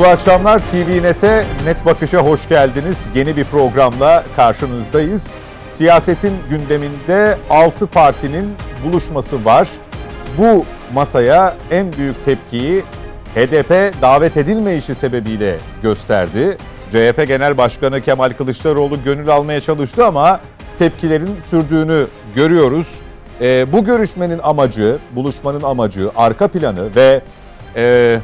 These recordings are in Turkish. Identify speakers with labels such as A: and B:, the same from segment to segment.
A: Mutlu akşamlar TV Net'e Net Bakış'a hoş geldiniz. Yeni bir programla karşınızdayız. Siyasetin gündeminde 6 partinin buluşması var. Bu masaya en büyük tepkiyi HDP davet edilmeyişi sebebiyle gösterdi. CHP Genel Başkanı Kemal Kılıçdaroğlu gönül almaya çalıştı ama tepkilerin sürdüğünü görüyoruz. E, bu görüşmenin amacı, buluşmanın amacı, arka planı ve e,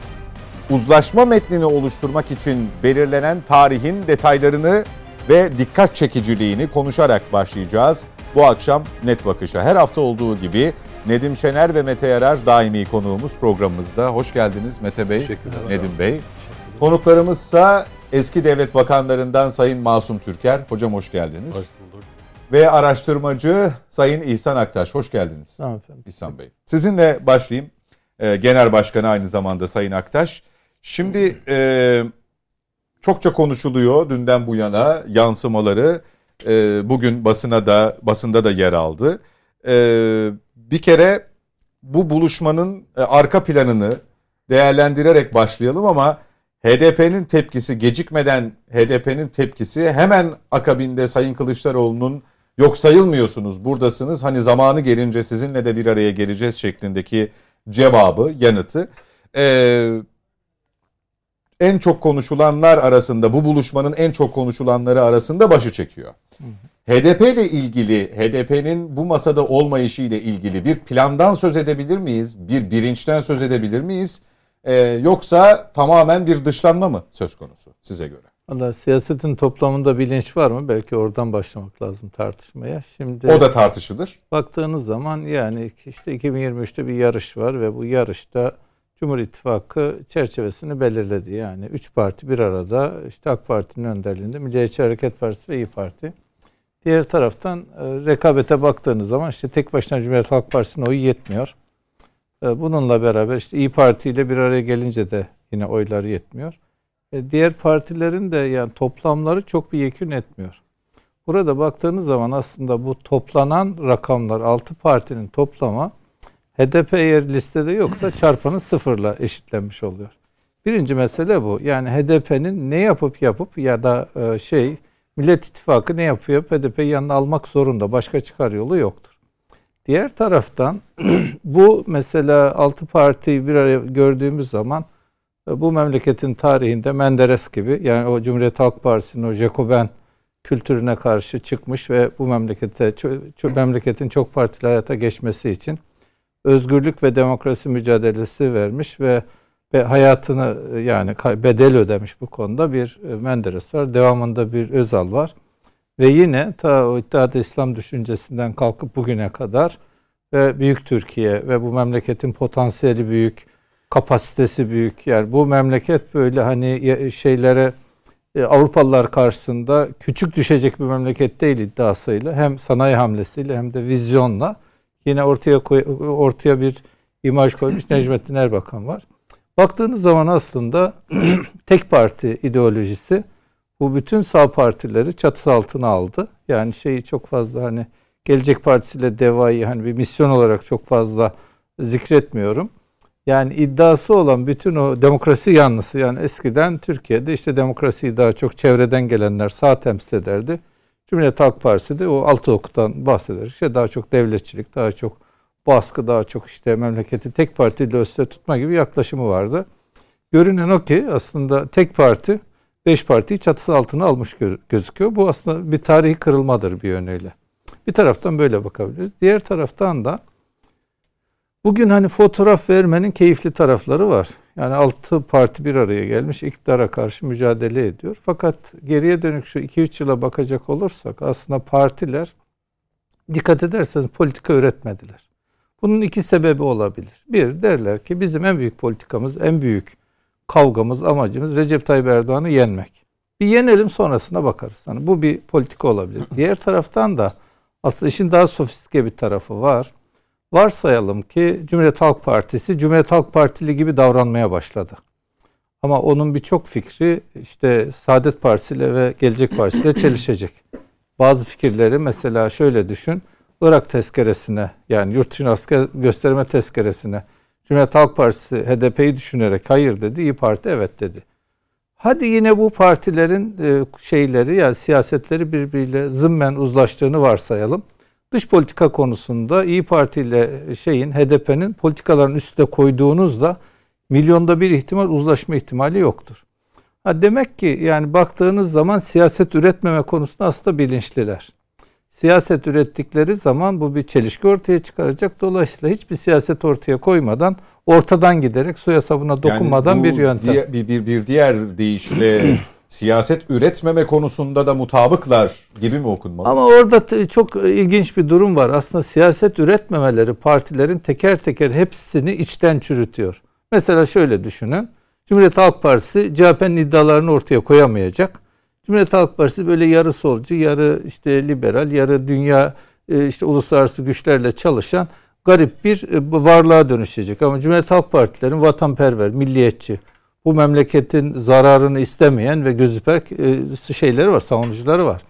A: uzlaşma metnini oluşturmak için belirlenen tarihin detaylarını ve dikkat çekiciliğini konuşarak başlayacağız. Bu akşam Net Bakış'a her hafta olduğu gibi Nedim Şener ve Mete Yarar daimi konuğumuz programımızda. Hoş geldiniz Mete Bey, Nedim Bey. Konuklarımızsa eski devlet bakanlarından Sayın Masum Türker. Hocam hoş geldiniz. Hoş bulduk. Ve araştırmacı Sayın İhsan Aktaş. Hoş geldiniz. Tamam efendim. İhsan Bey. Sizinle başlayayım. Ee, Genel Başkanı aynı zamanda Sayın Aktaş. Şimdi e, çokça konuşuluyor dünden bu yana yansımaları. E, bugün basına da basında da yer aldı. E, bir kere bu buluşmanın e, arka planını değerlendirerek başlayalım ama HDP'nin tepkisi gecikmeden HDP'nin tepkisi hemen akabinde Sayın Kılıçdaroğlu'nun yok sayılmıyorsunuz buradasınız hani zamanı gelince sizinle de bir araya geleceğiz şeklindeki cevabı yanıtı. Ee, en çok konuşulanlar arasında bu buluşmanın en çok konuşulanları arasında başı çekiyor. HDP ile ilgili HDP'nin bu masada olmayışı ile ilgili bir plandan söz edebilir miyiz? Bir bilinçten söz edebilir miyiz? Ee, yoksa tamamen bir dışlanma mı söz konusu size göre?
B: Valla siyasetin toplamında bilinç var mı? Belki oradan başlamak lazım tartışmaya.
A: Şimdi o da tartışılır.
B: Baktığınız zaman yani işte 2023'te bir yarış var ve bu yarışta Cumhur İttifakı çerçevesini belirledi. Yani üç parti bir arada işte AK Parti'nin önderliğinde Milliyetçi Hareket Partisi ve İyi Parti. Diğer taraftan e, rekabete baktığınız zaman işte tek başına Cumhuriyet Halk Partisi'nin oyu yetmiyor. E, bununla beraber işte İyi Parti ile bir araya gelince de yine oyları yetmiyor. E, diğer partilerin de yani toplamları çok bir yekün etmiyor. Burada baktığınız zaman aslında bu toplanan rakamlar altı partinin toplama HDP eğer listede yoksa çarpanı sıfırla eşitlenmiş oluyor. Birinci mesele bu. Yani HDP'nin ne yapıp yapıp ya da e, şey Millet İttifakı ne yapıyor? HDP'yi yanına almak zorunda. Başka çıkar yolu yoktur. Diğer taraftan bu mesela altı partiyi bir araya gördüğümüz zaman e, bu memleketin tarihinde Menderes gibi yani o Cumhuriyet Halk Partisi'nin o Jacoben kültürüne karşı çıkmış ve bu memlekete memleketin çok partili hayata geçmesi için özgürlük ve demokrasi mücadelesi vermiş ve ve hayatını yani bedel ödemiş bu konuda bir e, Menderes var. Devamında bir Özal var. Ve yine ta o İttihat İslam düşüncesinden kalkıp bugüne kadar ve Büyük Türkiye ve bu memleketin potansiyeli büyük, kapasitesi büyük. Yani bu memleket böyle hani şeylere e, Avrupalılar karşısında küçük düşecek bir memleket değil iddiasıyla hem sanayi hamlesiyle hem de vizyonla Yine ortaya koy, ortaya bir imaj koymuş Necmettin Erbakan var. Baktığınız zaman aslında tek parti ideolojisi bu bütün sağ partileri çatısı altına aldı. Yani şeyi çok fazla hani Gelecek Partisi ile DEVA'yı hani bir misyon olarak çok fazla zikretmiyorum. Yani iddiası olan bütün o demokrasi yanlısı yani eskiden Türkiye'de işte demokrasiyi daha çok çevreden gelenler sağ temsil ederdi. Cumhuriyet Halk Partisi de o altı okudan bahseder. İşte daha çok devletçilik, daha çok baskı, daha çok işte memleketi tek partiyle üstte tutma gibi yaklaşımı vardı. Görünen o ki aslında tek parti beş partiyi çatısı altına almış gözüküyor. Bu aslında bir tarihi kırılmadır bir yönüyle. Bir taraftan böyle bakabiliriz. Diğer taraftan da bugün hani fotoğraf vermenin keyifli tarafları var. Yani altı parti bir araya gelmiş iktidara karşı mücadele ediyor. Fakat geriye dönük şu 2-3 yıla bakacak olursak aslında partiler dikkat ederseniz politika üretmediler. Bunun iki sebebi olabilir. Bir derler ki bizim en büyük politikamız, en büyük kavgamız, amacımız Recep Tayyip Erdoğan'ı yenmek. Bir yenelim sonrasına bakarız. Yani bu bir politika olabilir. Diğer taraftan da aslında işin daha sofistike bir tarafı var. Varsayalım ki Cumhuriyet Halk Partisi Cumhuriyet Halk Partili gibi davranmaya başladı. Ama onun birçok fikri işte Saadet Partisi ile ve Gelecek Partisi ile çelişecek. Bazı fikirleri mesela şöyle düşün. Irak tezkeresine yani yurt dışı asker gösterme tezkeresine Cumhuriyet Halk Partisi HDP'yi düşünerek hayır dedi. İyi Parti evet dedi. Hadi yine bu partilerin e, şeyleri yani siyasetleri birbiriyle zımmen uzlaştığını varsayalım. Dış politika konusunda İyi Parti ile şeyin HDP'nin politikaların üstüne koyduğunuzda milyonda bir ihtimal uzlaşma ihtimali yoktur. Ha demek ki yani baktığınız zaman siyaset üretmeme konusunda aslında bilinçliler. Siyaset ürettikleri zaman bu bir çelişki ortaya çıkaracak. Dolayısıyla hiçbir siyaset ortaya koymadan ortadan giderek suya sabuna dokunmadan
A: yani
B: bir yöntem.
A: Diye, bir, bir, bir diğer deyişle siyaset üretmeme konusunda da mutabıklar gibi mi okunmalı?
B: Ama orada çok ilginç bir durum var. Aslında siyaset üretmemeleri partilerin teker teker hepsini içten çürütüyor. Mesela şöyle düşünün. Cumhuriyet Halk Partisi CHP'nin iddialarını ortaya koyamayacak. Cumhuriyet Halk Partisi böyle yarı solcu, yarı işte liberal, yarı dünya e, işte uluslararası güçlerle çalışan garip bir e, varlığa dönüşecek. Ama Cumhuriyet Halk Partilerin vatanperver, milliyetçi, bu memleketin zararını istemeyen ve gözüper e, şeyleri var, savunucuları var.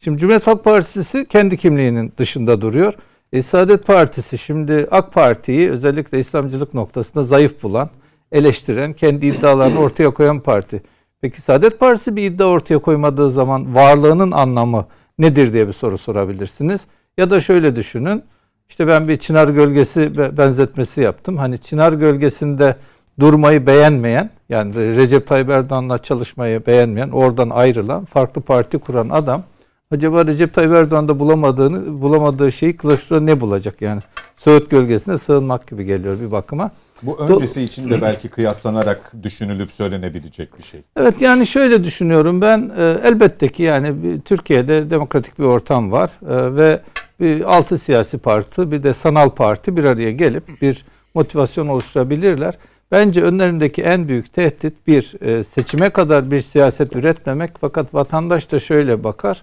B: Şimdi Cumhuriyet Halk Partisi kendi kimliğinin dışında duruyor. E, Saadet Partisi şimdi AK Parti'yi özellikle İslamcılık noktasında zayıf bulan, eleştiren, kendi iddialarını ortaya koyan parti. Peki Saadet Partisi bir iddia ortaya koymadığı zaman varlığının anlamı nedir diye bir soru sorabilirsiniz. Ya da şöyle düşünün. İşte ben bir çınar gölgesi benzetmesi yaptım. Hani çınar gölgesinde durmayı beğenmeyen yani Recep Tayyip Erdoğan'la çalışmayı beğenmeyen, oradan ayrılan, farklı parti kuran adam acaba Recep Tayyip Erdoğan'da bulamadığını bulamadığı şeyi Kılıçdaroğlu ne bulacak yani? Söğüt gölgesine sığınmak gibi geliyor bir bakıma.
A: Bu öncesi için de belki kıyaslanarak düşünülüp söylenebilecek bir şey.
B: Evet yani şöyle düşünüyorum ben e, elbette ki yani Türkiye'de demokratik bir ortam var e, ve bir altı siyasi parti bir de sanal parti bir araya gelip bir motivasyon oluşturabilirler. Bence önlerindeki en büyük tehdit bir e, seçime kadar bir siyaset üretmemek fakat vatandaş da şöyle bakar.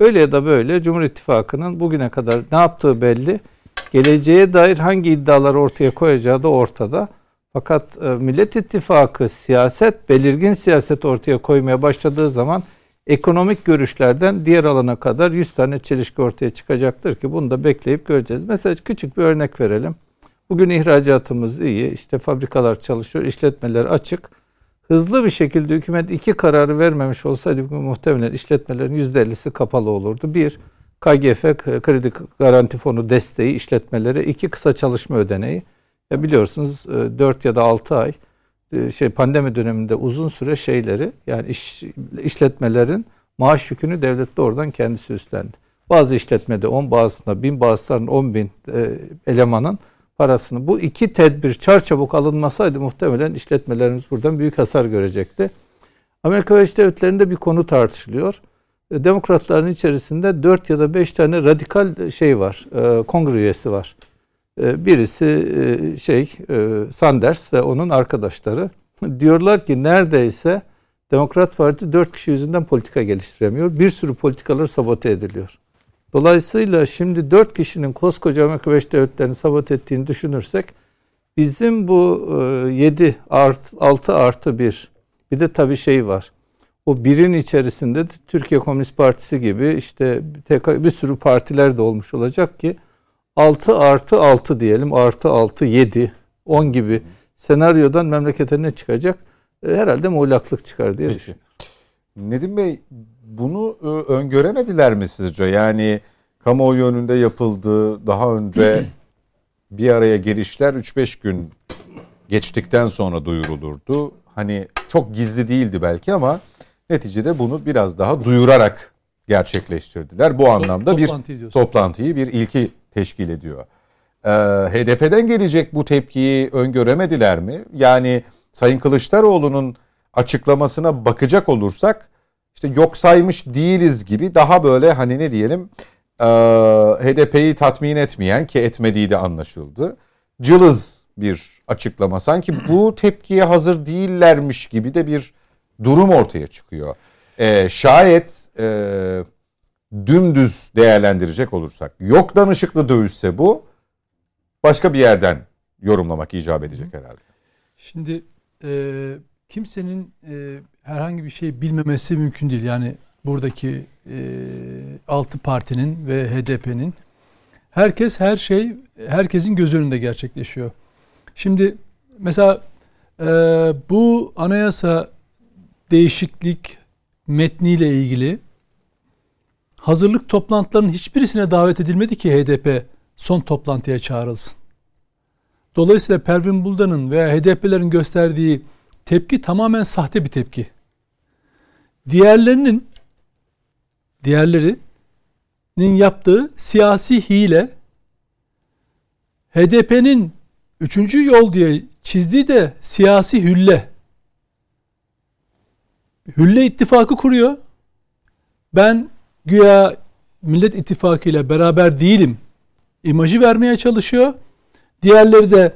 B: Öyle ya da böyle Cumhur İttifakı'nın bugüne kadar ne yaptığı belli. Geleceğe dair hangi iddiaları ortaya koyacağı da ortada. Fakat e, Millet İttifakı siyaset, belirgin siyaset ortaya koymaya başladığı zaman ekonomik görüşlerden diğer alana kadar 100 tane çelişki ortaya çıkacaktır ki bunu da bekleyip göreceğiz. Mesela küçük bir örnek verelim. Bugün ihracatımız iyi, işte fabrikalar çalışıyor, işletmeler açık. Hızlı bir şekilde hükümet iki kararı vermemiş olsaydı muhtemelen işletmelerin %50'si kapalı olurdu. Bir, KGF kredi garanti fonu desteği işletmelere iki kısa çalışma ödeneği. Ya biliyorsunuz 4 e, ya da 6 ay e, şey pandemi döneminde uzun süre şeyleri yani iş, işletmelerin maaş yükünü devlet doğrudan kendisi üstlendi. Bazı işletmede 10 bazısında 1000 bazılarının 10 bin e, elemanın parasını bu iki tedbir çarçabuk alınmasaydı muhtemelen işletmelerimiz buradan büyük hasar görecekti. Amerika Birleşik Devletleri'nde bir konu tartışılıyor. E, demokratların içerisinde 4 ya da 5 tane radikal şey var, e, kongre üyesi var. E, birisi şey Sanders ve onun arkadaşları. Diyorlar ki neredeyse Demokrat Parti 4 kişi yüzünden politika geliştiremiyor. Bir sürü politikalar sabote ediliyor. Dolayısıyla şimdi dört kişinin koskoca Birleşik Devletleri'ni sabote ettiğini düşünürsek bizim bu 7 art, 6 artı 1 bir de tabii şey var. O birin içerisinde de Türkiye Komünist Partisi gibi işte bir sürü partiler de olmuş olacak ki 6 artı 6 diyelim artı 6 7 10 gibi senaryodan memlekete ne çıkacak? E, herhalde muğlaklık çıkar diye düşünüyorum.
A: Nedim Bey bunu e, öngöremediler mi sizce? Yani kamuoyu önünde yapıldığı daha önce bir araya gelişler 3-5 gün geçtikten sonra duyurulurdu. Hani çok gizli değildi belki ama neticede bunu biraz daha duyurarak gerçekleştirdiler. Bu anlamda bir toplantıyı bir ilki teşkil ediyor. Ee, HDP'den gelecek bu tepkiyi öngöremediler mi? Yani Sayın Kılıçdaroğlu'nun açıklamasına bakacak olursak işte yok saymış değiliz gibi daha böyle hani ne diyelim e, HDP'yi tatmin etmeyen ki etmediği de anlaşıldı. Cılız bir açıklama. Sanki bu tepkiye hazır değillermiş gibi de bir durum ortaya çıkıyor. E, şayet e, dümdüz değerlendirecek olursak yok danışıklı dövüşse bu başka bir yerden yorumlamak icap edecek herhalde.
C: Şimdi e, kimsenin e, herhangi bir şey bilmemesi mümkün değil. Yani buradaki e, altı partinin ve HDP'nin herkes her şey herkesin göz önünde gerçekleşiyor. Şimdi mesela e, bu anayasa değişiklik metniyle ilgili hazırlık toplantılarının hiçbirisine davet edilmedi ki HDP son toplantıya çağrılsın. Dolayısıyla Pervin Buldan'ın veya HDP'lerin gösterdiği tepki tamamen sahte bir tepki. Diğerlerinin diğerlerinin yaptığı siyasi hile HDP'nin üçüncü yol diye çizdiği de siyasi hülle. Hülle ittifakı kuruyor. Ben güya Millet İttifakı ile beraber değilim imajı vermeye çalışıyor. Diğerleri de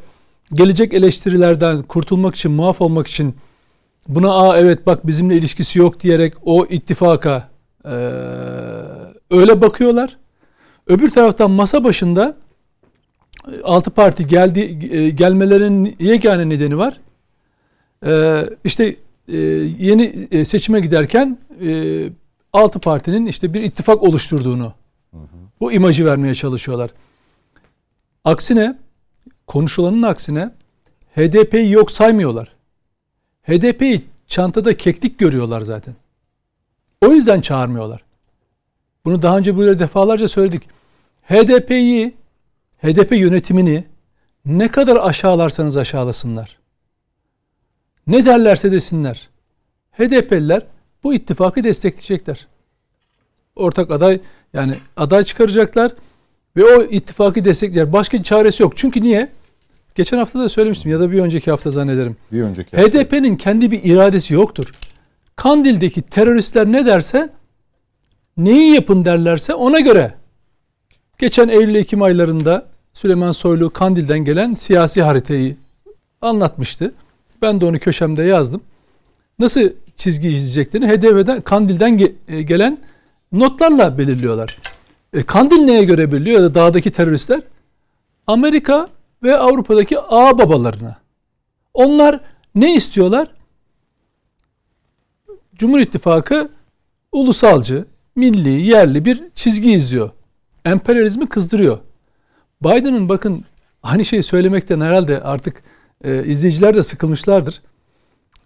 C: gelecek eleştirilerden kurtulmak için, muaf olmak için buna aa evet bak bizimle ilişkisi yok diyerek o ittifaka e, öyle bakıyorlar. Öbür taraftan masa başında altı parti geldi e, gelmelerinin yegane nedeni var. E, işte e, yeni seçime giderken e, altı partinin işte bir ittifak oluşturduğunu hı hı. bu imajı vermeye çalışıyorlar. Aksine konuşulanın aksine HDP'yi yok saymıyorlar. HDP'yi çantada keklik görüyorlar zaten. O yüzden çağırmıyorlar. Bunu daha önce böyle defalarca söyledik. HDP'yi, HDP yönetimini ne kadar aşağılarsanız aşağılasınlar. Ne derlerse desinler. HDP'liler bu ittifakı destekleyecekler. Ortak aday yani aday çıkaracaklar ve o ittifakı destekler. Başka çaresi yok. Çünkü niye? Geçen hafta da söylemiştim ya da bir önceki hafta zannederim.
D: Bir önceki
C: HDP'nin kendi bir iradesi yoktur. Kandil'deki teröristler ne derse neyi yapın derlerse ona göre. Geçen Eylül-Ekim aylarında Süleyman Soylu Kandil'den gelen siyasi haritayı anlatmıştı. Ben de onu köşemde yazdım. Nasıl çizgi izleyeceklerini HDP'den Kandil'den e, gelen notlarla belirliyorlar. E, Kandil neye göre belirliyor ya da dağdaki teröristler? Amerika ve Avrupa'daki ağ babalarına. Onlar ne istiyorlar? Cumhur İttifakı ulusalcı, milli, yerli bir çizgi izliyor. Emperyalizmi kızdırıyor. Biden'ın bakın aynı şeyi söylemekten herhalde artık e, izleyiciler de sıkılmışlardır.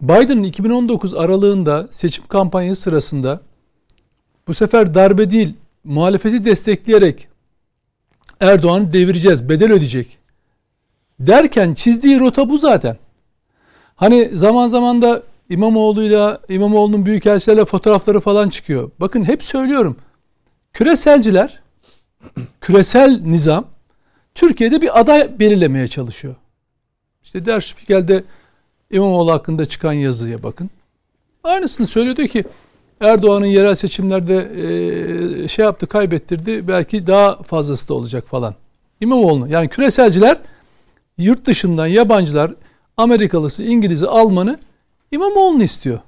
C: Biden'ın 2019 aralığında seçim kampanyası sırasında bu sefer darbe değil muhalefeti destekleyerek Erdoğan'ı devireceğiz, bedel ödeyecek derken çizdiği rota bu zaten. Hani zaman zaman da İmamoğlu'yla, İmamoğlu'nun büyükelçilerle fotoğrafları falan çıkıyor. Bakın hep söylüyorum. Küreselciler, küresel nizam Türkiye'de bir aday belirlemeye çalışıyor. İşte Der Spiegel'de İmamoğlu hakkında çıkan yazıya bakın. Aynısını söylüyordu ki Erdoğan'ın yerel seçimlerde e, şey yaptı, kaybettirdi. Belki daha fazlası da olacak falan. İmamoğlu yani küreselciler yurt dışından yabancılar Amerikalısı, İngiliz'i, Almanı İmamoğlu'nu istiyor.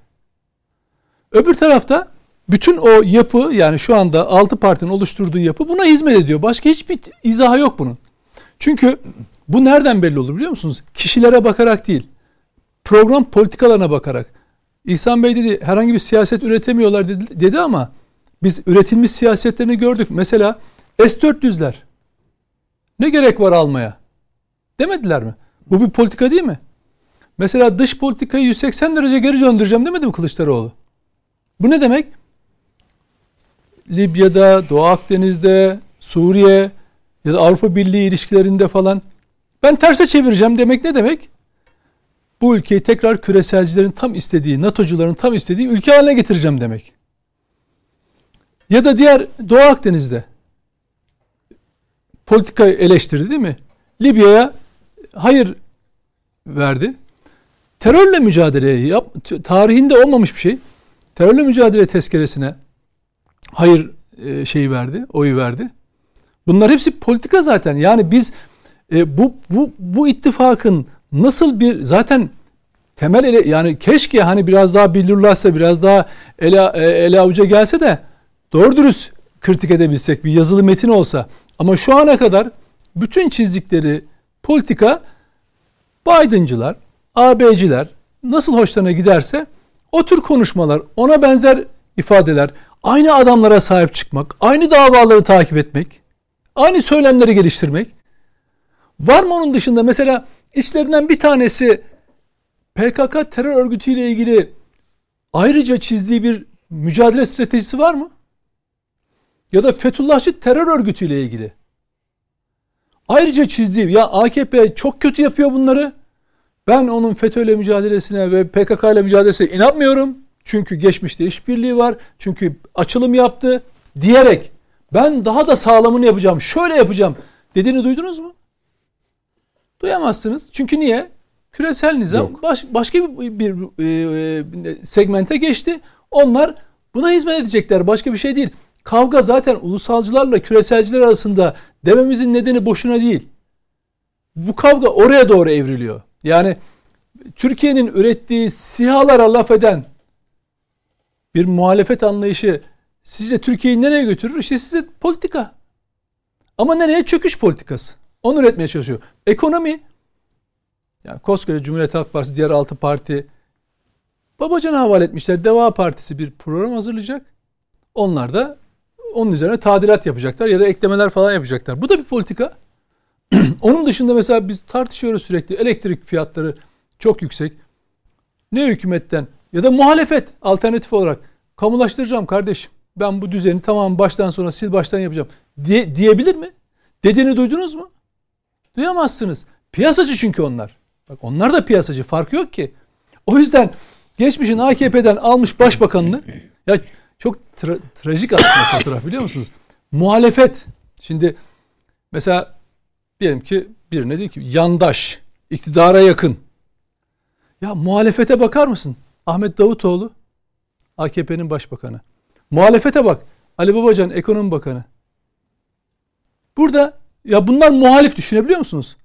C: Öbür tarafta bütün o yapı yani şu anda altı partinin oluşturduğu yapı buna hizmet ediyor. Başka hiçbir izahı yok bunun. Çünkü bu nereden belli olur biliyor musunuz? Kişilere bakarak değil. Program politikalarına bakarak. İhsan Bey dedi herhangi bir siyaset üretemiyorlar dedi, dedi ama biz üretilmiş siyasetlerini gördük. Mesela S-400'ler. Ne gerek var almaya? Demediler mi? Bu bir politika değil mi? Mesela dış politikayı 180 derece geri döndüreceğim demedi mi Kılıçdaroğlu? Bu ne demek? Libya'da, Doğu Akdeniz'de, Suriye ya da Avrupa Birliği ilişkilerinde falan ben terse çevireceğim demek ne demek? Bu ülkeyi tekrar küreselcilerin tam istediği, NATO'cuların tam istediği ülke haline getireceğim demek. Ya da diğer Doğu Akdeniz'de politikayı eleştirdi değil mi? Libya'ya hayır verdi. Terörle mücadele yap, tarihinde olmamış bir şey. Terörle mücadele tezkeresine hayır e, şeyi verdi, oyu verdi. Bunlar hepsi politika zaten. Yani biz e, bu bu bu ittifakın nasıl bir zaten temel ele yani keşke hani biraz daha bilirlerse biraz daha ele, e, ele avuca gelse de doğru dürüst kritik edebilsek bir yazılı metin olsa. Ama şu ana kadar bütün çizdikleri politika Biden'cılar, AB'ciler nasıl hoşlarına giderse o tür konuşmalar, ona benzer ifadeler, aynı adamlara sahip çıkmak, aynı davaları takip etmek, aynı söylemleri geliştirmek. Var mı onun dışında mesela içlerinden bir tanesi PKK terör örgütüyle ilgili ayrıca çizdiği bir mücadele stratejisi var mı? Ya da Fethullahçı terör örgütüyle ilgili. Ayrıca çizdiği ya AKP çok kötü yapıyor bunları. Ben onun FETÖ'yle mücadelesine ve PKK ile mücadelesine inanmıyorum. Çünkü geçmişte işbirliği var. Çünkü açılım yaptı diyerek ben daha da sağlamını yapacağım. Şöyle yapacağım dediğini duydunuz mu? Duyamazsınız. Çünkü niye? Küresel nizam baş, başka bir, bir e, e, segmente geçti. Onlar buna hizmet edecekler. Başka bir şey değil. Kavga zaten ulusalcılarla küreselciler arasında dememizin nedeni boşuna değil. Bu kavga oraya doğru evriliyor. Yani Türkiye'nin ürettiği sihalara laf eden bir muhalefet anlayışı sizce Türkiye'yi nereye götürür? İşte size politika. Ama nereye? Çöküş politikası. Onu üretmeye çalışıyor. Ekonomi yani koskoca Cumhuriyet Halk Partisi diğer altı parti Babacan'a havale etmişler. Deva Partisi bir program hazırlayacak. Onlar da onun üzerine tadilat yapacaklar ya da eklemeler falan yapacaklar. Bu da bir politika. onun dışında mesela biz tartışıyoruz sürekli. Elektrik fiyatları çok yüksek. Ne hükümetten ya da muhalefet alternatif olarak kamulaştıracağım kardeşim. Ben bu düzeni tamam baştan sona sil baştan yapacağım diye, diyebilir mi? Dediğini duydunuz mu? Duyamazsınız. Piyasacı çünkü onlar. Bak onlar da piyasacı. Farkı yok ki. O yüzden geçmişin AKP'den almış başbakanını ya çok tra- trajik aslında fotoğraf biliyor musunuz? Muhalefet. Şimdi mesela diyelim ki birine diyor ki yandaş, iktidara yakın. Ya muhalefete bakar mısın? Ahmet Davutoğlu AKP'nin başbakanı. Muhalefete bak. Ali Babacan ekonomi bakanı. Burada ya bunlar muhalif düşünebiliyor musunuz?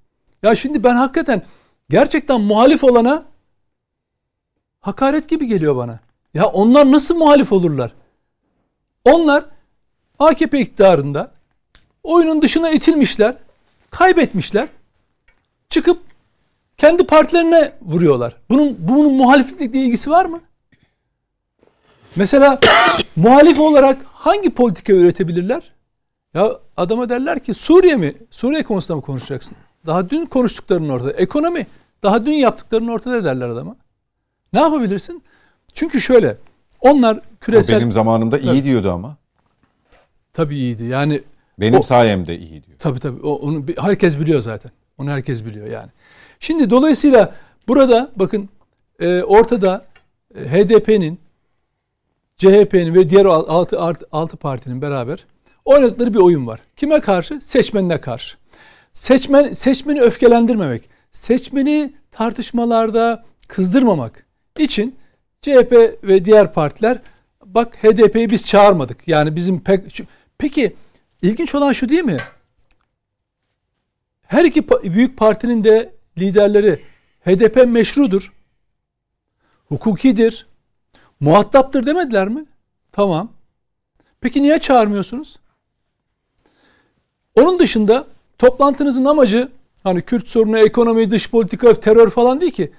C: Ya şimdi ben hakikaten gerçekten muhalif olana hakaret gibi geliyor bana. Ya onlar nasıl muhalif olurlar? Onlar AKP iktidarında oyunun dışına itilmişler, kaybetmişler. Çıkıp kendi partilerine vuruyorlar. Bunun bunun muhaliflikle ilgisi var mı? Mesela muhalif olarak hangi politika üretebilirler? Ya adama derler ki Suriye mi? Suriye konusunda mı konuşacaksın? Daha dün konuştuklarının ortada. Ekonomi. Daha dün yaptıklarının ortada derler adama. Ne yapabilirsin? Çünkü şöyle. Onlar küresel...
E: O benim zamanımda iyi
C: Tabii.
E: diyordu ama.
C: Tabii iyiydi. Yani
E: Benim
C: O-
E: sayemde iyi diyor.
C: Tabii tabii. O, onu herkes biliyor zaten. Onu herkes biliyor yani. Şimdi dolayısıyla burada bakın e, ortada e, HDP'nin, CHP'nin ve diğer al- altı, art- altı partinin beraber oynadıkları bir oyun var. Kime karşı? Seçmenine karşı. Seçmen seçmeni öfkelendirmemek, seçmeni tartışmalarda kızdırmamak için CHP ve diğer partiler bak HDP'yi biz çağırmadık. Yani bizim pek peki ilginç olan şu değil mi? Her iki büyük partinin de liderleri HDP meşrudur. Hukukidir. Muhataptır demediler mi? Tamam. Peki niye çağırmıyorsunuz? Onun dışında toplantınızın amacı hani Kürt sorunu, ekonomi, dış politika, terör falan değil ki.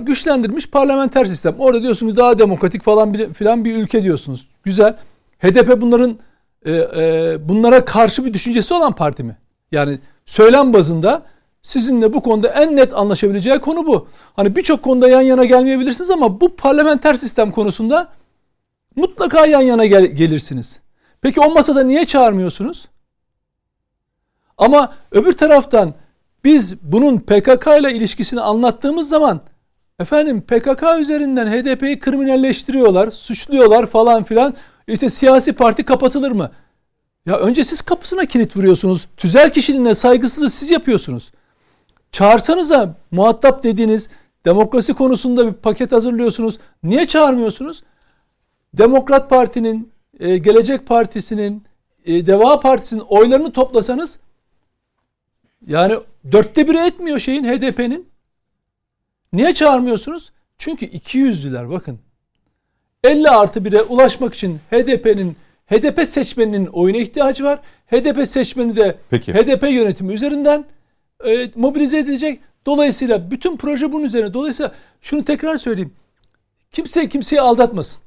C: Güçlendirilmiş parlamenter sistem. Orada diyorsunuz daha demokratik falan bir, filan bir ülke diyorsunuz. Güzel. HDP bunların e, e, bunlara karşı bir düşüncesi olan parti mi? Yani söylem bazında sizinle bu konuda en net anlaşabileceği konu bu. Hani birçok konuda yan yana gelmeyebilirsiniz ama bu parlamenter sistem konusunda mutlaka yan yana gel- gelirsiniz. Peki o masada niye çağırmıyorsunuz? Ama öbür taraftan biz bunun PKK ile ilişkisini anlattığımız zaman efendim PKK üzerinden HDP'yi kriminalleştiriyorlar, suçluyorlar falan filan. İşte siyasi parti kapatılır mı? Ya önce siz kapısına kilit vuruyorsunuz. Tüzel kişiliğine saygısızlığı siz yapıyorsunuz. Çağırsanıza muhatap dediğiniz demokrasi konusunda bir paket hazırlıyorsunuz. Niye çağırmıyorsunuz? Demokrat Parti'nin, e, Gelecek Partisi'nin, e, Deva Partisi'nin oylarını toplasanız yani dörtte biri etmiyor şeyin HDP'nin. Niye çağırmıyorsunuz? Çünkü iki yüzlüler bakın. 50 artı 1'e ulaşmak için HDP'nin HDP seçmeninin oyuna ihtiyacı var. HDP seçmeni de
E: Peki.
C: HDP yönetimi üzerinden e, mobilize edilecek. Dolayısıyla bütün proje bunun üzerine. Dolayısıyla şunu tekrar söyleyeyim. Kimse kimseyi aldatmasın.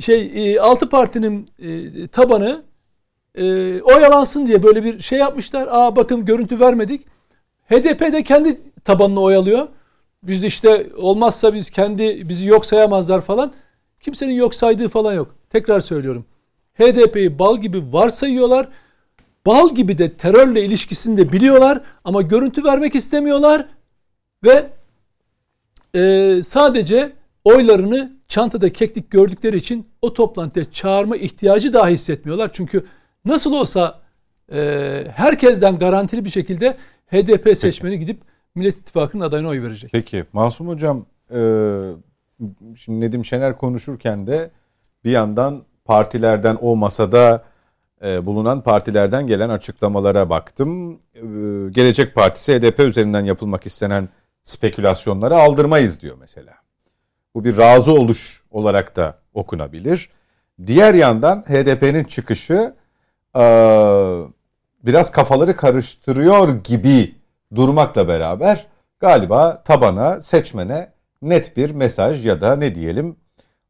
C: Şey e, altı partinin e, tabanı e, oyalansın diye böyle bir şey yapmışlar. Aa bakın görüntü vermedik. HDP de kendi tabanını oyalıyor. Biz de işte olmazsa biz kendi bizi yok sayamazlar falan. Kimsenin yok saydığı falan yok. Tekrar söylüyorum. HDP'yi bal gibi varsayıyorlar. Bal gibi de terörle ilişkisini de biliyorlar ama görüntü vermek istemiyorlar ve e, sadece oylarını çantada keklik gördükleri için o toplantıya çağırma ihtiyacı dahi hissetmiyorlar. Çünkü nasıl olsa e, herkesten garantili bir şekilde HDP seçmeni gidip Millet İttifakı'nın adayına oy verecek.
A: Peki Masum Hocam e, şimdi Nedim Şener konuşurken de bir yandan partilerden o masada e, bulunan partilerden gelen açıklamalara baktım. E, Gelecek Partisi HDP üzerinden yapılmak istenen spekülasyonları aldırmayız diyor mesela. Bu bir razı oluş olarak da okunabilir. Diğer yandan HDP'nin çıkışı e, biraz kafaları karıştırıyor gibi durmakla beraber galiba tabana, seçmene net bir mesaj ya da ne diyelim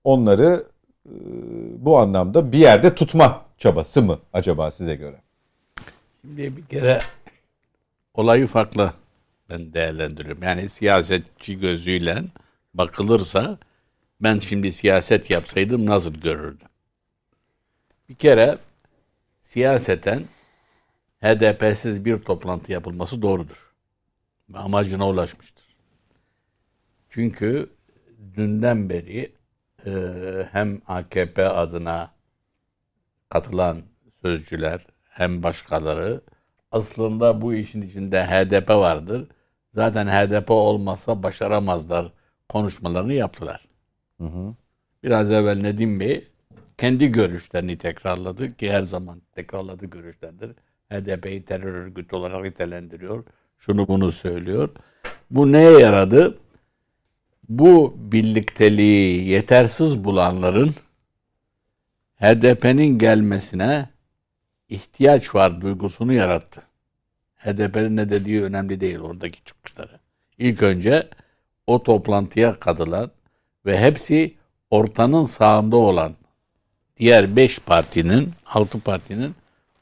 A: onları e, bu anlamda bir yerde tutma çabası mı acaba size göre?
E: Şimdi bir kere olayı farklı ben değerlendiriyorum. Yani siyasetçi gözüyle bakılırsa ben şimdi siyaset yapsaydım nasıl görürdüm? Bir kere siyaseten HDP'siz bir toplantı yapılması doğrudur. Amacına ulaşmıştır. Çünkü dünden beri e, hem AKP adına katılan sözcüler hem başkaları aslında bu işin içinde HDP vardır. Zaten HDP olmazsa başaramazlar konuşmalarını yaptılar.
A: Hı hı.
E: Biraz evvel Nedim Bey kendi görüşlerini tekrarladı ki her zaman tekrarladığı görüşlerdir. HDP'yi terör örgütü olarak nitelendiriyor. Şunu bunu söylüyor. Bu neye yaradı? Bu birlikteliği yetersiz bulanların HDP'nin gelmesine ihtiyaç var duygusunu yarattı. HDP'nin ne dediği önemli değil oradaki çıkışları. İlk önce o toplantıya katılan ve hepsi ortanın sağında olan diğer beş partinin, altı partinin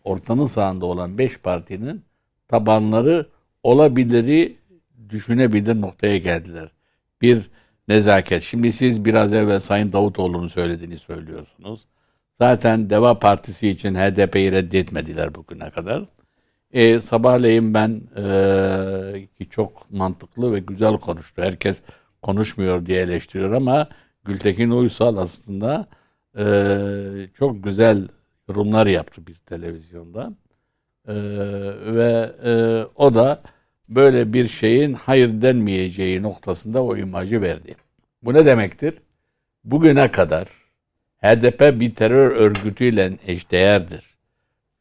E: ortanın sağında olan beş partinin tabanları olabiliri düşünebilir noktaya geldiler. Bir nezaket. Şimdi siz biraz evvel Sayın Davutoğlu'nun söylediğini söylüyorsunuz. Zaten Deva Partisi için HDP'yi reddetmediler bugüne kadar. E, sabahleyin ben e, ki çok mantıklı ve güzel konuştu. Herkes konuşmuyor diye eleştiriyor ama Gültekin Uysal aslında e, çok güzel yorumlar yaptı bir televizyonda. E, ve e, o da böyle bir şeyin hayır denmeyeceği noktasında o imajı verdi. Bu ne demektir? Bugüne kadar HDP bir terör örgütüyle eşdeğerdir.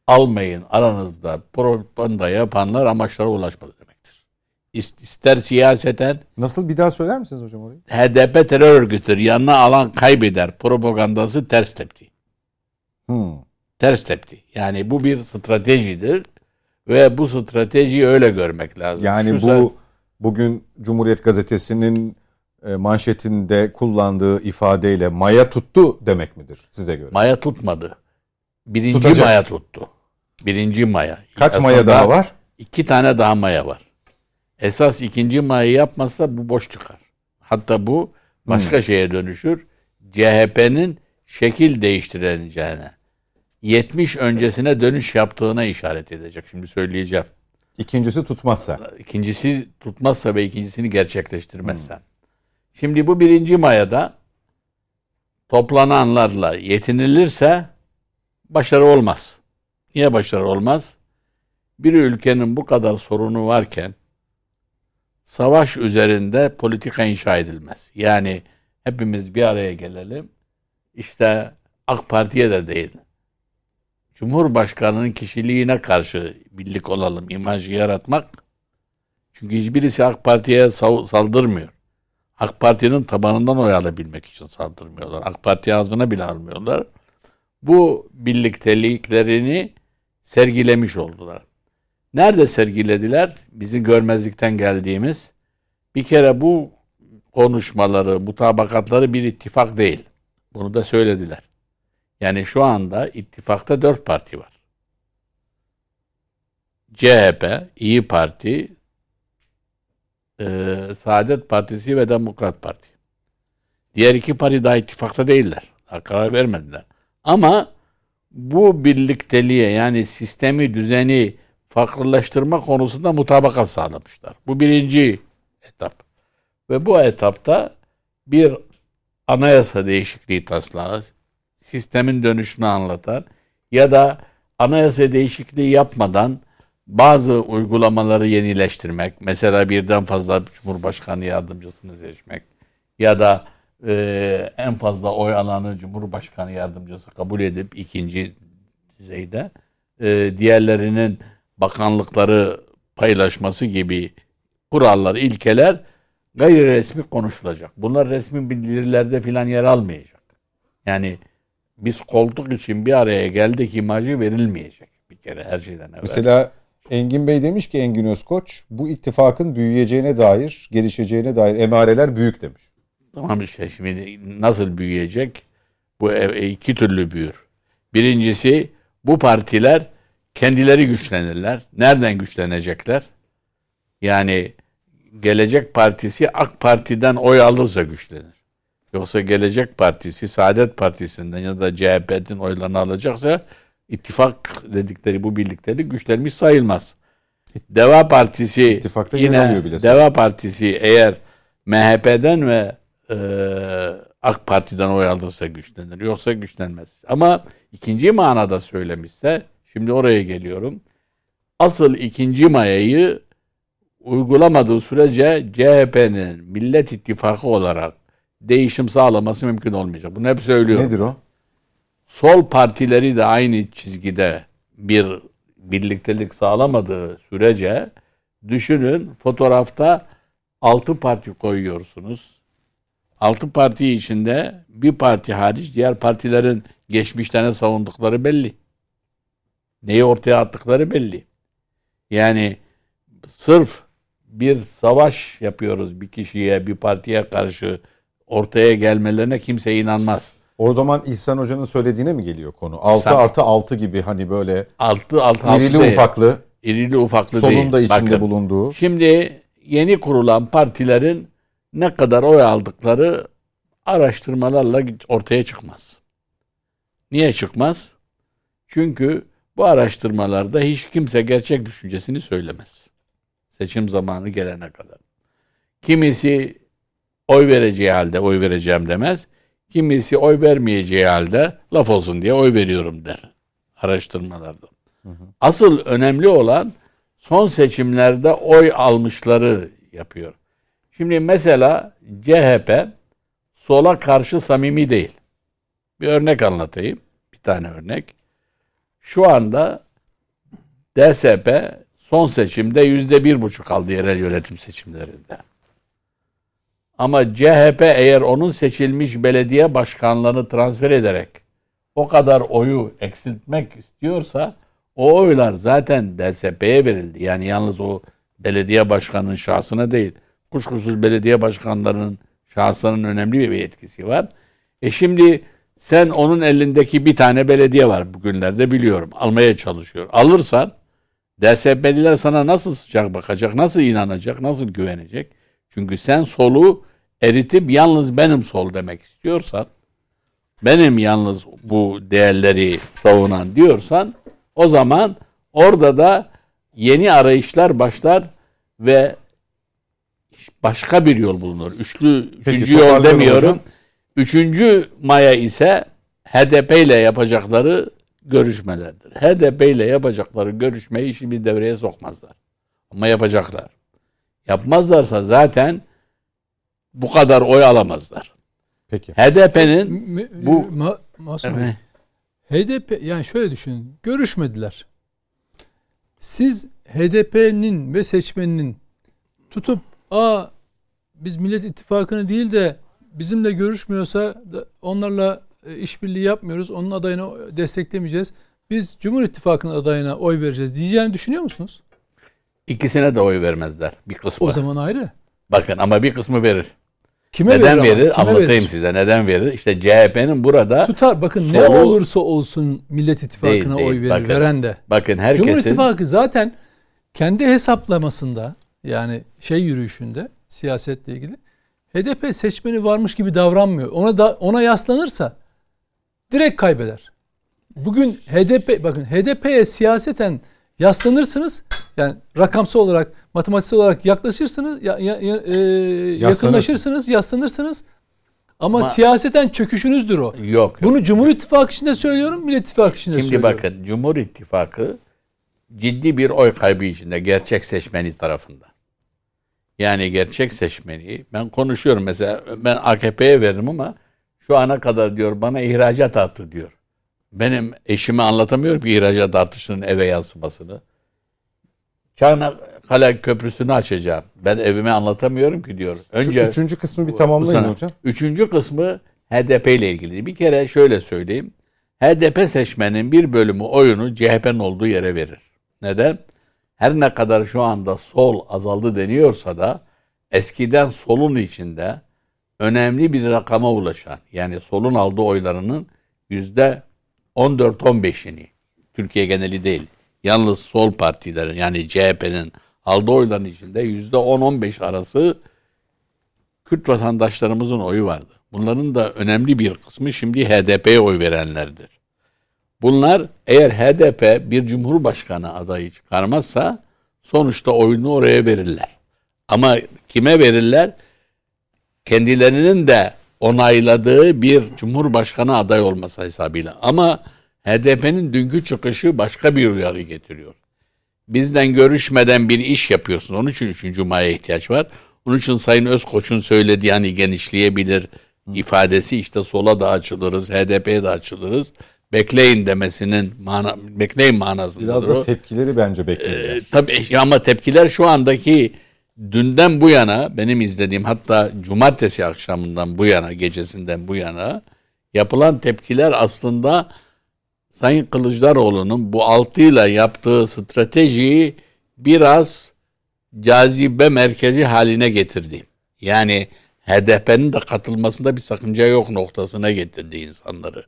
E: Almayın aranızda propaganda yapanlar amaçlara ulaşmadı demektir. İster siyaseten
A: Nasıl bir daha söyler misiniz hocam orayı?
E: HDP terör örgütüdür. Yanına alan kaybeder. Propagandası ters tepti.
A: Hmm.
E: Ters tepti. Yani bu bir stratejidir ve bu stratejiyi öyle görmek lazım.
A: Yani
E: Şu
A: bu
E: sa-
A: bugün Cumhuriyet Gazetesi'nin e, manşetinde kullandığı ifadeyle maya tuttu demek midir size göre?
E: maya tutmadı. Birinci
A: Tutacak.
E: maya tuttu. Birinci maya.
A: Kaç maya
E: Aslında
A: daha var?
E: İki tane daha maya var. Esas ikinci mayayı yapmazsa bu boş çıkar. Hatta bu başka şeye dönüşür. CHP'nin şekil değiştirileceğine, 70 öncesine dönüş yaptığına işaret edecek. Şimdi söyleyeceğim.
A: İkincisi tutmazsa.
E: İkincisi tutmazsa ve ikincisini gerçekleştirmezsen. Şimdi bu birinci mayada toplananlarla yetinilirse başarı olmaz. Niye başarı olmaz? Bir ülkenin bu kadar sorunu varken savaş üzerinde politika inşa edilmez. Yani hepimiz bir araya gelelim. İşte AK Parti'ye de değil. Cumhurbaşkanının kişiliğine karşı birlik olalım, imajı yaratmak. Çünkü hiçbirisi AK Parti'ye saldırmıyor. AK Parti'nin tabanından oy alabilmek için saldırmıyorlar. AK Parti ağzına bile almıyorlar. Bu birlikteliklerini sergilemiş oldular. Nerede sergilediler? Bizim görmezlikten geldiğimiz bir kere bu konuşmaları, mutabakatları bir ittifak değil. Bunu da söylediler. Yani şu anda ittifakta dört parti var. CHP, İyi Parti, e, Saadet Partisi ve Demokrat Parti. Diğer iki parti daha ittifakta değiller. Daha karar vermediler. Ama bu birlikteliğe yani sistemi, düzeni farklılaştırma konusunda mutabakat sağlamışlar. Bu birinci etap. Ve bu etapta bir anayasa değişikliği taslağı, sistemin dönüşünü anlatan ya da anayasa değişikliği yapmadan bazı uygulamaları yenileştirmek, mesela birden fazla Cumhurbaşkanı yardımcısını seçmek ya da e, en fazla oy alanı Cumhurbaşkanı yardımcısı kabul edip ikinci düzeyde e, diğerlerinin bakanlıkları paylaşması gibi kurallar, ilkeler gayri resmi konuşulacak. Bunlar resmi bildirilerde filan yer almayacak. Yani biz koltuk için bir araya geldik imajı verilmeyecek bir kere her şeyden evvel.
A: Mesela Engin Bey demiş ki Engin Özkoç bu ittifakın büyüyeceğine dair, gelişeceğine dair emareler büyük demiş.
E: Tamam işte şimdi nasıl büyüyecek? Bu iki türlü büyür. Birincisi bu partiler kendileri güçlenirler. Nereden güçlenecekler? Yani Gelecek Partisi AK Parti'den oy alırsa güçlenir. Yoksa Gelecek Partisi Saadet Partisi'nden ya da CHP'nin oylarını alacaksa ittifak dedikleri bu birlikleri güçlenmiş sayılmaz. Deva Partisi
A: İttifakta yine bile
E: Deva Partisi eğer MHP'den ve e, AK Parti'den oy alırsa güçlenir. Yoksa güçlenmez. Ama ikinci manada söylemişse şimdi oraya geliyorum. Asıl ikinci mayayı uygulamadığı sürece CHP'nin Millet İttifakı olarak değişim sağlaması mümkün olmayacak. Bunu hep söylüyorum.
A: Nedir o?
E: Sol partileri de aynı çizgide bir birliktelik sağlamadığı sürece düşünün fotoğrafta altı parti koyuyorsunuz. Altı parti içinde bir parti hariç diğer partilerin geçmişten savundukları belli. Neyi ortaya attıkları belli. Yani sırf bir savaş yapıyoruz bir kişiye, bir partiye karşı ortaya gelmelerine kimse inanmaz.
A: O zaman İhsan Hoca'nın söylediğine mi geliyor konu? 6
E: Sen-
A: artı 6 gibi hani böyle
E: Altı altı altı
A: irili
E: değil.
A: ufaklı,
E: İrili ufaklı değil.
A: solun da içinde
E: Bakın,
A: bulunduğu.
E: Şimdi yeni kurulan partilerin ne kadar oy aldıkları araştırmalarla ortaya çıkmaz. Niye çıkmaz? Çünkü bu araştırmalarda hiç kimse gerçek düşüncesini söylemez. Seçim zamanı gelene kadar. Kimisi oy vereceği halde oy vereceğim demez. Kimisi oy vermeyeceği halde laf olsun diye oy veriyorum der araştırmalarda. Asıl önemli olan son seçimlerde oy almışları yapıyor. Şimdi mesela CHP sola karşı samimi değil. Bir örnek anlatayım. Bir tane örnek. Şu anda DSP son seçimde yüzde bir buçuk aldı yerel yönetim seçimlerinde. Ama CHP eğer onun seçilmiş belediye başkanlarını transfer ederek o kadar oyu eksiltmek istiyorsa o oylar zaten DSP'ye verildi. Yani yalnız o belediye başkanının şahsına değil. Kuşkusuz belediye başkanlarının şahsının önemli bir etkisi var. E şimdi sen onun elindeki bir tane belediye var bugünlerde biliyorum. Almaya çalışıyor. Alırsan DSP'liler sana nasıl sıcak bakacak, nasıl inanacak, nasıl güvenecek? Çünkü sen solu eritip yalnız benim sol demek istiyorsan, benim yalnız bu değerleri savunan diyorsan, o zaman orada da yeni arayışlar başlar ve başka bir yol bulunur. Üçlü, üçüncü yol demiyorum.
A: hocam.
E: Üçüncü maya ise HDP ile yapacakları görüşmelerdir. HDP ile yapacakları görüşmeyi şimdi devreye sokmazlar. Ama yapacaklar. Yapmazlarsa zaten bu kadar oy alamazlar.
A: Peki.
E: HDP'nin
C: M-
E: bu-
C: Ma- Masum Bey, HDP yani şöyle düşünün. Görüşmediler. Siz HDP'nin ve seçmeninin tutup aa biz Millet İttifakı'nı değil de bizimle görüşmüyorsa onlarla e, işbirliği yapmıyoruz. Onun adayını desteklemeyeceğiz. Biz Cumhur İttifakı'nın adayına oy vereceğiz diyeceğini düşünüyor musunuz?
E: İkisine de oy vermezler. Bir kısmı.
C: O zaman ayrı.
E: Bakın ama bir kısmı verir.
C: Kime
E: Neden
C: ama?
E: verir?
C: Kime
E: Anlatayım
C: verir?
E: size. Neden verir? İşte CHP'nin burada
C: Tutar. Bakın ne
E: Solu-
C: olursa olsun Millet İttifakı'na
E: Değil,
C: oy verir
E: Bakın,
C: veren de.
E: bakın
C: Cumhur
E: herkesin
C: İttifakı zaten kendi hesaplamasında yani şey yürüyüşünde siyasetle ilgili HDP seçmeni varmış gibi davranmıyor. Ona da ona yaslanırsa direkt kaybeder. Bugün HDP bakın HDP'ye siyaseten yaslanırsınız yani rakamsal olarak matematiksel olarak yaklaşırsınız ya, ya, ya, e, yakınlaşırsınız yaslanırsınız ama,
E: Ama-
C: siyaseten çöküşünüzdür o.
E: Yok. yok.
C: Bunu Cumhur İttifakı içinde söylüyorum, Millet İttifakı içinde
E: Şimdi
C: söylüyorum.
E: bakın Cumhur İttifakı ciddi bir oy kaybı içinde gerçek seçmeni tarafından. Yani gerçek seçmeni ben konuşuyorum mesela ben AKP'ye veririm ama şu ana kadar diyor bana ihracat artı diyor. Benim eşime anlatamıyorum ki ihracat artışının eve yansımasını. Çanakkale Köprüsü'nü açacağım. Ben evime anlatamıyorum ki diyor.
A: Şu
E: Önce
A: üçüncü kısmı bir tamamlayın
E: sana-
A: hocam.
E: Üçüncü kısmı HDP ile ilgili. Bir kere şöyle söyleyeyim. HDP seçmenin bir bölümü oyunu CHP'nin olduğu yere verir. Neden? Her ne kadar şu anda sol azaldı deniyorsa da eskiden solun içinde önemli bir rakama ulaşan yani solun aldığı oylarının yüzde 14-15'ini Türkiye geneli değil. Yalnız sol partilerin yani CHP'nin aldığı oyların içinde yüzde 10-15 arası Kürt vatandaşlarımızın oyu vardı. Bunların da önemli bir kısmı şimdi HDP'ye oy verenlerdir. Bunlar eğer HDP bir cumhurbaşkanı adayı çıkarmazsa sonuçta oyunu oraya verirler. Ama kime verirler? Kendilerinin de onayladığı bir cumhurbaşkanı aday olması hesabıyla. Ama HDP'nin dünkü çıkışı başka bir uyarı getiriyor bizden görüşmeden bir iş yapıyorsun. Onun için 3. Maya'ya ihtiyaç var. Onun için Sayın Özkoç'un söylediği hani genişleyebilir ifadesi işte sola da açılırız, HDP'ye de açılırız. Bekleyin demesinin mana, bekleyin manasındadır
A: Biraz da
E: o.
A: tepkileri bence bekliyorlar.
E: Ee, tabii ama tepkiler şu andaki dünden bu yana benim izlediğim hatta cumartesi akşamından bu yana gecesinden bu yana yapılan tepkiler aslında Sayın Kılıçdaroğlu'nun bu altıyla yaptığı stratejiyi biraz cazibe merkezi haline getirdi. Yani HDP'nin de katılmasında bir sakınca yok noktasına getirdi insanları.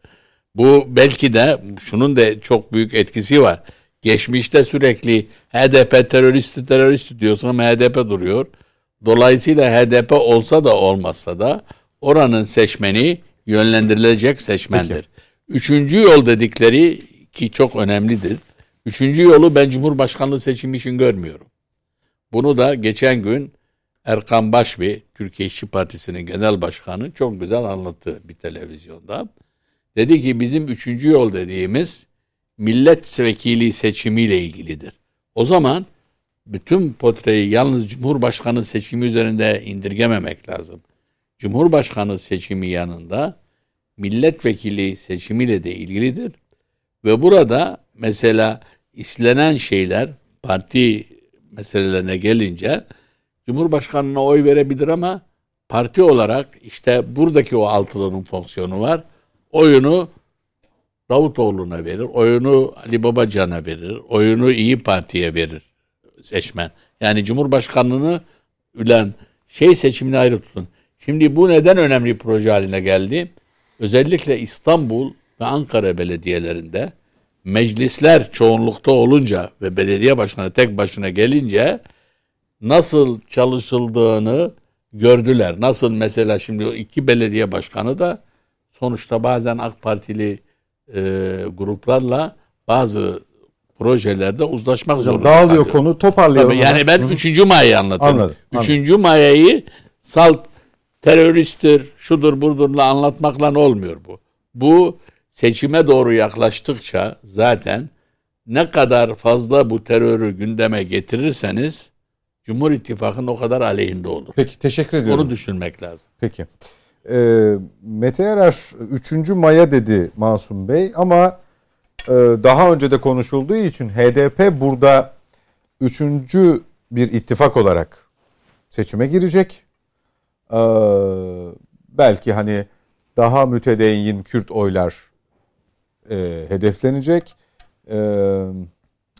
E: Bu belki de şunun da çok büyük etkisi var. Geçmişte sürekli HDP teröristi teröristi diyorsun ama HDP duruyor. Dolayısıyla HDP olsa da olmazsa da oranın seçmeni yönlendirilecek seçmendir. Üçüncü yol dedikleri ki çok önemlidir. Üçüncü yolu ben Cumhurbaşkanlığı seçimi için görmüyorum. Bunu da geçen gün Erkan Başbi, Türkiye İşçi Partisi'nin genel başkanı çok güzel anlattı bir televizyonda. Dedi ki bizim üçüncü yol dediğimiz milletvekili seçimiyle ilgilidir. O zaman bütün potreyi yalnız Cumhurbaşkanı seçimi üzerinde indirgememek lazım. Cumhurbaşkanı seçimi yanında milletvekili seçimiyle de ilgilidir. Ve burada mesela istenen şeyler parti meselelerine gelince Cumhurbaşkanına oy verebilir ama parti olarak işte buradaki o altılının fonksiyonu var. Oyunu Davutoğlu'na verir, oyunu Ali Babacan'a verir, oyunu İyi Parti'ye verir seçmen. Yani Cumhurbaşkanlığını ülen şey seçimini ayrı tutun. Şimdi bu neden önemli bir proje haline geldi? Özellikle İstanbul ve Ankara belediyelerinde meclisler çoğunlukta olunca ve belediye başkanı tek başına gelince nasıl çalışıldığını gördüler. Nasıl mesela şimdi iki belediye başkanı da sonuçta bazen AK Partili e, gruplarla bazı projelerde uzlaşmak
A: Hocam
E: zorunda
A: dağılıyor
E: kalıyor.
A: konu toparlayalım.
E: Tabii, yani ben 3. Maya'yı anlatıyorum.
A: Anladım, anladım.
E: 3. Maya'yı salt teröristtir, şudur budurla anlatmakla olmuyor bu. Bu seçime doğru yaklaştıkça zaten ne kadar fazla bu terörü gündeme getirirseniz Cumhur İttifakı'nın o kadar aleyhinde olur.
A: Peki teşekkür ediyorum.
E: Onu düşünmek lazım.
A: Peki. Ee, Mete Erer 3. Maya dedi Masum Bey ama e, daha önce de konuşulduğu için HDP burada üçüncü bir ittifak olarak seçime girecek. Ee, belki hani daha mütedeyyin Kürt oylar e, hedeflenecek. Ee,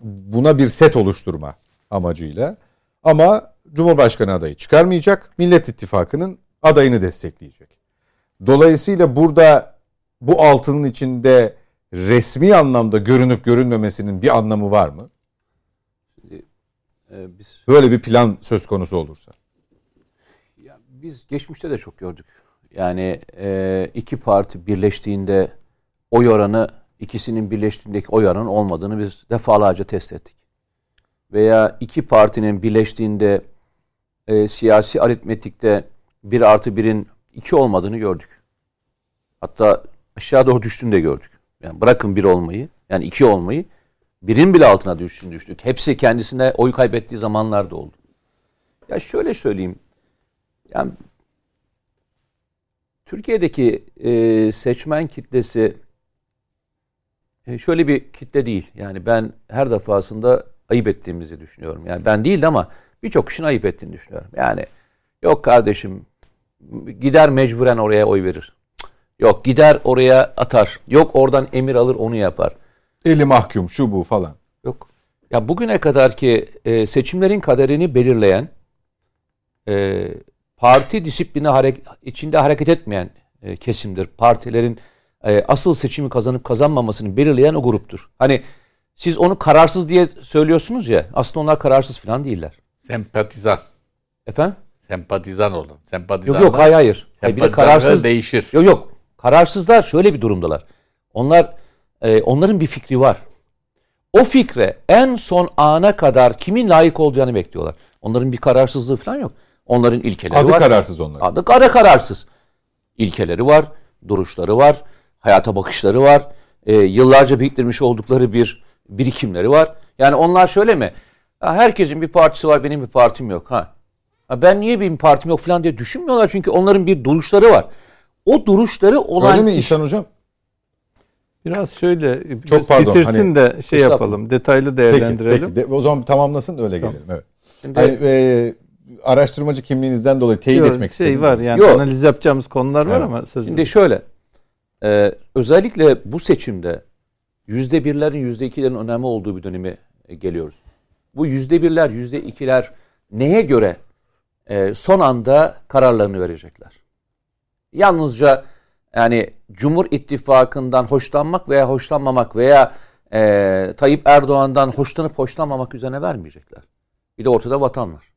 A: buna bir set oluşturma amacıyla. Ama Cumhurbaşkanı adayı çıkarmayacak. Millet İttifakı'nın adayını destekleyecek. Dolayısıyla burada bu altının içinde resmi anlamda görünüp görünmemesinin bir anlamı var mı?
F: Ee, biz
A: Böyle bir plan söz konusu olursa.
F: biz geçmişte de çok gördük. Yani e, iki parti birleştiğinde oy oranı ikisinin birleştiğindeki oy oranı olmadığını biz defalarca test ettik. Veya iki partinin birleştiğinde e, siyasi aritmetikte bir artı birin iki olmadığını gördük. Hatta aşağı doğru düştüğünü de gördük. Yani bırakın bir olmayı, yani iki olmayı, birin bile altına düştüğünü düştük. Hepsi kendisine oy kaybettiği zamanlar da oldu. Ya şöyle söyleyeyim. Yani Türkiye'deki e, seçmen kitlesi e, şöyle bir kitle değil. Yani ben her defasında ayıp ettiğimizi düşünüyorum. Yani ben değil ama birçok kişinin ayıp ettiğini düşünüyorum. Yani yok kardeşim gider mecburen oraya oy verir. Yok gider oraya atar. Yok oradan emir alır onu yapar.
A: Eli mahkum şu bu falan.
F: Yok. Ya bugüne kadar ki e, seçimlerin kaderini belirleyen e, parti disiplini harek, içinde hareket etmeyen e, kesimdir. Partilerin e, asıl seçimi kazanıp kazanmamasını belirleyen o gruptur. Hani siz onu kararsız diye söylüyorsunuz ya aslında onlar kararsız falan değiller.
E: Sempatizan.
F: Efendim?
E: Sempatizan olun. Sempatizan.
F: Yok yok hayır hayır. hayır bir de kararsız
E: değişir.
F: Yok yok. Kararsızlar şöyle bir durumdalar. Onlar e, onların bir fikri var. O fikre en son ana kadar kimin layık olacağını bekliyorlar. Onların bir kararsızlığı falan yok. Onların ilkeleri
A: Adı
F: var.
A: kararsız onların.
F: Adı kara kararsız. İlkeleri var, duruşları var, hayata bakışları var. e, yıllarca biriktirmiş oldukları bir birikimleri var. Yani onlar şöyle mi? Ya herkesin bir partisi var, benim bir partim yok. Ha. Ben niye benim partim yok falan diye düşünmüyorlar çünkü onların bir duruşları var. O duruşları olan
A: Öyle mi İhsan Hocam?
B: Biraz şöyle
A: Çok pardon,
B: bitirsin
A: hani-
B: de şey yapalım. Detaylı
A: Peki,
B: değerlendirelim.
A: peki. De- o zaman tamamlasın da öyle gelelim. Evet.
F: Şimdi-
A: Hani, e, araştırmacı kimliğinizden dolayı teyit
B: Yok,
A: etmek
B: şey
A: istedim.
B: var yani
F: Yok.
B: analiz yapacağımız konular var
A: Evet.
B: ama sözüm.
F: Şimdi şöyle, e, özellikle bu seçimde yüzde birlerin, yüzde ikilerin önemli olduğu bir döneme e, geliyoruz. Bu yüzde birler, yüzde ikiler neye göre e, son anda kararlarını verecekler? Yalnızca yani Cumhur İttifakı'ndan hoşlanmak veya hoşlanmamak veya e, Tayyip Erdoğan'dan hoşlanıp hoşlanmamak üzerine vermeyecekler. Bir de ortada vatan var.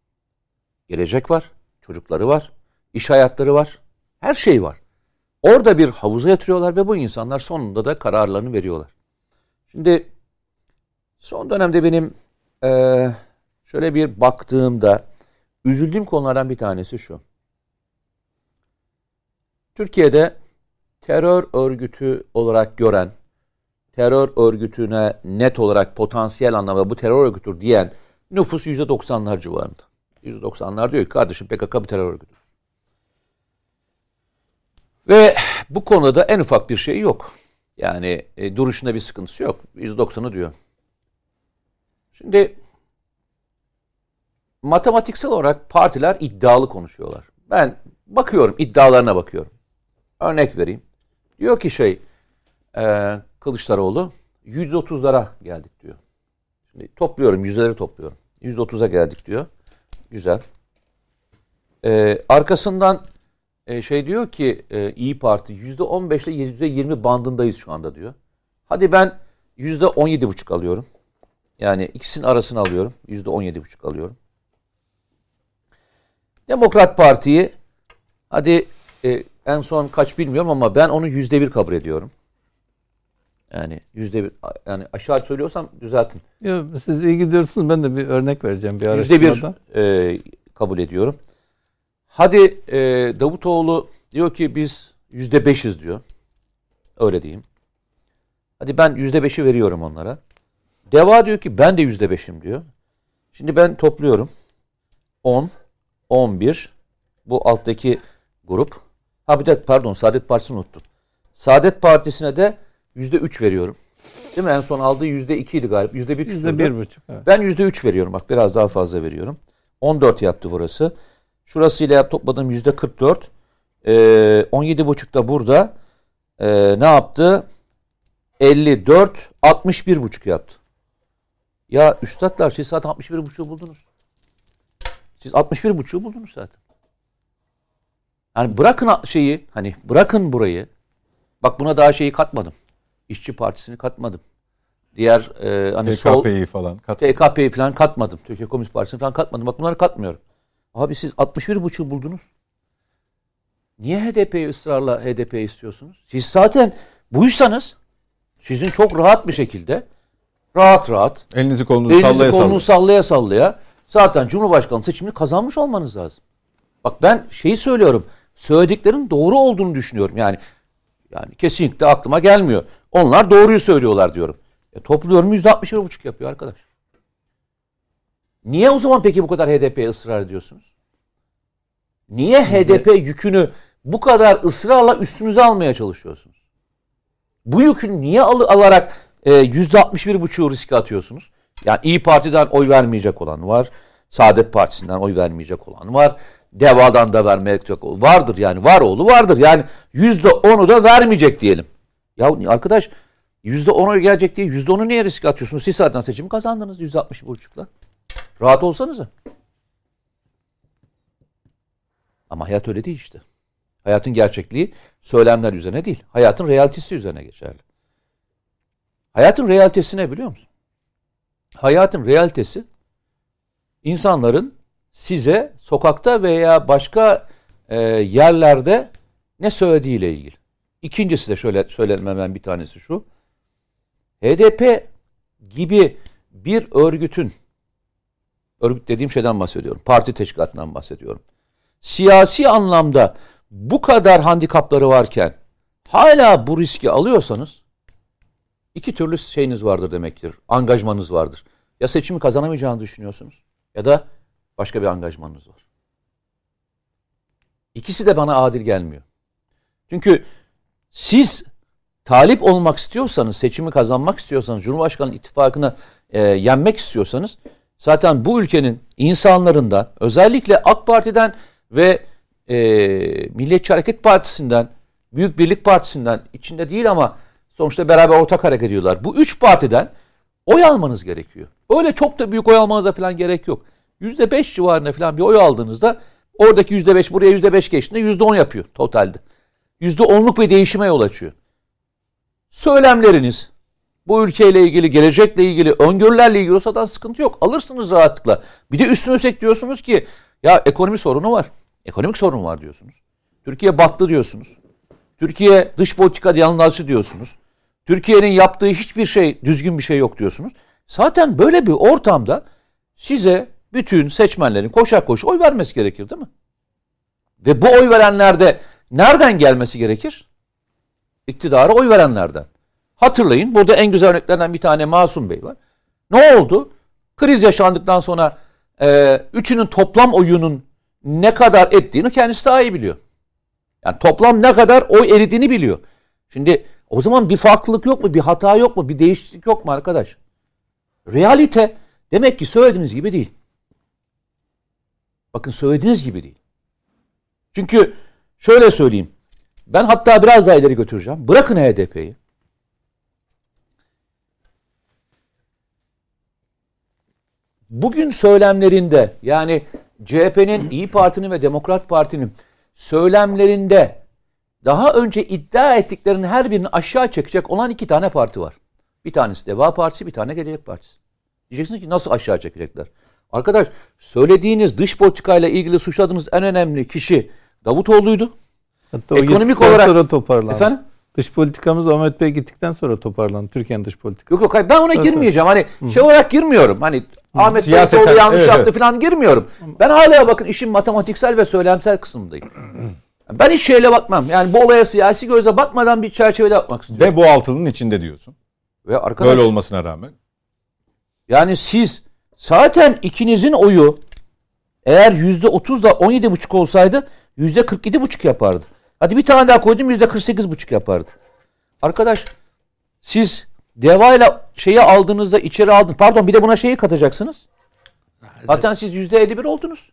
F: Gelecek var, çocukları var, iş hayatları var, her şey var. Orada bir havuza yatırıyorlar ve bu insanlar sonunda da kararlarını veriyorlar. Şimdi son dönemde benim eee, şöyle bir baktığımda üzüldüğüm konulardan bir tanesi şu. Türkiye'de terör örgütü olarak gören, terör örgütüne net olarak potansiyel anlamda bu terör örgütüdür diyen nüfus %90'lar civarında. %90'lar diyor ki kardeşim PKK bir terör örgütüdür. Ve bu konuda en ufak bir şey yok. Yani e, duruşunda bir sıkıntısı yok. %90'ı diyor. Şimdi matematiksel olarak partiler iddialı konuşuyorlar. Ben bakıyorum, iddialarına bakıyorum. Örnek vereyim. Diyor ki şey, e, Kılıçdaroğlu 130'lara geldik diyor. Şimdi topluyorum, yüzdeleri topluyorum. 130'a geldik diyor. Güzel. E, arkasından e, şey diyor ki e, İyi Parti %15 ile %20 bandındayız şu anda diyor. Hadi ben %17,5 alıyorum. Yani ikisinin arasını alıyorum. %17,5 alıyorum. Demokrat Parti'yi hadi e, en son kaç bilmiyorum ama ben onu %1 kabul ediyorum. Yani %1 yani aşağı söylüyorsam düzeltin.
B: Yok, siz iyi gidiyorsunuz. Ben de bir örnek vereceğim bir
F: Yüzde bir e, kabul ediyorum. Hadi e, Davutoğlu diyor ki biz yüzde beşiz diyor. Öyle diyeyim. Hadi ben yüzde beşi veriyorum onlara. Deva diyor ki ben de yüzde beşim diyor. Şimdi ben topluyorum. 10, 11, bu alttaki grup. Ha bir de pardon Saadet Partisi'ni unuttum. Saadet Partisi'ne de yüzde üç veriyorum. Değil mi? En son aldığı yüzde ikiydi galiba. Yüzde bir
B: Yüzde bir buçuk. Evet.
F: Ben yüzde üç veriyorum. Bak biraz daha fazla veriyorum. 14 yaptı burası. Şurasıyla yap, topladım yüzde 44. Ee, 17 buçuk da burada. Ee, ne yaptı? 54, 61 buçuk yaptı. Ya üstadlar siz zaten 61 buçuğu buldunuz. Siz 61 buçuğu buldunuz zaten. Yani bırakın şeyi hani bırakın burayı. Bak buna daha şeyi katmadım. İşçi Partisi'ni katmadım. diğer e, hani
A: TKP'yi falan kat.
F: TKP'yi falan katmadım. Türkiye Komünist Partisi'ni falan katmadım. Bak bunları katmıyorum. Abi siz 61,5'u buldunuz. Niye HDP'yi ısrarla HDP istiyorsunuz? Siz zaten buysanız sizin çok rahat bir şekilde rahat rahat
A: Elinizi kolunuzu
F: elinizi
A: sallaya
F: kolunu
A: sallaya.
F: sallaya sallaya zaten Cumhurbaşkanlığı seçimini kazanmış olmanız lazım. Bak ben şeyi söylüyorum. Söylediklerin doğru olduğunu düşünüyorum. Yani yani kesinlikle aklıma gelmiyor. Onlar doğruyu söylüyorlar diyorum. E, topluyorum %61,5 yapıyor arkadaş. Niye o zaman peki bu kadar HDP'ye ısrar ediyorsunuz? Niye HDP yükünü bu kadar ısrarla üstünüze almaya çalışıyorsunuz? Bu yükü niye al- alarak e, %61,5'u riske atıyorsunuz? Yani İyi Parti'den oy vermeyecek olan var. Saadet Partisi'nden oy vermeyecek olan var. Deva'dan da vermeyecek olan vardır yani. Var oğlu vardır. Yani %10'u da vermeyecek diyelim. Ya arkadaş %10 oy gelecek diye %10'u niye riske atıyorsunuz? Siz zaten seçimi kazandınız %61,5'la. Rahat olsanıza. Ama hayat öyle değil işte. Hayatın gerçekliği söylemler üzerine değil. Hayatın realitesi üzerine geçerli. Hayatın realitesi ne biliyor musun? Hayatın realitesi insanların size sokakta veya başka e, yerlerde ne söylediğiyle ilgili. İkincisi de şöyle söylememden bir tanesi şu. HDP gibi bir örgütün örgüt dediğim şeyden bahsediyorum. Parti teşkilatından bahsediyorum. Siyasi anlamda bu kadar handikapları varken hala bu riski alıyorsanız iki türlü şeyiniz vardır demektir. Angajmanınız vardır. Ya seçimi kazanamayacağını düşünüyorsunuz ya da başka bir angajmanınız var. İkisi de bana adil gelmiyor. Çünkü siz talip olmak istiyorsanız, seçimi kazanmak istiyorsanız, Cumhurbaşkanı ittifakını e, yenmek istiyorsanız zaten bu ülkenin insanlarından özellikle AK Parti'den ve e, Milliyetçi Hareket Partisi'nden, Büyük Birlik Partisi'nden içinde değil ama sonuçta beraber ortak hareket ediyorlar. Bu üç partiden oy almanız gerekiyor. Öyle çok da büyük oy almanıza falan gerek yok. Yüzde beş civarında falan bir oy aldığınızda oradaki yüzde beş buraya yüzde beş geçtiğinde yüzde on yapıyor totalde. Yüzde onluk bir değişime yol açıyor. Söylemleriniz, bu ülkeyle ilgili, gelecekle ilgili, öngörülerle ilgili olsa da sıkıntı yok. Alırsınız rahatlıkla. Bir de üstüne üstlük diyorsunuz ki ya ekonomi sorunu var. Ekonomik sorun var diyorsunuz. Türkiye battı diyorsunuz. Türkiye dış politika yanlışı diyorsunuz. Türkiye'nin yaptığı hiçbir şey, düzgün bir şey yok diyorsunuz. Zaten böyle bir ortamda size bütün seçmenlerin koşar koşu oy vermesi gerekir değil mi? Ve bu oy verenlerde nereden gelmesi gerekir? İktidara oy verenlerden. Hatırlayın burada en güzel örneklerden bir tane Masum Bey var. Ne oldu? Kriz yaşandıktan sonra e, üçünün toplam oyunun ne kadar ettiğini kendisi daha iyi biliyor. Yani toplam ne kadar oy eridiğini biliyor. Şimdi o zaman bir farklılık yok mu? Bir hata yok mu? Bir değişiklik yok mu arkadaş? Realite demek ki söylediğiniz gibi değil. Bakın söylediğiniz gibi değil. Çünkü şöyle söyleyeyim. Ben hatta biraz daha ileri götüreceğim. Bırakın HDP'yi. Bugün söylemlerinde yani CHP'nin, İyi Parti'nin ve Demokrat Parti'nin söylemlerinde daha önce iddia ettiklerinin her birini aşağı çekecek olan iki tane parti var. Bir tanesi Deva Partisi, bir tane Gelecek Partisi. Diyeceksiniz ki nasıl aşağı çekecekler? Arkadaş söylediğiniz dış politikayla ilgili suçladığınız en önemli kişi Davutoğlu'ydu.
B: Hatta
F: Ekonomik olarak-
B: sonra toparlandı.
F: Efendim?
B: Dış politikamız Ahmet Bey gittikten sonra toparlandı. Türkiye'nin dış politikası.
F: Yok yok hayır, ben ona
B: Evet,
F: girmeyeceğim. Hani şey olarak girmiyorum. Hani Ahmet
A: Siyaseten,
F: Davutoğlu yanlış
A: evet,
F: yaptı
A: evet.
F: falan girmiyorum. Ben hala bakın işin matematiksel ve söylemsel kısmındayım. Ben hiç şeyle bakmam. Yani bu olaya siyasi gözle bakmadan bir çerçevede bakmak istiyorum.
A: Ve bu altının içinde diyorsun.
F: Ve arkadaş
A: Böyle olmasına rağmen.
F: yani siz zaten ikinizin oyu eğer yüzde otuz da on yedi buçuk olsaydı yüzde kırk yedi buçuk yapardı. Hadi bir tane daha koydum yüzde kırk sekiz buçuk yapardı. Arkadaş siz devayla şeyi aldığınızda içeri aldın. Pardon bir de buna şeyi katacaksınız. Zaten siz yüzde elli bir oldunuz.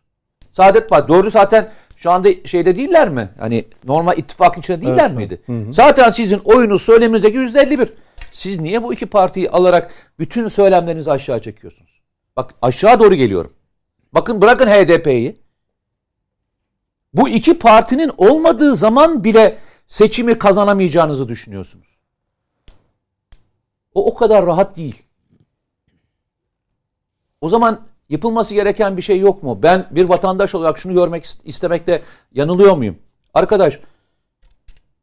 F: Saadet Partisi. Doğru zaten şu anda şeyde değiller mi? Hani normal ittifak içinde değiller
B: Evet,
F: miydi? Zaten sizin oyunuz söyleminizdeki yüzde elli bir. Siz niye bu iki partiyi alarak bütün söylemlerinizi aşağı çekiyorsunuz? Bak aşağı doğru geliyorum. Bakın bırakın HDP'yi. Bu iki partinin olmadığı zaman bile seçimi kazanamayacağınızı düşünüyorsunuz. O o kadar rahat değil. O zaman yapılması gereken bir şey yok mu? Ben bir vatandaş olarak şunu görmek ist- istemekte yanılıyor muyum? Arkadaş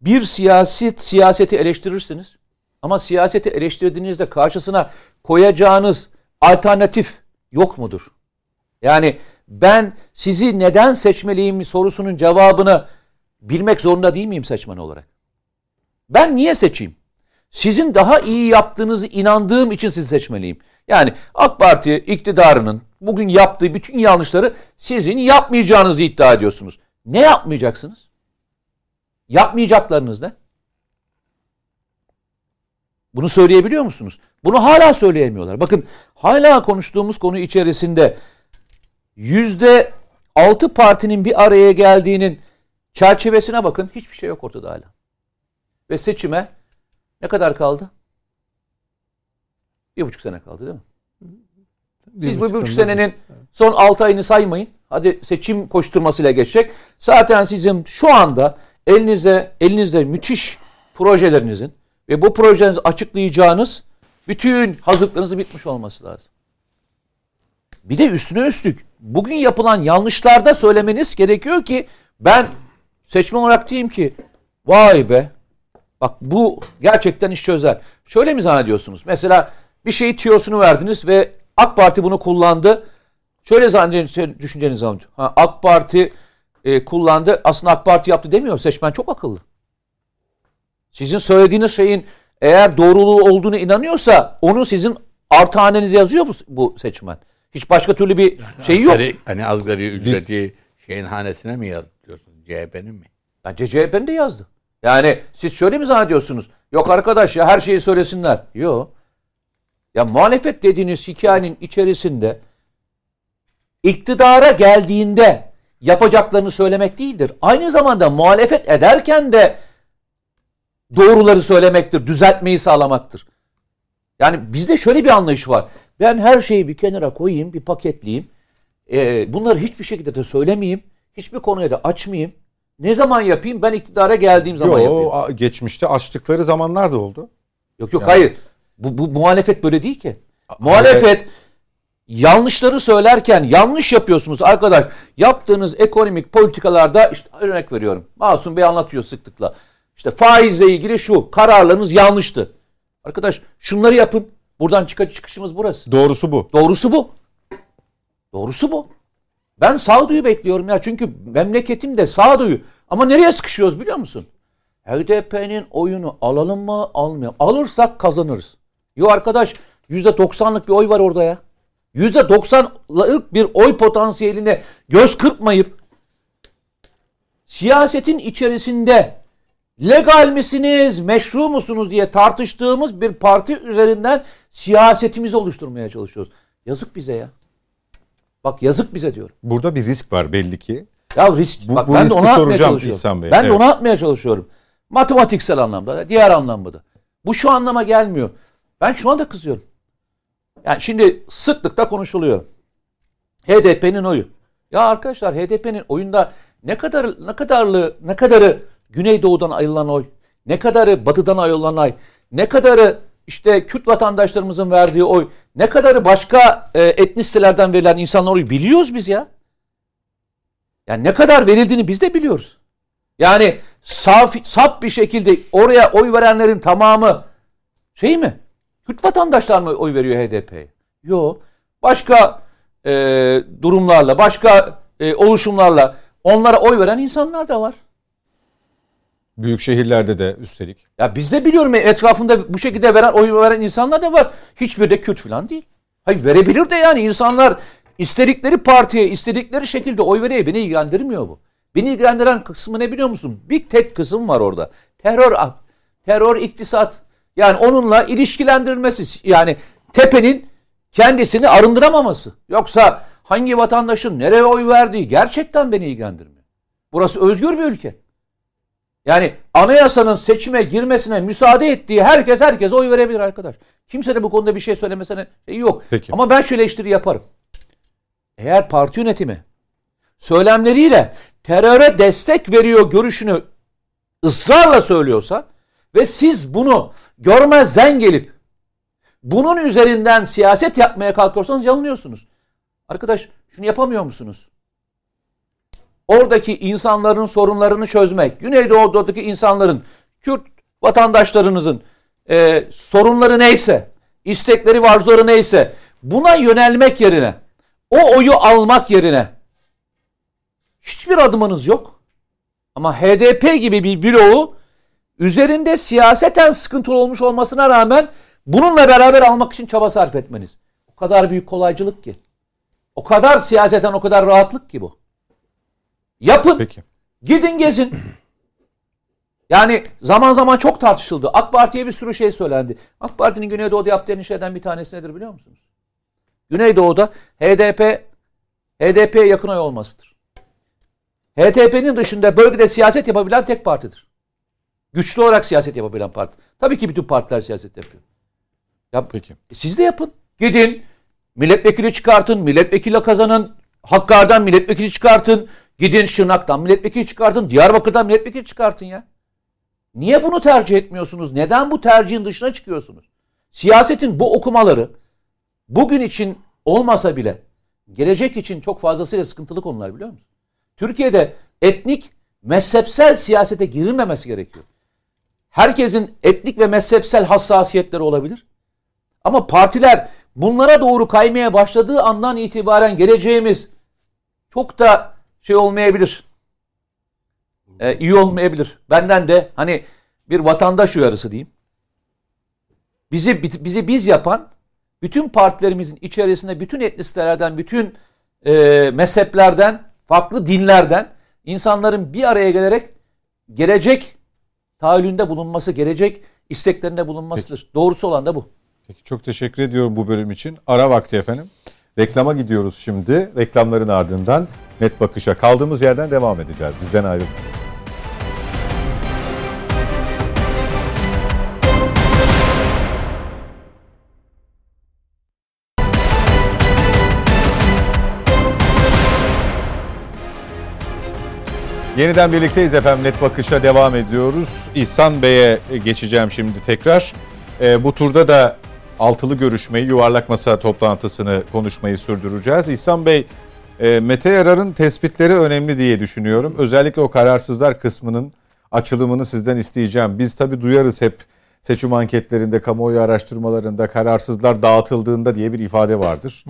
F: bir siyaset siyaseti eleştirirsiniz. Ama siyaseti eleştirdiğinizde karşısına koyacağınız alternatif yok mudur? Yani ben sizi neden seçmeliyim sorusunun cevabını bilmek zorunda değil miyim seçmen olarak? Ben niye seçeyim? Sizin daha iyi yaptığınızı inandığım için sizi seçmeliyim. Yani AK Parti iktidarının bugün yaptığı bütün yanlışları sizin yapmayacağınızı iddia ediyorsunuz. Ne yapmayacaksınız? Yapmayacaklarınız ne? Bunu söyleyebiliyor musunuz? Bunu hala söyleyemiyorlar. Bakın hala konuştuğumuz konu içerisinde yüzde altı partinin bir araya geldiğinin çerçevesine bakın. Hiçbir şey yok ortada hala. Ve seçime ne kadar kaldı? Bir buçuk sene kaldı değil mi? Siz bu bir buçuk senenin son 6 ayını saymayın. Hadi seçim koşturmasıyla geçecek. Zaten sizin şu anda elinizde elinizde müthiş projelerinizin ve bu projenizi açıklayacağınız bütün hazırlıklarınızın bitmiş olması lazım. Bir de üstüne üstlük bugün yapılan yanlışlarda söylemeniz gerekiyor ki ben seçmen olarak diyeyim ki vay be bak bu gerçekten iş çözer. Şöyle mi zannediyorsunuz? Mesela bir şeyi tiyosunu verdiniz ve AK Parti bunu kullandı. Şöyle zannediyorsunuz düşünceniz anlatıyor. Ha, AK Parti e, kullandı. Aslında AK Parti yaptı demiyor. Seçmen çok akıllı. Sizin söylediğiniz şeyin eğer doğruluğu olduğunu inanıyorsa onu sizin artı hanenize yazıyor bu, bu seçmen. Hiç başka türlü bir şeyi yok.
E: Asgari, hani asgari ücreti şeyin hanesine mi yaz diyorsun? CHP'nin mi?
F: Bence CHP'nin de yazdı. Yani siz şöyle mi zannediyorsunuz? Yok arkadaş ya her şeyi söylesinler. Yok. Ya muhalefet dediğiniz hikayenin içerisinde iktidara geldiğinde yapacaklarını söylemek değildir. Aynı zamanda muhalefet ederken de doğruları söylemektir, düzeltmeyi sağlamaktır. Yani bizde şöyle bir anlayış var. Ben her şeyi bir kenara koyayım, bir paketleyeyim. Ee, bunları hiçbir şekilde de söylemeyeyim. Hiçbir konuya da açmayayım. Ne zaman yapayım? Ben iktidara geldiğim zaman yapayım.
A: Yo, a- geçmişte açtıkları zamanlar da oldu.
F: Yok yok hayır. Bu, bu muhalefet böyle değil ki. Muhalefet yanlışları söylerken yanlış yapıyorsunuz arkadaş. Yaptığınız ekonomik politikalarda işte örnek veriyorum. Masum Bey anlatıyor sıklıkla. İşte faizle ilgili şu kararlarınız yanlıştı. Arkadaş şunları yapın. Buradan çıkış çıkışımız burası.
A: Doğrusu bu.
F: Doğrusu bu. Doğrusu bu. Ben sağduyu bekliyorum ya. Çünkü memleketim de sağduyu. Ama nereye sıkışıyoruz biliyor musun? HDP'nin oyunu alalım mı almayalım. Alırsak kazanırız. Yo arkadaş %90'lık bir oy var orada ya. %90'lık bir oy potansiyeline göz kırpmayıp siyasetin içerisinde legal misiniz, meşru musunuz diye tartıştığımız bir parti üzerinden siyasetimizi oluşturmaya çalışıyoruz. Yazık bize ya. Bak yazık bize diyorum.
A: Burada bir risk var belli ki.
F: Ya risk.
A: Bu-
F: bak
A: bu
F: ben de
A: riski
F: onu atmaya
A: soracağım
F: çalışıyorum.
A: İhsan Bey,
F: Ben de
A: evet.
F: onu atmaya çalışıyorum. Matematiksel anlamda da, diğer anlamda da. Bu şu anlama gelmiyor. Ben şu anda kızıyorum. Yani şimdi sıklıkta konuşuluyor. HDP'nin oyu. Ya arkadaşlar HDP'nin oyunda ne kadar ne kadarlı ne kadarı Güneydoğu'dan ayrılan oy, ne kadarı Batı'dan ayrılan oy, ne kadarı işte Kürt vatandaşlarımızın verdiği oy, ne kadarı başka e, etnisitelerden verilen insanlar oyu biliyoruz biz ya. Yani ne kadar verildiğini biz de biliyoruz. Yani saf, saf bir şekilde oraya oy verenlerin tamamı şey mi? Kürt vatandaşlar mı oy veriyor HDP'ye? Yok. Başka e, durumlarla, başka e, oluşumlarla onlara oy veren insanlar da var.
A: Büyük şehirlerde de üstelik.
F: Ya biz de biliyorum ya, etrafında bu şekilde veren oy veren insanlar da var. Hiçbiri de Kürt falan değil. Hayır verebilir de yani insanlar istedikleri partiye istedikleri şekilde oy veriyor. Beni ilgilendirmiyor bu. Beni ilgilendiren kısmı ne biliyor musun? Bir tek kısım var orada. Terör terör iktisat. Yani onunla ilişkilendirilmesi. Yani tepenin kendisini arındıramaması. Yoksa hangi vatandaşın nereye oy verdiği gerçekten beni ilgilendirmiyor. Burası özgür bir ülke. Yani anayasanın seçime girmesine müsaade ettiği herkes herkes oy verebilir arkadaş. Kimse de bu konuda bir şey söylemesine şey yok.
A: Peki.
F: Ama ben şu eleştiri yaparım. Eğer parti yönetimi söylemleriyle teröre destek veriyor görüşünü ısrarla söylüyorsa ve siz bunu görmezden gelip bunun üzerinden siyaset yapmaya kalkıyorsanız yanılıyorsunuz. Arkadaş şunu yapamıyor musunuz? Oradaki insanların sorunlarını çözmek, Güneydoğu'daki insanların, Kürt vatandaşlarınızın e, sorunları neyse, istekleri, varzuları neyse buna yönelmek yerine, o oyu almak yerine hiçbir adımınız yok. Ama HDP gibi bir bloğu üzerinde siyaseten sıkıntılı olmuş olmasına rağmen bununla beraber almak için çaba sarf etmeniz. O kadar büyük kolaycılık ki. O kadar siyaseten o kadar rahatlık ki bu. Yapın.
A: Peki.
F: Gidin gezin. Yani zaman zaman çok tartışıldı. AK Parti'ye bir sürü şey söylendi. AK Parti'nin Güneydoğu'da yaptığı en şeyden bir tanesi nedir biliyor musunuz? Güneydoğu'da HDP HDP'ye yakın oy olmasıdır. HDP'nin dışında bölgede siyaset yapabilen tek partidir. Güçlü olarak siyaset yapabilen parti. Tabii ki bütün partiler siyaset yapıyor. Ya,
A: Peki.
F: e, siz de yapın. Gidin milletvekili çıkartın, milletvekili kazanın, Hakkari'den milletvekili çıkartın, gidin Şırnak'tan milletvekili çıkartın, Diyarbakır'dan milletvekili çıkartın ya. Niye bunu tercih etmiyorsunuz? Neden bu tercihin dışına çıkıyorsunuz? Siyasetin bu okumaları bugün için olmasa bile gelecek için çok fazlasıyla sıkıntılı konular biliyor musun? Türkiye'de etnik, mezhepsel siyasete girilmemesi gerekiyor. Herkesin etnik ve mezhepsel hassasiyetleri olabilir. Ama partiler bunlara doğru kaymaya başladığı andan itibaren geleceğimiz çok da şey olmayabilir. Ee, iyi olmayabilir. Benden de hani bir vatandaş uyarısı diyeyim. Bizi bizi biz yapan bütün partilerimizin içerisinde bütün etnisitelerden, bütün e, mezheplerden, farklı dinlerden insanların bir araya gelerek gelecek tahayyülünde bulunması, gelecek isteklerinde bulunmasıdır. Doğrusu olan da bu.
A: Peki çok teşekkür ediyorum bu bölüm için. Ara vakti efendim. Reklama gidiyoruz şimdi. Reklamların ardından net bakışa kaldığımız yerden devam edeceğiz. Bizden ayrılmayın. Yeniden birlikteyiz efendim. Net Bakış'a devam ediyoruz. İhsan Bey'e geçeceğim şimdi tekrar. Ee, bu turda da altılı görüşmeyi, yuvarlak masa toplantısını konuşmayı sürdüreceğiz. İhsan Bey, e, Mete Yarar'ın tespitleri önemli diye düşünüyorum. Özellikle o kararsızlar kısmının açılımını sizden isteyeceğim. Biz tabii duyarız hep seçim anketlerinde, kamuoyu araştırmalarında kararsızlar dağıtıldığında diye bir ifade vardır.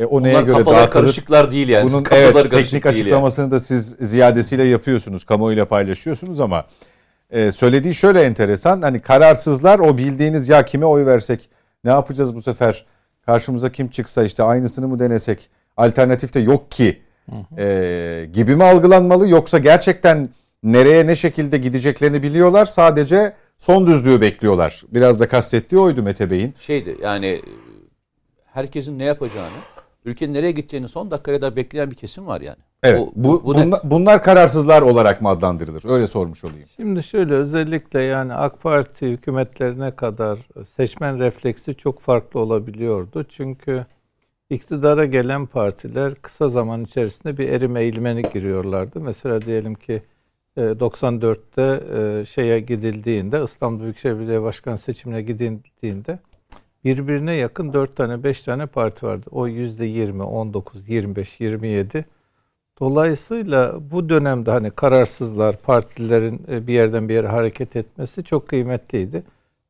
A: E, o neye
F: Bunlar
A: göre
F: kafalar
A: dağıtılır?
F: karışıklar değil yani.
A: Bunun
F: Kafaları
A: evet teknik
F: değil yani.
A: açıklamasını da siz ziyadesiyle yapıyorsunuz, kamuoyuyla paylaşıyorsunuz ama e, söylediği şöyle enteresan. Hani kararsızlar o bildiğiniz ya kime oy versek, ne yapacağız bu sefer, karşımıza kim çıksa işte aynısını mı denesek, alternatif de yok ki e, gibi mi algılanmalı yoksa gerçekten nereye ne şekilde gideceklerini biliyorlar sadece son düzlüğü bekliyorlar. Biraz da kastettiği oydu Mete Bey'in.
F: Şeydi yani herkesin ne yapacağını, ülkenin nereye gideceğini son dakikaya kadar bekleyen bir kesim var yani.
A: Evet.
F: Bu-
A: bu,
F: bu net.
A: bunlar, kararsızlar olarak mı adlandırılır? Öyle sormuş olayım.
B: Şimdi şöyle özellikle yani AK Parti hükümetlerine kadar seçmen refleksi çok farklı olabiliyordu. Çünkü iktidara gelen partiler kısa zaman içerisinde bir erime eğilmeni giriyorlardı. Mesela diyelim ki e, 94'te e, şeye gidildiğinde İstanbul Büyükşehir Belediye Başkan seçimine gidildiğinde birbirine yakın 4 tane 5 tane parti vardı. O %20, 19, 25, 27 Dolayısıyla bu dönemde hani kararsızlar, partilerin e, bir yerden bir yere hareket etmesi çok kıymetliydi.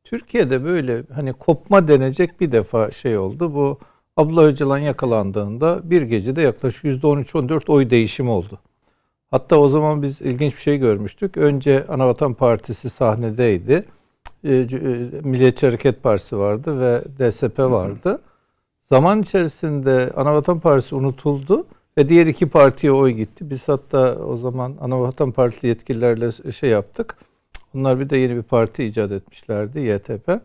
B: Türkiye'de böyle hani kopma denecek bir defa şey oldu. Bu Abdullah Öcalan yakalandığında bir gecede yaklaşık %13-14 oy değişimi oldu. Hatta o zaman biz ilginç bir şey görmüştük. Önce Anavatan Partisi sahnedeydi. E, e, Milliyetçi Hareket Partisi vardı ve DSP vardı. Zaman içerisinde Anavatan Partisi unutuldu ve diğer iki partiye oy gitti. Biz hatta o zaman Anavatan Partili yetkililerle şey yaptık. Onlar bir de yeni bir parti icat etmişlerdi YTP.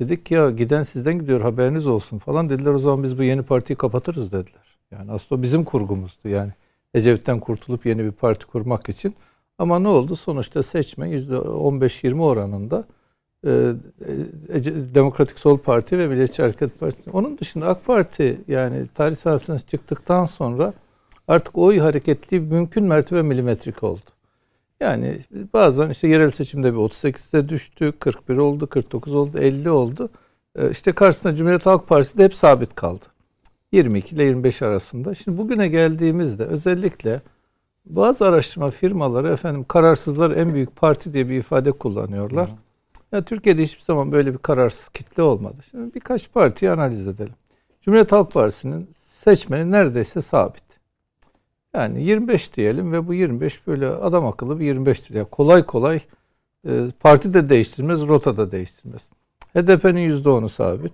B: Dedik ya giden sizden gidiyor haberiniz olsun falan dediler. O zaman biz bu yeni partiyi kapatırız dediler. Yani aslında bizim kurgumuzdu yani. Ecevit'ten kurtulup yeni bir parti kurmak için. Ama ne oldu? Sonuçta seçmen %15-20 oranında Demokratik Sol Parti ve Milliyetçi Hareket Partisi. Onun dışında AK Parti yani tarih sahnesine çıktıktan sonra artık oy hareketliği mümkün mertebe milimetrik oldu. Yani bazen işte yerel seçimde bir 38'e düştü, 41 oldu, 49 oldu, 50 oldu. E, işte karşısında Cumhuriyet Halk Partisi de hep sabit kaldı. 22 ile 25 arasında. Şimdi bugüne geldiğimizde özellikle bazı araştırma firmaları efendim kararsızlar en büyük parti diye bir ifade kullanıyorlar. Ya Türkiye'de hiçbir zaman böyle bir kararsız kitle olmadı. Şimdi birkaç partiyi analiz edelim. Cumhuriyet Halk Partisi'nin seçmeni neredeyse sabit. Yani 25 diyelim ve bu 25 böyle adam akıllı bir 25'tir. Yani kolay kolay e, parti de değiştirmez, rota da değiştirmez. HDP'nin %10'u sabit.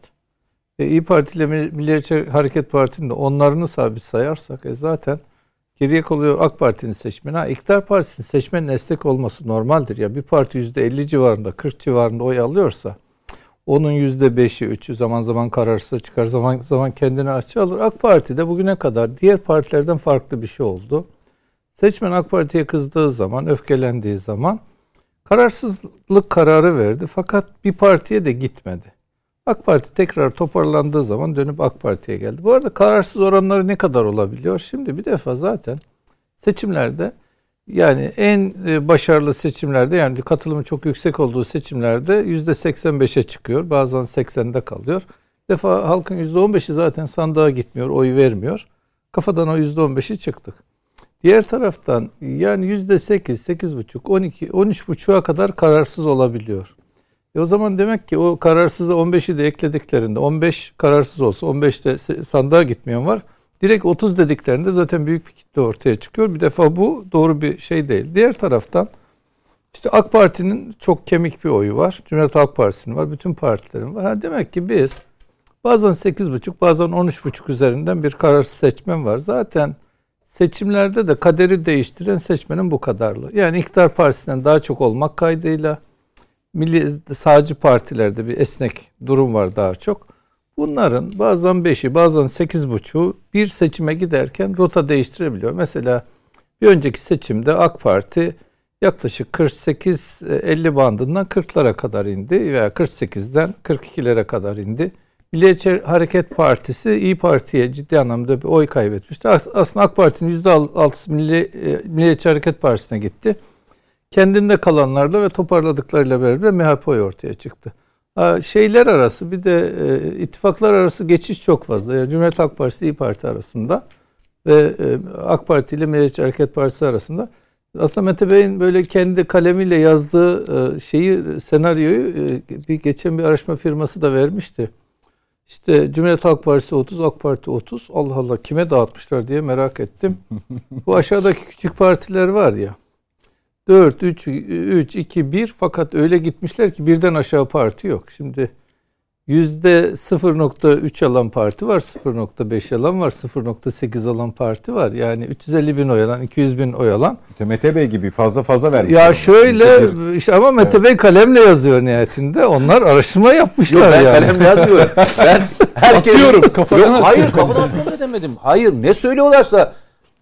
B: E, İyi Parti ile Milliyetçi Hareket Parti'nin de onlarını sabit sayarsak e, zaten geriye kalıyor AK Parti'nin seçmeni. Ha, İktidar Partisi'nin seçmenin esnek olması normaldir. Ya bir parti %50 civarında, 40 civarında oy alıyorsa onun %5'i, 3'ü zaman zaman kararsız çıkar, zaman zaman kendini açı alır. AK Parti de bugüne kadar diğer partilerden farklı bir şey oldu. Seçmen AK Parti'ye kızdığı zaman, öfkelendiği zaman kararsızlık kararı verdi. Fakat bir partiye de gitmedi. AK Parti tekrar toparlandığı zaman dönüp AK Parti'ye geldi. Bu arada kararsız oranları ne kadar olabiliyor? Şimdi bir defa zaten seçimlerde yani en e, başarılı seçimlerde yani katılımı çok yüksek olduğu seçimlerde yüzde 85'e çıkıyor. Bazen 80'de kalıyor. Bir defa halkın %15'i zaten sandığa gitmiyor, oy vermiyor. Kafadan o %15'i çıktık. Diğer taraftan yani %8, 8,5, 12, 13,5'a kadar kararsız olabiliyor. E o zaman demek ki o kararsızı 15'i de eklediklerinde 15 kararsız olsa 15 de sandığa gitmeyen var. Direkt 30 dediklerinde zaten büyük bir kitle ortaya çıkıyor. Bir defa bu doğru bir şey değil. Diğer taraftan işte AK Parti'nin çok kemik bir oyu var. Cumhuriyet Halk Partisi'nin var. Bütün partilerin var. Ha demek ki biz bazen 8,5 bazen 13,5 üzerinden bir kararsız seçmen var. Zaten seçimlerde de kaderi değiştiren seçmenin bu kadarlı. Yani iktidar partisinden daha çok olmak kaydıyla milli sağcı partilerde bir esnek durum var daha çok. Bunların bazen 5'i bazen 8,5'u bir seçime giderken rota değiştirebiliyor. Mesela bir önceki seçimde AK Parti yaklaşık 48-50 bandından 40'lara kadar indi veya 48'den 42'lere kadar indi. Milliyetçi Hareket Partisi İyi Parti'ye ciddi anlamda bir oy kaybetmişti. Aslında AK Parti'nin %6'sı Milli, e, Milliyetçi Hareket Partisi'ne gitti. Kendinde kalanlarla ve toparladıklarıyla beraber MHP ortaya çıktı. Şeyler arası bir de e, ittifaklar arası geçiş çok fazla. Yani Cumhuriyet Halk Partisi İyi Parti arasında ve e, AK Parti ile Milliyetçi Hareket Partisi arasında. Aslında Mete Bey'in böyle kendi kalemiyle yazdığı e, şeyi, senaryoyu bir geçen bir araştırma firması da vermişti. İşte Cumhuriyet Halk Partisi 30, AK Parti 30. Allah Allah kime dağıtmışlar diye merak ettim. Bu aşağıdaki küçük partiler var ya. 4, 3, 3, 2, 1 fakat öyle gitmişler ki birden aşağı parti yok. Şimdi yüzde 0.3 alan parti var, 0.5 alan var, 0.8 alan parti var. Yani 350 bin oy alan, 200 bin oy alan.
A: İşte Mete Bey gibi fazla fazla vermiş.
B: Ya şöyle işte ama Mete evet. Bey kalemle yazıyor nihayetinde. Onlar araştırma yapmışlar
F: Yok, ben
B: yani.
F: kalemle yazmıyorum. Ben herkes...
C: atıyorum kafadan
F: Yok,
C: atıyorum.
F: Hayır kafadan atıyorum demedim. Hayır ne söylüyorlarsa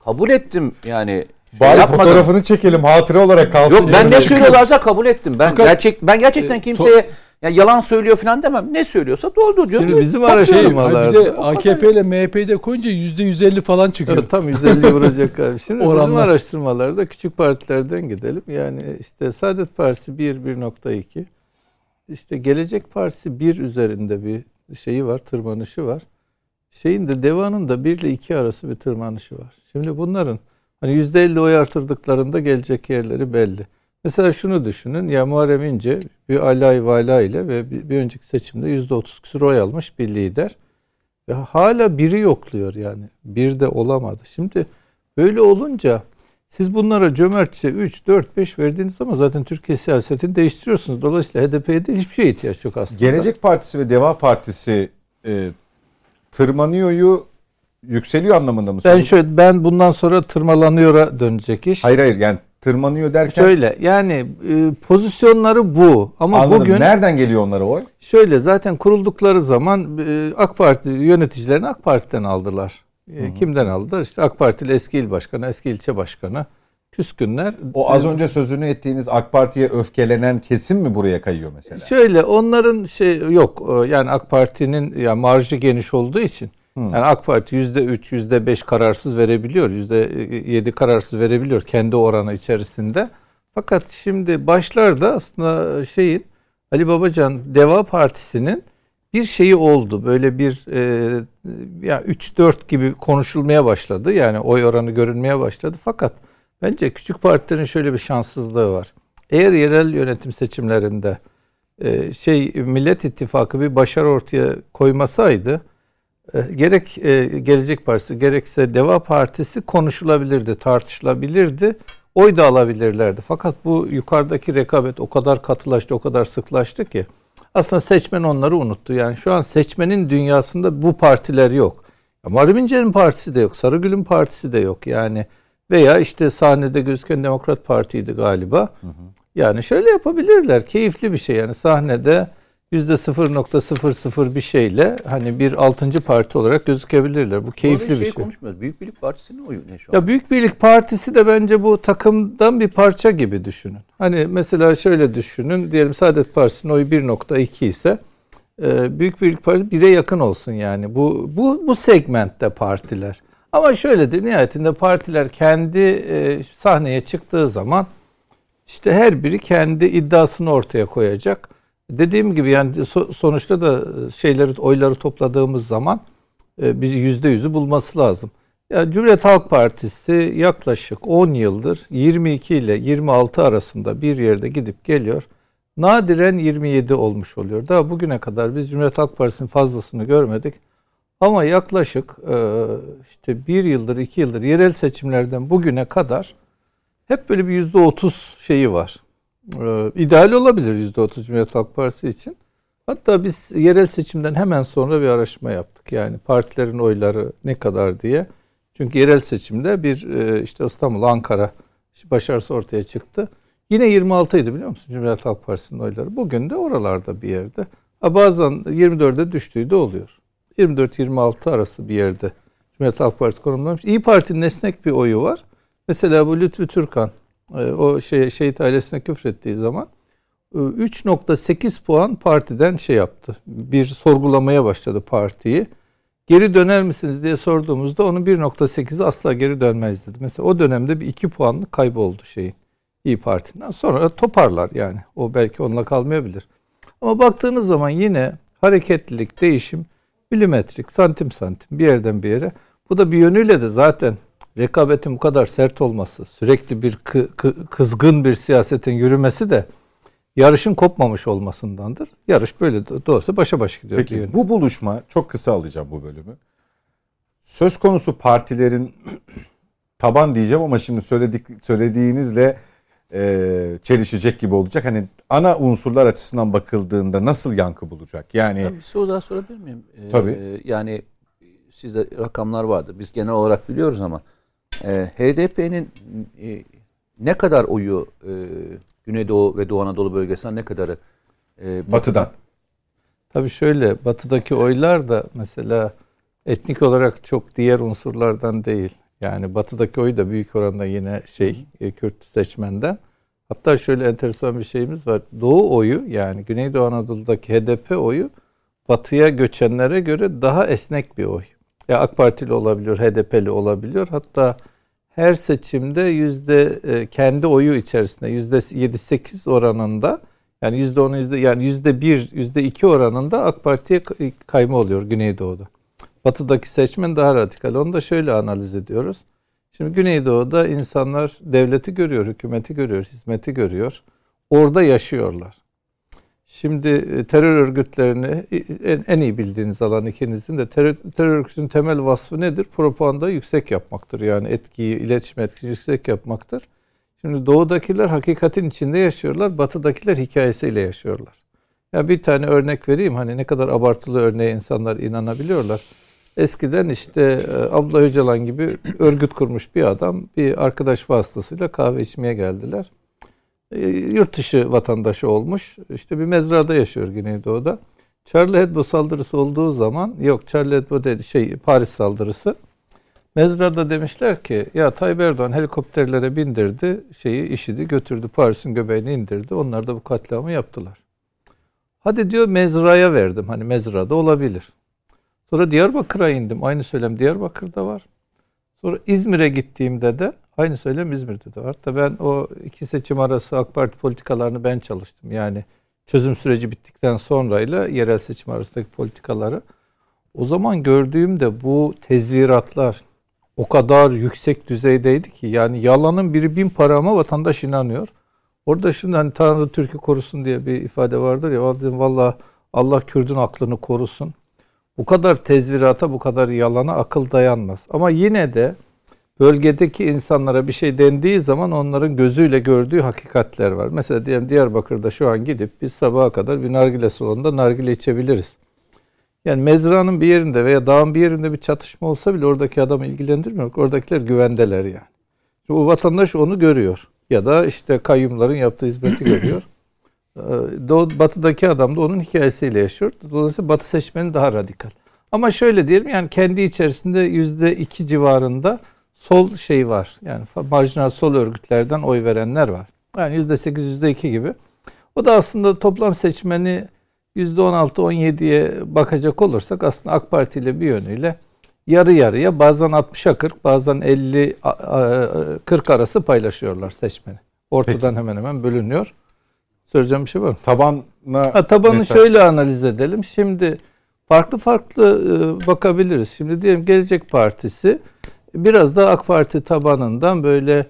F: kabul ettim yani.
A: Bari
F: yapmadım.
A: fotoğrafını çekelim hatıra olarak kalsın.
F: Yok ben ne söylüyorlarsa kabul ettim. Ben
C: Fakat,
F: gerçek ben gerçekten
C: e,
F: kimseye ya yalan söylüyor falan demem. Ne söylüyorsa doğru diyor.
B: Şimdi bizim
C: Şey,
B: araştırmalarda
C: bir de AKP ile MHP'yi de koyunca yüzde 150 falan çıkıyor.
B: Evet, tam 150 vuracak abi. Şimdi bizim
C: Oranlar.
B: araştırmalarda küçük partilerden gidelim. Yani işte Saadet Partisi 1, 1.2. İşte Gelecek Partisi 1 üzerinde bir şeyi var, tırmanışı var. Şeyin de Deva'nın da 1 ile 2 arası bir tırmanışı var. Şimdi bunların hani %50 oy artırdıklarında gelecek yerleri belli. Mesela şunu düşünün. Ya Muharrem İnce bir alay vala ile ve bir, önceki seçimde %30 küsur oy almış bir lider. Ve hala biri yokluyor yani. Bir de olamadı. Şimdi böyle olunca siz bunlara cömertçe 3, 4, 5 verdiğiniz zaman zaten Türkiye siyasetini değiştiriyorsunuz. Dolayısıyla HDP'ye de hiçbir şeye ihtiyaç yok aslında.
A: Gelecek Partisi ve Deva Partisi e, tırmanıyoryu yükseliyor anlamında mı?
B: Ben
A: söylüyorsun?
B: şöyle ben bundan sonra tırmalanıyor'a dönecek iş.
A: Hayır hayır yani tırmanıyor derken
B: Şöyle yani e, pozisyonları bu ama
A: anladım.
B: bugün
A: Nereden geliyor onlara oy?
B: şöyle zaten kuruldukları zaman e, AK Parti yöneticilerini AK Parti'den aldılar. E, Kimden aldılar? İşte AK Partili eski il başkanı, eski ilçe başkanı, küskünler.
A: O az önce sözünü ettiğiniz AK Parti'ye öfkelenen kesim mi buraya kayıyor mesela?
B: Şöyle onların şey yok e, yani AK Parti'nin ya marjı geniş olduğu için yani AK Parti yüzde üç, yüzde beş kararsız verebiliyor, yüzde yedi kararsız verebiliyor kendi oranı içerisinde. Fakat şimdi başlarda aslında şeyin Ali Babacan Deva Partisi'nin bir şeyi oldu. Böyle bir e, ya 3-4 gibi konuşulmaya başladı. Yani oy oranı görünmeye başladı. Fakat bence küçük partilerin şöyle bir şanssızlığı var. Eğer yerel yönetim seçimlerinde e, şey Millet İttifakı bir başarı ortaya koymasaydı e, gerek e, Gelecek Partisi gerekse Deva Partisi konuşulabilirdi, tartışılabilirdi. Oy da alabilirlerdi. Fakat bu yukarıdaki rekabet o kadar katılaştı, o kadar sıklaştı ki aslında seçmen onları unuttu. Yani şu an seçmenin dünyasında bu partiler yok. Muharrem İnce'nin partisi de yok. Sarıgül'ün partisi de yok. Yani veya işte sahnede gözüken Demokrat Parti'ydi galiba. Hı hı. Yani şöyle yapabilirler. Keyifli bir şey. Yani sahnede yüzde 0.00 bir şeyle hani bir altıncı parti olarak gözükebilirler. Bu keyifli şey bir şey.
F: konuşmuyoruz. Büyük Birlik Partisi'nin oyu ne şu an?
B: Ya Büyük Birlik Partisi de bence bu takımdan bir parça gibi düşünün. Hani mesela şöyle düşünün. Diyelim Saadet Partisi'nin oyu 1.2 ise e, Büyük Birlik Partisi 1'e yakın olsun yani. Bu bu bu segmentte partiler. Ama şöyledir nihayetinde partiler kendi e, sahneye çıktığı zaman işte her biri kendi iddiasını ortaya koyacak. Dediğim gibi yani sonuçta da şeyleri oyları topladığımız zaman e, bir yüzde yüzü bulması lazım. Ya Cumhuriyet Halk Partisi yaklaşık 10 yıldır 22 ile 26 arasında bir yerde gidip geliyor. Nadiren 27 olmuş oluyor. Daha bugüne kadar biz Cumhuriyet Halk Partisi'nin fazlasını görmedik. Ama yaklaşık e, işte bir yıldır, iki yıldır yerel seçimlerden bugüne kadar hep böyle bir yüzde otuz şeyi var. Ee, ideal olabilir yüzde otuz Cumhuriyet Halk Partisi için. Hatta biz yerel seçimden hemen sonra bir araştırma yaptık. Yani partilerin oyları ne kadar diye. Çünkü yerel seçimde bir e, işte İstanbul, Ankara başarısı ortaya çıktı. Yine 26 idi biliyor musun Cumhuriyet Halk Partisi'nin oyları. Bugün de oralarda bir yerde. Ha bazen 24'e düştüğü de oluyor. 24-26 arası bir yerde Cumhuriyet Halk Partisi konumlanmış. İyi Parti'nin esnek bir oyu var. Mesela bu Lütfü Türkan e, o şey, şehit ailesine küfrettiği zaman 3.8 e, puan partiden şey yaptı. Bir sorgulamaya başladı partiyi. Geri döner misiniz diye sorduğumuzda onun 1.8'i asla geri dönmez dedi. Mesela o dönemde bir 2 puanlık kayboldu şeyin. İyi Parti'den. Sonra toparlar yani. O belki onunla kalmayabilir. Ama baktığınız zaman yine hareketlilik, değişim milimetrik, santim santim bir yerden bir yere. Bu da bir yönüyle de zaten rekabetin bu kadar sert olması, sürekli bir kı, kı, kızgın bir siyasetin yürümesi de yarışın kopmamış olmasındandır. Yarış böyle doğrusu başa baş gidiyor.
A: Peki diyor. bu buluşma çok kısa alacağım bu bölümü. Söz konusu partilerin taban diyeceğim ama şimdi söyledik söylediğinizle e, çelişecek gibi olacak. Hani ana unsurlar açısından bakıldığında nasıl yankı bulacak? Yani
F: bir soru daha sorabilir miyim?
A: Ee, Tabii.
F: Yani sizde rakamlar vardır. Biz genel olarak biliyoruz ama e, HDP'nin e, ne kadar oyu e, Güneydoğu ve Doğu Anadolu bölgesinden ne kadarı
A: e, batıdan?
B: Tabii şöyle batıdaki oylar da mesela etnik olarak çok diğer unsurlardan değil. Yani batıdaki oy da büyük oranda yine şey e, Kürt seçmenden. Hatta şöyle enteresan bir şeyimiz var. Doğu oyu yani Güneydoğu Anadolu'daki HDP oyu batıya göçenlere göre daha esnek bir oy. Ya AK Partili olabiliyor, HDP'li olabiliyor. Hatta her seçimde yüzde e, kendi oyu içerisinde yüzde 7-8 oranında yani yüzde 10 yüzde yani yüzde 1 yüzde 2 oranında AK Parti'ye kayma oluyor Güneydoğu'da. Batı'daki seçmen daha radikal. Onu da şöyle analiz ediyoruz. Şimdi Güneydoğu'da insanlar devleti görüyor, hükümeti görüyor, hizmeti görüyor. Orada yaşıyorlar. Şimdi e, terör örgütlerini en, en iyi bildiğiniz alan ikinizin de terör, terör örgütünün temel vasfı nedir? Propaganda yüksek yapmaktır. Yani etkiyi, iletişim etkisi yüksek yapmaktır. Şimdi doğudakiler hakikatin içinde yaşıyorlar, batıdakiler hikayesiyle yaşıyorlar. Ya bir tane örnek vereyim hani ne kadar abartılı örneğe insanlar inanabiliyorlar. Eskiden işte e, Abla Öcalan gibi örgüt kurmuş bir adam bir arkadaş vasıtasıyla kahve içmeye geldiler. E, yurt dışı vatandaşı olmuş. İşte bir mezrada yaşıyor Güneydoğu'da. Charlie Hebdo saldırısı olduğu zaman yok Charlie Hebdo dedi şey Paris saldırısı. Mezrada demişler ki ya Tayyip Erdoğan helikopterlere bindirdi şeyi işidi götürdü Paris'in göbeğini indirdi. Onlar da bu katliamı yaptılar. Hadi diyor mezraya verdim. Hani mezrada olabilir. Sonra Diyarbakır'a indim. Aynı söylem Diyarbakır'da var. Sonra İzmir'e gittiğimde de aynı söylem İzmir'de de var. Da ben o iki seçim arası AK Parti politikalarını ben çalıştım. Yani çözüm süreci bittikten sonrayla yerel seçim arasındaki politikaları. O zaman gördüğümde bu tezviratlar o kadar yüksek düzeydeydi ki yani yalanın biri bin para ama vatandaş inanıyor. Orada şimdi hani Tanrı Türk'ü korusun diye bir ifade vardır ya. Valla Allah Kürdün aklını korusun. Bu kadar tezvirata, bu kadar yalana akıl dayanmaz. Ama yine de bölgedeki insanlara bir şey dendiği zaman onların gözüyle gördüğü hakikatler var. Mesela diyelim Diyarbakır'da şu an gidip biz sabaha kadar bir nargile salonunda nargile içebiliriz. Yani mezranın bir yerinde veya dağın bir yerinde bir çatışma olsa bile oradaki adamı ilgilendirmiyor. Oradakiler güvendeler yani. O vatandaş onu görüyor. Ya da işte kayyumların yaptığı hizmeti görüyor. Ee, Doğu, batıdaki adam da onun hikayesiyle yaşıyor. Dolayısıyla batı seçmeni daha radikal. Ama şöyle diyelim yani kendi içerisinde yüzde iki civarında sol şey var. Yani marjinal sol örgütlerden oy verenler var. Yani yüzde sekiz, yüzde iki gibi. O da aslında toplam seçmeni yüzde on altı, on yediye bakacak olursak aslında AK Parti ile bir yönüyle yarı yarıya bazen 60'a 40 bazen 50 40 arası paylaşıyorlar seçmeni. Ortadan Peki. hemen hemen bölünüyor. Söyleyeceğim bir şey var mı?
A: Tabanla
B: ha, tabanı mesela... şöyle analiz edelim. Şimdi farklı farklı e, bakabiliriz. Şimdi diyelim Gelecek Partisi biraz da AK Parti tabanından böyle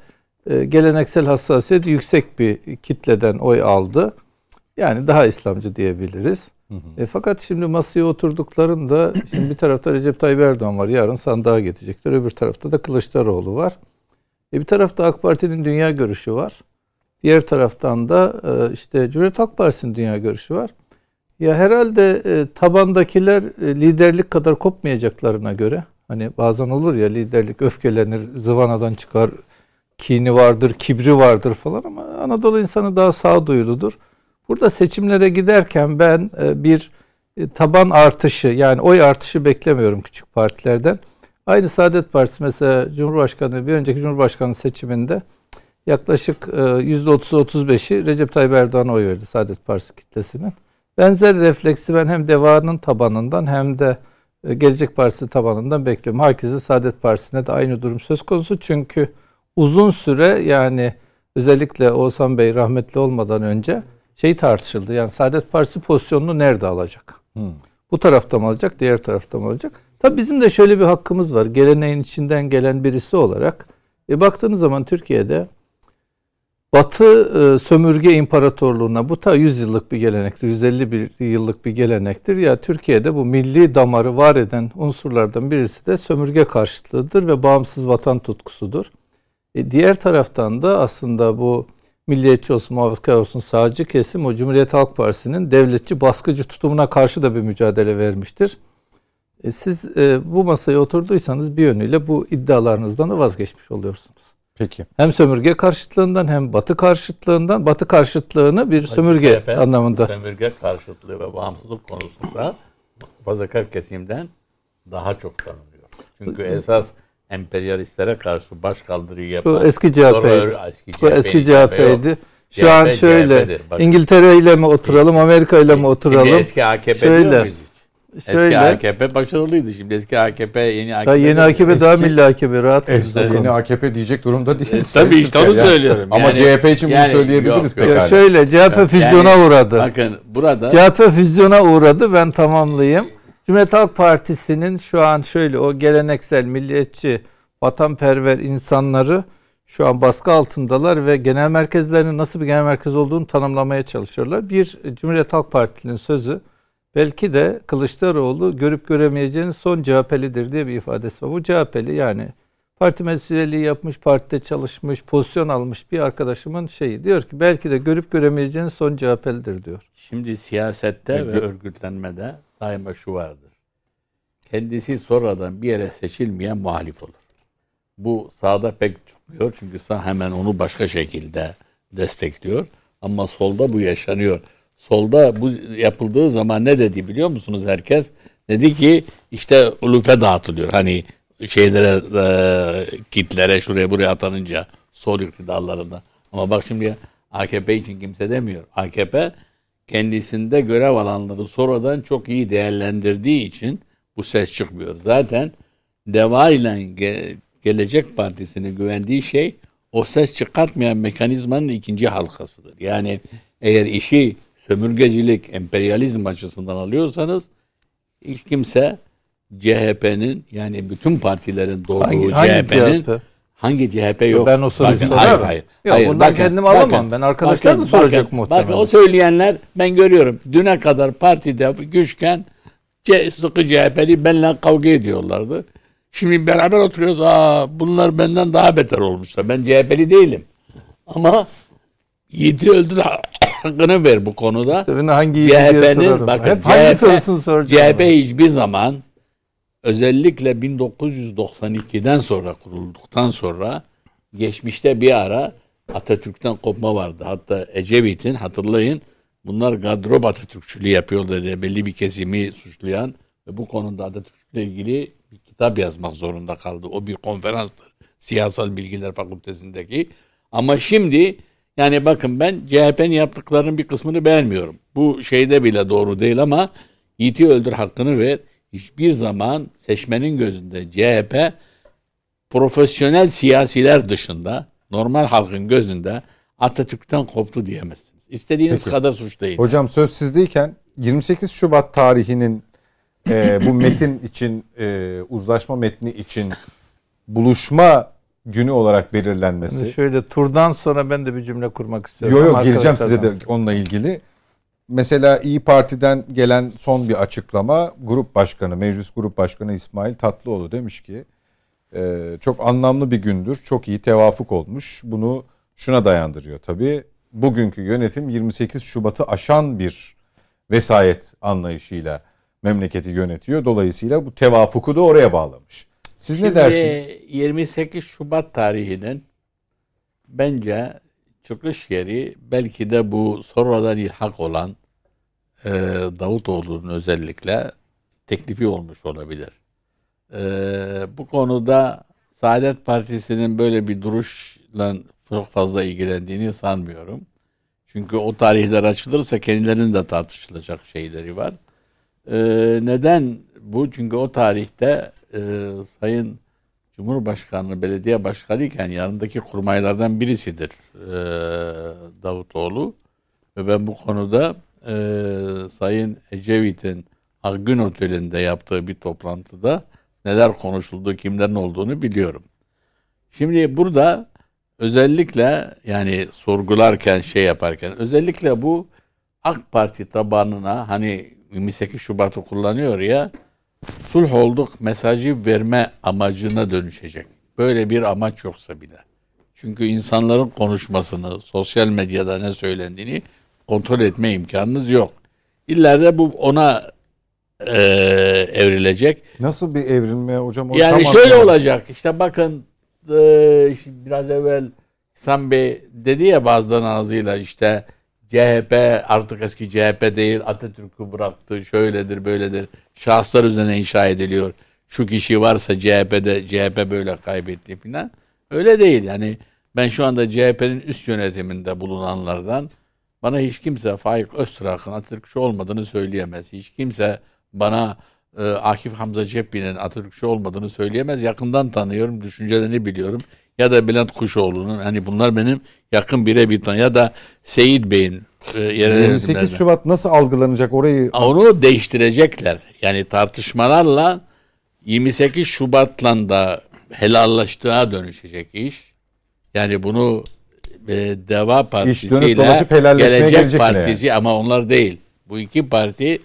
B: e, geleneksel hassasiyet yüksek bir kitleden oy aldı. Yani daha İslamcı diyebiliriz. Hı hı. E, fakat şimdi masaya oturduklarında şimdi bir tarafta Recep Tayyip Erdoğan var. Yarın sandığa gidecekler. Öbür tarafta da Kılıçdaroğlu var. E, bir tarafta AK Parti'nin dünya görüşü var. Diğer taraftan da e, işte Cumhuriyet Halk Partisi'nin dünya görüşü var. Ya herhalde e, tabandakiler e, liderlik kadar kopmayacaklarına göre hani bazen olur ya liderlik öfkelenir, zıvanadan çıkar, kini vardır, kibri vardır falan ama Anadolu insanı daha sağduyuludur. Burada seçimlere giderken ben bir taban artışı yani oy artışı beklemiyorum küçük partilerden. Aynı Saadet Partisi mesela Cumhurbaşkanı bir önceki Cumhurbaşkanı seçiminde yaklaşık %30-35'i Recep Tayyip Erdoğan'a oy verdi Saadet Partisi kitlesinin. Benzer refleksi ben hem Deva'nın tabanından hem de e, Gelecek Partisi tabanından bekliyorum. Herkese Saadet Partisi'ne de aynı durum söz konusu. Çünkü uzun süre yani özellikle Oğuzhan Bey rahmetli olmadan önce şey tartışıldı. Yani Saadet Partisi pozisyonunu nerede alacak? Hmm. Bu tarafta mı alacak, diğer tarafta mı alacak? Tabii bizim de şöyle bir hakkımız var. Geleneğin içinden gelen birisi olarak. E baktığınız zaman Türkiye'de Batı e, sömürge imparatorluğuna bu ta 100 yıllık bir gelenektir, 150 bir yıllık bir gelenektir. Ya Türkiye'de bu milli damarı var eden unsurlardan birisi de sömürge karşıtlığıdır ve bağımsız vatan tutkusudur. E, diğer taraftan da aslında bu milliyetçi olsun, muhafazakar olsun sağcı kesim o Cumhuriyet Halk Partisi'nin devletçi baskıcı tutumuna karşı da bir mücadele vermiştir. E, siz e, bu masaya oturduysanız bir yönüyle bu iddialarınızdan da vazgeçmiş oluyorsunuz.
A: Peki.
B: Hem sömürge karşıtlığından hem batı karşıtlığından, batı karşıtlığını bir sömürge Efendim, anlamında.
E: Sömürge karşıtlığı ve bağımsızlık konusunda muhafazakar kesimden daha çok tanınıyor. Çünkü esas emperyalistlere karşı baş kaldırıyı yapan...
B: Bu eski CHP'ydi. Eski Bu eski CHP'ydi. Şu CHP, an şöyle İngiltere ile mi oturalım, Amerika ile mi oturalım?
E: Eski AKP şöyle, diyor muyuz? Şöyle, eski AKP başarılıydı. Şimdi eski AKP yeni AKP.
B: Da yeni AKP daha milli AKP rahat.
A: Eski, yeni AKP diyecek durumda değiliz.
E: E, tabii işte onu yani. söylüyorum.
A: Ama yani, CHP için yani, bunu söyleyebiliriz yok, pekala.
B: Şöyle CHP yani, füzyona uğradı.
E: Bakın burada.
B: CHP füzyona uğradı ben tamamlayayım. Cumhuriyet Halk Partisi'nin şu an şöyle o geleneksel milliyetçi vatanperver insanları şu an baskı altındalar ve genel merkezlerinin nasıl bir genel merkez olduğunu tanımlamaya çalışıyorlar. Bir Cumhuriyet Halk Partisi'nin sözü belki de Kılıçdaroğlu görüp göremeyeceğiniz son CHP'lidir diye bir ifadesi var. Bu CHP'li yani parti mesuliyeliği yapmış, partide çalışmış, pozisyon almış bir arkadaşımın şeyi. Diyor ki belki de görüp göremeyeceğiniz son CHP'lidir diyor.
E: Şimdi siyasette ve örgütlenmede daima şu vardır. Kendisi sonradan bir yere seçilmeyen muhalif olur. Bu sağda pek çıkmıyor çünkü sağ hemen onu başka şekilde destekliyor. Ama solda bu yaşanıyor solda bu yapıldığı zaman ne dedi biliyor musunuz herkes? Dedi ki işte ulufe dağıtılıyor. Hani şeylere e, kitlere şuraya buraya atanınca sol iktidarlarında. Ama bak şimdi AKP için kimse demiyor. AKP kendisinde görev alanları sonradan çok iyi değerlendirdiği için bu ses çıkmıyor. Zaten Deva ile Ge- Gelecek Partisi'ne güvendiği şey o ses çıkartmayan mekanizmanın ikinci halkasıdır. Yani eğer işi sömürgecilik, emperyalizm açısından alıyorsanız hiç kimse CHP'nin yani bütün partilerin doğduğu
B: Hangi, hangi
E: CHP'nin
B: CHP?
E: hangi CHP yok.
B: Ben o soruyu
E: Bakın, hayır, hayır,
B: Yok,
E: hayır.
B: bundan kendim alamam. Ben arkadaşlar da soracak muhtemelen.
E: Bakın o söyleyenler ben görüyorum. Düne kadar partide güçken sıkı CHP'li benimle kavga ediyorlardı. Şimdi beraber oturuyoruz. Aa, bunlar benden daha beter olmuşlar. Ben CHP'li değilim. Ama Yiğit'i öldür hakkını ver bu konuda.
B: Tabii hangi
E: CHP'nin bakın
B: Hep hangi
E: CHP,
B: sorusunu soracağım.
E: CHP hiçbir zaman özellikle 1992'den sonra kurulduktan sonra geçmişte bir ara Atatürk'ten kopma vardı. Hatta Ecevit'in hatırlayın bunlar gadrop Atatürkçülüğü yapıyorlar diye belli bir kesimi suçlayan ve bu konuda Atatürk'le ilgili bir kitap yazmak zorunda kaldı. O bir konferanstır. Siyasal Bilgiler Fakültesindeki. Ama şimdi yani bakın ben CHP'nin yaptıklarının bir kısmını beğenmiyorum. Bu şeyde bile doğru değil ama Yiğit'i öldür hakkını ver. Hiçbir zaman seçmenin gözünde CHP profesyonel siyasiler dışında normal halkın gözünde Atatürk'ten koptu diyemezsiniz. İstediğiniz
A: Peki.
E: kadar suçlayın.
A: Hocam söz sizdeyken 28 Şubat tarihinin e, bu metin için e, uzlaşma metni için buluşma günü olarak belirlenmesi.
B: Şimdi şöyle turdan sonra ben de bir cümle kurmak istiyorum.
A: Yo yo
B: Ama
A: geleceğim size de onunla ilgili. Mesela İyi Parti'den gelen son bir açıklama Grup Başkanı, Meclis Grup Başkanı İsmail Tatlıoğlu demiş ki e, çok anlamlı bir gündür, çok iyi tevafuk olmuş. Bunu şuna dayandırıyor tabii. Bugünkü yönetim 28 Şubat'ı aşan bir vesayet anlayışıyla memleketi yönetiyor. Dolayısıyla bu tevafuku da oraya bağlamış. Siz ne
E: Şimdi
A: dersiniz?
E: 28 Şubat tarihinin bence çıkış yeri belki de bu sonradan ilhak olan e, Davutoğlu'nun özellikle teklifi olmuş olabilir. E, bu konuda Saadet Partisi'nin böyle bir duruşla çok fazla ilgilendiğini sanmıyorum. Çünkü o tarihler açılırsa kendilerinin de tartışılacak şeyleri var. E, neden bu? Çünkü o tarihte e, Sayın Cumhurbaşkanı belediye başkanı iken yanındaki kurmaylardan birisidir e, Davutoğlu. Ve ben bu konuda e, Sayın Ecevit'in Akgün Oteli'nde yaptığı bir toplantıda neler konuşulduğu, kimlerin olduğunu biliyorum. Şimdi burada özellikle yani sorgularken şey yaparken özellikle bu AK Parti tabanına hani 28 Şubat'ı kullanıyor ya sulh olduk mesajı verme amacına dönüşecek. Böyle bir amaç yoksa bile. Çünkü insanların konuşmasını, sosyal medyada ne söylendiğini kontrol etme imkanınız yok. İleride bu ona e, evrilecek.
A: Nasıl bir evrilme hocam? O
E: Yani şöyle
A: anlamadım.
E: olacak. İşte bakın e, biraz evvel İhsan Bey dedi ya bazıların ağzıyla işte CHP artık eski CHP değil Atatürk'ü bıraktı şöyledir böyledir. Şahıslar üzerine inşa ediliyor. Şu kişi varsa CHP'de CHP böyle kaybetti filan. Öyle değil yani ben şu anda CHP'nin üst yönetiminde bulunanlardan bana hiç kimse Faik Öztrak'ın Atatürkçü olmadığını söyleyemez. Hiç kimse bana e, Akif Hamza Ceppi'nin Atatürkçü olmadığını söyleyemez. Yakından tanıyorum, düşüncelerini biliyorum. Ya da Bülent Kuşoğlu'nun hani bunlar benim yakın birebir tan ya da Seyit Bey'in e, yerel
A: 28
E: yönetimlerden.
A: Şubat nasıl algılanacak orayı
E: Onu değiştirecekler. Yani tartışmalarla 28 Şubat'la da helallaştığa dönüşecek iş. Yani bunu e, Deva
A: helalleşmeye
E: Gelecek Partisi ama onlar değil. Bu iki parti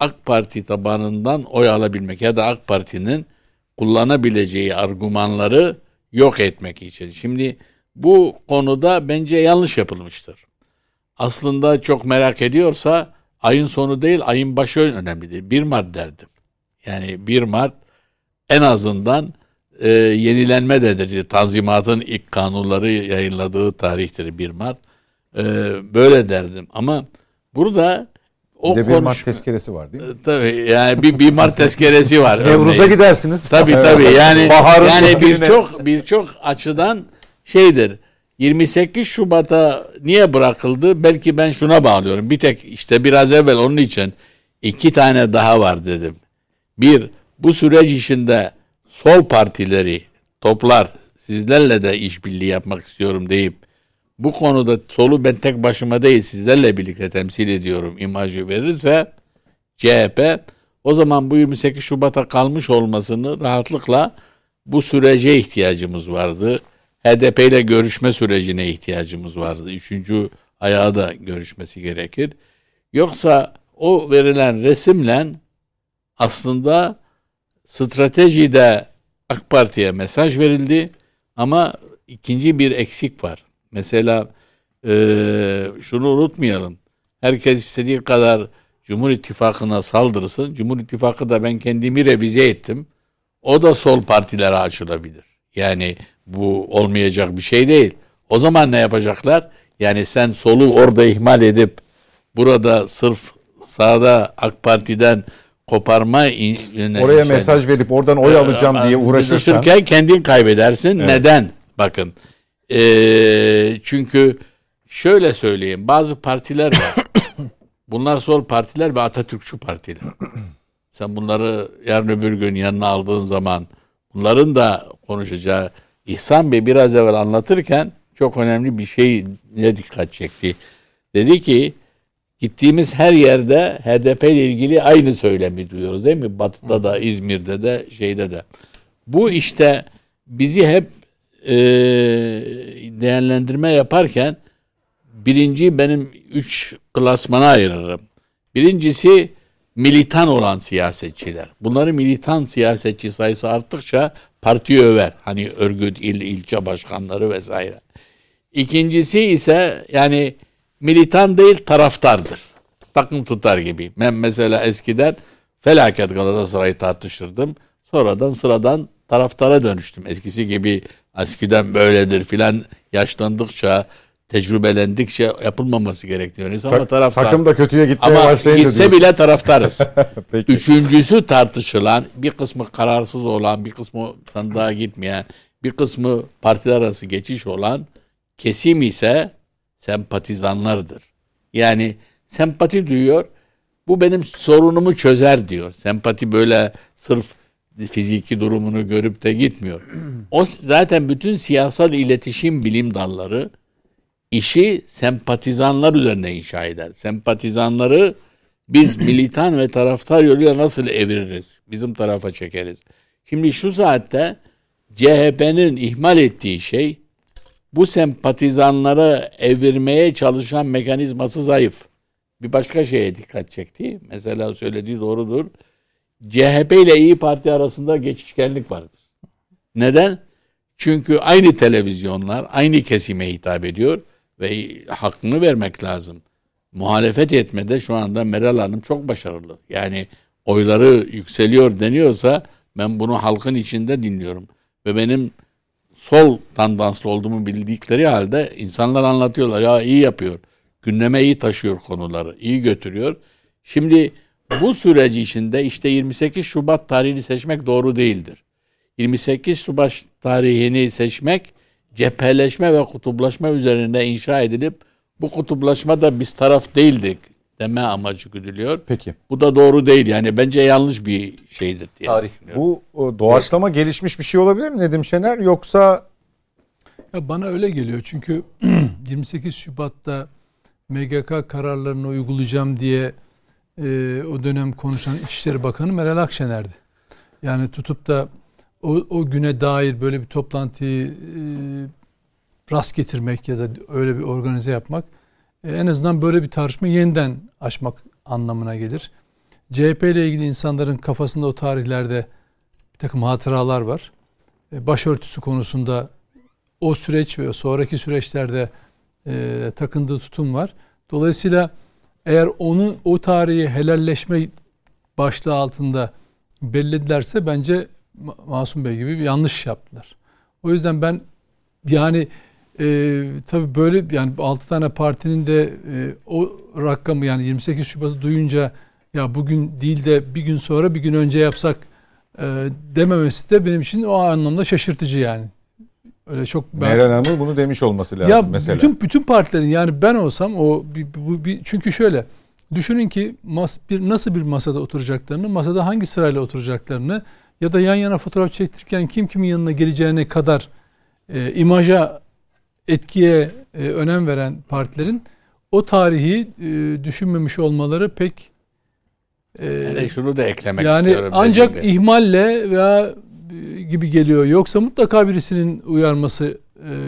E: AK Parti tabanından oy alabilmek ya da AK Parti'nin kullanabileceği argümanları yok etmek için. Şimdi bu konuda bence yanlış yapılmıştır. Aslında çok merak ediyorsa ayın sonu değil ayın başı önemli değil. 1 Mart derdim. Yani 1 Mart en azından e, yenilenme dedir. Tanzimatın ilk kanunları yayınladığı tarihtir 1 Mart. E, böyle derdim ama burada o
A: bir de bir Mart tezkeresi var değil mi?
E: Tabii yani bir 1 Mart tezkeresi var.
B: Nevruz'a gidersiniz.
E: Tabii tabii yani
B: Baharın
E: yani birçok birçok açıdan şeydir. 28 Şubat'a niye bırakıldı? Belki ben şuna bağlıyorum. Bir tek işte biraz evvel onun için iki tane daha var dedim. Bir, bu süreç içinde sol partileri toplar sizlerle de işbirliği yapmak istiyorum deyip bu konuda solu ben tek başıma değil sizlerle birlikte temsil ediyorum imajı verirse CHP o zaman bu 28 Şubat'a kalmış olmasını rahatlıkla bu sürece ihtiyacımız vardı. HDP ile görüşme sürecine ihtiyacımız vardı. Üçüncü ayağı da görüşmesi gerekir. Yoksa o verilen resimle aslında stratejide AK Parti'ye mesaj verildi ama ikinci bir eksik var. Mesela e, şunu unutmayalım. Herkes istediği kadar Cumhur İttifakı'na saldırsın. Cumhur İttifakı da ben kendimi revize ettim. O da sol partilere açılabilir. Yani bu olmayacak bir şey değil. O zaman ne yapacaklar? Yani sen solu orada ihmal edip burada sırf sağda AK Parti'den koparma
A: Oraya mesaj verip oradan oy alacağım diye uğraşırsan.
E: kendin kaybedersin. Evet. Neden? Bakın. Ee, çünkü şöyle söyleyeyim. Bazı partiler var. Bunlar sol partiler ve Atatürkçü partiler. Sen bunları yarın öbür gün yanına aldığın zaman bunların da konuşacağı İhsan Bey biraz evvel anlatırken çok önemli bir şey ne dikkat çekti. Dedi ki gittiğimiz her yerde HDP ile ilgili aynı söylemi duyuyoruz değil mi? Batı'da da, İzmir'de de, şeyde de. Bu işte bizi hep e, değerlendirme yaparken birinci benim üç klasmana ayırırım. Birincisi militan olan siyasetçiler. Bunları militan siyasetçi sayısı arttıkça parti över. Hani örgüt, il, ilçe başkanları vesaire. İkincisi ise yani militan değil taraftardır. Takım tutar gibi. Ben mesela eskiden felaket Galatasaray'ı tartışırdım. Sonradan sıradan taraftara dönüştüm. Eskisi gibi eskiden böyledir filan yaşlandıkça tecrübelendikçe yapılmaması gerektiğini
A: Ta- ama taraftar. Takım da kötüye gitmeye ama
E: gitse diyorsun. bile taraftarız. Üçüncüsü tartışılan, bir kısmı kararsız olan, bir kısmı sandığa gitmeyen, bir kısmı partiler arası geçiş olan kesim ise sempatizanlardır. Yani sempati duyuyor, bu benim sorunumu çözer diyor. Sempati böyle sırf fiziki durumunu görüp de gitmiyor. O zaten bütün siyasal iletişim bilim dalları işi sempatizanlar üzerine inşa eder. Sempatizanları biz militan ve taraftar yoluyla nasıl eviririz? Bizim tarafa çekeriz. Şimdi şu saatte CHP'nin ihmal ettiği şey bu sempatizanları evirmeye çalışan mekanizması zayıf. Bir başka şeye dikkat çekti. Mesela söylediği doğrudur. CHP ile İyi Parti arasında geçişkenlik vardır. Neden? Çünkü aynı televizyonlar aynı kesime hitap ediyor ve hakkını vermek lazım. Muhalefet etmede şu anda Meral Hanım çok başarılı. Yani oyları yükseliyor deniyorsa ben bunu halkın içinde dinliyorum. Ve benim sol tandanslı olduğumu bildikleri halde insanlar anlatıyorlar. Ya iyi yapıyor. Gündeme iyi taşıyor konuları. iyi götürüyor. Şimdi bu süreci içinde işte 28 Şubat tarihini seçmek doğru değildir. 28 Şubat tarihini seçmek cepheleşme ve kutuplaşma üzerine inşa edilip bu kutuplaşma da biz taraf değildik deme amacı güdülüyor.
A: Peki.
E: Bu da doğru değil. Yani bence yanlış bir şeydir diye
A: Tarih. Bu doğaçlama evet. gelişmiş bir şey olabilir mi Nedim Şener yoksa
C: ya bana öyle geliyor. Çünkü 28 Şubat'ta MGK kararlarını uygulayacağım diye e, o dönem konuşan İçişleri Bakanı Meral Akşener'di. Yani tutup da o, o güne dair böyle bir toplantıyı e, rast getirmek ya da öyle bir organize yapmak e, en azından böyle bir tartışma yeniden açmak anlamına gelir. CHP ile ilgili insanların kafasında o tarihlerde bir takım hatıralar var. E, başörtüsü konusunda o süreç ve sonraki süreçlerde e, takındığı tutum var. Dolayısıyla eğer onun o tarihi helalleşme başlığı altında belledilerse bence Masum Bey gibi bir yanlış yaptılar. O yüzden ben yani e, tabii böyle yani 6 tane partinin de e, o rakamı yani 28 Şubat'ı duyunca ya bugün değil de bir gün sonra bir gün önce yapsak e, dememesi de benim için o anlamda şaşırtıcı yani.
A: Öyle çok ben, Meral Hanım'ın bunu demiş olması lazım
C: ya
A: mesela.
C: Bütün bütün partilerin yani ben olsam o bir, bir, bir, çünkü şöyle düşünün ki mas, bir nasıl bir masada oturacaklarını, masada hangi sırayla oturacaklarını ya da yan yana fotoğraf çektirirken kim kimin yanına geleceğine kadar e, imaja etkiye e, önem veren partilerin o tarihi e, düşünmemiş olmaları pek e,
E: Yani şunu da eklemek
C: yani
E: istiyorum.
C: ancak
E: dediğim gibi.
C: ihmalle veya e, gibi geliyor. Yoksa mutlaka birisinin uyarması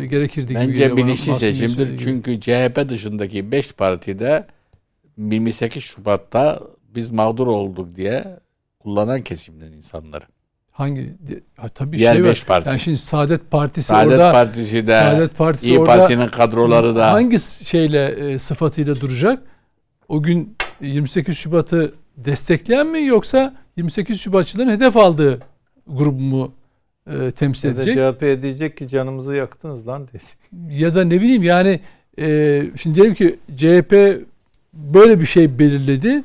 C: e, gerekirdi gibi
E: Bence
C: geliyor bana.
E: bilinçli seçimdir.
C: gibi.
E: Çünkü CHP dışındaki 5 partide 28 Şubat'ta biz mağdur olduk diye kullanan kesimden insanları.
C: Hangi ha, tabii
E: Diğer
C: şey var.
E: beş parti.
C: Yani şimdi Saadet Partisi
E: Saadet
C: orada
E: Partisi de,
C: Saadet Partisi
E: İyi
C: orada
E: Parti'nin kadroları da.
C: hangi şeyle e, sıfatıyla duracak? O gün 28 Şubat'ı destekleyen mi yoksa 28 Şubatçıların hedef aldığı grubu mu e, temsil
B: Ya da
C: edecek?
B: CHP'ye diyecek ki canımızı yaktınız lan diyecek.
C: ya da ne bileyim yani e, şimdi diyelim ki CHP böyle bir şey belirledi.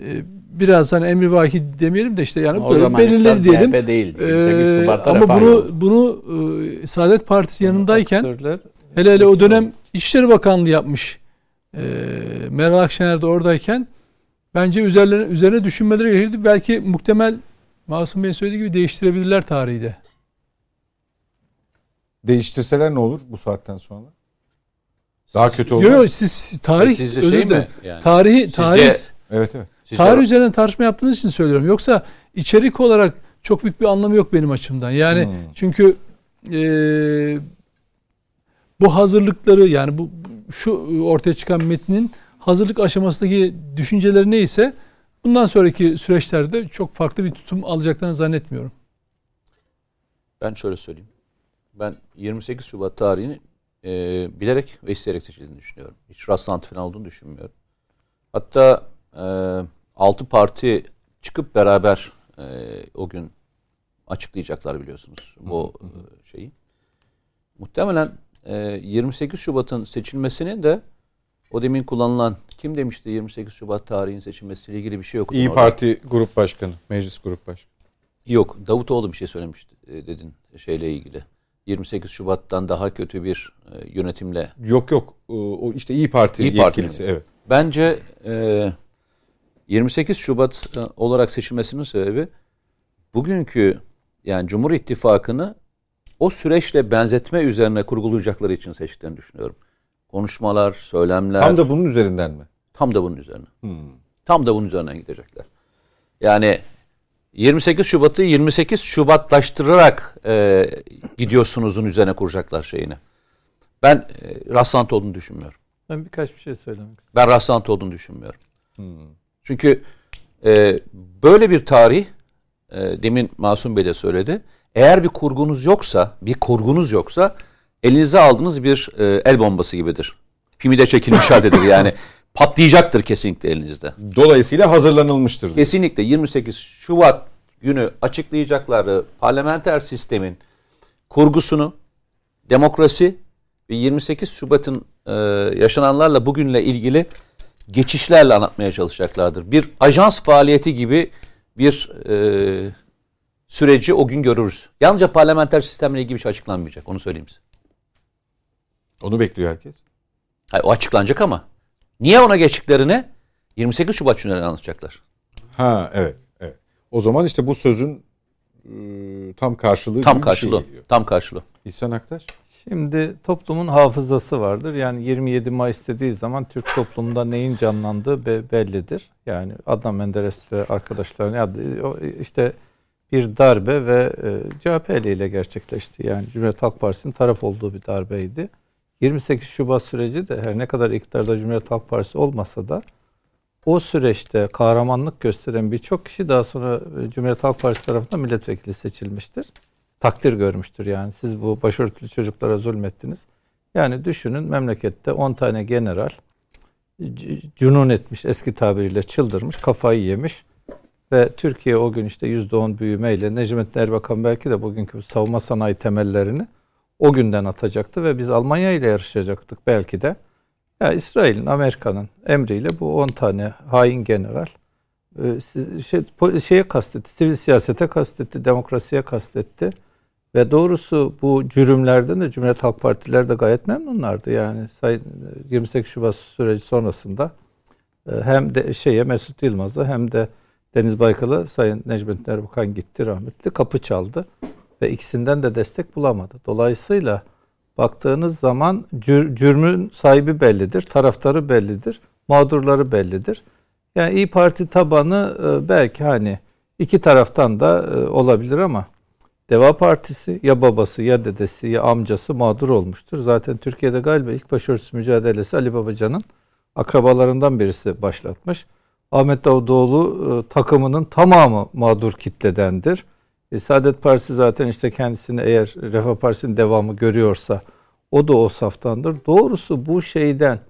C: E, biraz hani emri vaki demeyelim de işte yani
E: o
C: böyle
E: zaman
C: belirledi diyelim.
E: CHP değil. 28
C: E,
E: Şubat'ta
C: ama bunu
E: yok.
C: bunu e, Saadet Partisi yanındayken
B: Aktörler
C: hele hele o dönem İçişleri Bakanlığı yapmış. E, Meral Akşener de oradayken bence üzerlerine üzerine düşünmeleri gerekirdi. Belki muhtemel Masum Bey söylediği gibi değiştirebilirler tarihi de.
A: Değiştirseler ne olur bu saatten sonra? Daha kötü olur.
C: Yok yok siz tarih
F: Sizce
C: özür
F: şey mi? Yani,
C: Tarihi
F: Sizce-
C: tarih
A: Evet evet.
F: Sizce-
C: Tarih üzerinden tartışma yaptığınız için söylüyorum. Yoksa içerik olarak çok büyük bir anlamı yok benim açımdan. Yani
A: Hmm.
C: çünkü e, bu hazırlıkları yani bu şu ortaya çıkan metnin hazırlık aşamasındaki düşünceleri neyse bundan sonraki süreçlerde çok farklı bir tutum alacaklarını zannetmiyorum.
F: Ben şöyle söyleyeyim. Ben 28 Şubat tarihini e, bilerek ve isteyerek seçildiğini düşünüyorum. Hiç rastlantı falan olduğunu düşünmüyorum. Hatta e, 6 parti çıkıp beraber e, o gün açıklayacaklar biliyorsunuz bu e, şeyi. Muhtemelen e, 28 Şubat'ın seçilmesinin de o demin kullanılan kim demişti 28 Şubat tarihin seçilmesiyle ilgili bir şey yok.
A: İyi Parti Grup Başkanı, Meclis Grup Başkanı.
F: Yok Davutoğlu bir şey söylemişti e, dedin şeyle ilgili. 28 Şubat'tan daha kötü bir e, yönetimle.
A: Yok yok. O işte İyi Parti
F: İyi Parti
A: yetkilisi.
F: mi?
A: Evet.
F: Bence e, 28 Şubat e, olarak seçilmesinin sebebi bugünkü yani Cumhur İttifakı'nı o süreçle benzetme üzerine kurgulayacakları için seçtiklerini düşünüyorum. Konuşmalar, söylemler
A: Tam da bunun üzerinden mi?
F: tam da bunun üzerine.
A: Hmm.
F: Tam da bunun üzerinden gidecekler. Yani 28 Şubat'ı 28 Şubatlaştırarak e, gidiyorsunuzun üzerine kuracaklar şeyini. Ben e, rastlantı olduğunu düşünmüyorum.
B: ben birkaç bir şey söylemek istiyorum.
F: Ben rastlantı olduğunu düşünmüyorum.
A: Hmm.
F: Çünkü e, böyle bir tarih e, demin Masum Bey de söyledi. Eğer bir kurgunuz yoksa, bir kurgunuz yoksa elinize aldığınız bir e, el bombası gibidir. Pimi de çekilmiş haldedir yani. Patlayacaktır kesinlikle elinizde.
A: Dolayısıyla hazırlanılmıştır. diyor.
F: Kesinlikle 28 Şubat günü açıklayacakları parlamenter sistemin kurgusunu, demokrasi ve 28 Şubat'ın e, yaşananlarla bugünle ilgili geçişlerle anlatmaya çalışacaklardır. Bir ajans faaliyeti gibi bir e, süreci o gün görürüz. Yalnızca parlamenter sistemle ilgili bir şey açıklanmayacak. Onu söyleyeyim size.
A: Onu bekliyor herkes.
F: Hayır, o açıklanacak ama niye ona geçtiklerini 28 Şubat günlerine anlatacaklar.
A: Ha evet. evet. O zaman işte bu sözün e, tam karşılığı
F: Tam
A: gibi bir şey
F: karşılığı.
A: geliyor.
F: Tam karşılığı.
A: İhsan Aktaş.
B: Şimdi toplumun hafızası vardır. Yani 27 Mayıs dediği zaman Türk toplumunda neyin canlandığı be- bellidir. Yani Adnan Menderes ve arkadaşlarının işte bir darbe ve e, CHP ile gerçekleşti. Yani Cumhuriyet Halk Partisi'nin taraf olduğu bir darbeydi. 28 Şubat süreci de her ne kadar iktidarda Cumhuriyet Halk Partisi olmasa da o süreçte kahramanlık gösteren birçok kişi daha sonra e, Cumhuriyet Halk Partisi tarafından milletvekili seçilmiştir. Takdir görmüştür yani. Siz bu başörtülü çocuklara zulmettiniz. Yani düşünün memlekette 10 tane general cunun etmiş eski tabiriyle çıldırmış, kafayı yemiş ve Türkiye o gün işte %10 büyümeyle Necmettin Erbakan belki de bugünkü savunma sanayi temellerini o günden atacaktı ve biz Almanya ile yarışacaktık belki de. Ya İsrail'in, Amerika'nın emriyle bu 10 tane hain general e, şey, şeye kastetti, sivil siyasete kastetti, demokrasiye kastetti. Ve doğrusu bu cürümlerden de Cumhuriyet Halk Partileri de gayet memnunlardı. Yani Sayın 28 Şubat süreci sonrasında e, hem de şeye Mesut Yılmaz'a hem de Deniz Baykal'a Sayın Necmettin Erbakan gitti rahmetli kapı çaldı ve ikisinden de destek bulamadı. Dolayısıyla baktığınız zaman cür, cürmün sahibi bellidir, taraftarı bellidir, mağdurları bellidir. Yani İyi Parti tabanı e, belki hani iki taraftan da e, olabilir ama Deva Partisi ya babası ya dedesi ya amcası mağdur olmuştur. Zaten Türkiye'de galiba ilk başörtüsü mücadelesi Ali Babacan'ın akrabalarından birisi başlatmış. Ahmet Davutoğlu e, takımının tamamı mağdur kitledendir. E, Saadet Partisi zaten işte kendisini eğer Refah Partisi'nin devamı görüyorsa o da o saftandır. Doğrusu bu şeyden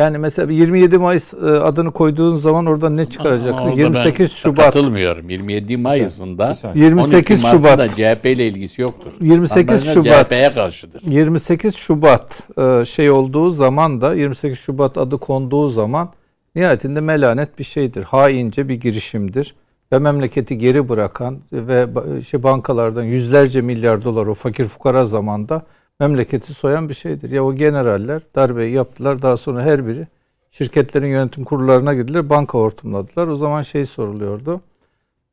B: yani mesela 27 Mayıs e, adını koyduğun zaman orada ne çıkaracaksın?
E: Ama orada
B: 28
E: ben
B: Şubat.
E: Katılmıyorum. 27 Mayıs'ında
A: Bir saniye.
B: 28
E: 12 Mart'ta
B: Şubat.
E: CHP ile ilgisi yoktur.
B: 28
E: Kampanya
B: Şubat.
E: CHP'ye karşıdır.
B: 28 Şubat e, şey olduğu zaman da 28 Şubat adı konduğu zaman nihayetinde melanet bir şeydir. Haince bir girişimdir. Ve memleketi geri bırakan ve şey bankalardan yüzlerce milyar dolar o fakir fukara zamanda memleketi soyan bir şeydir. Ya o generaller darbeyi yaptılar daha sonra her biri şirketlerin yönetim kurullarına girdiler banka hortumladılar. O zaman şey soruluyordu.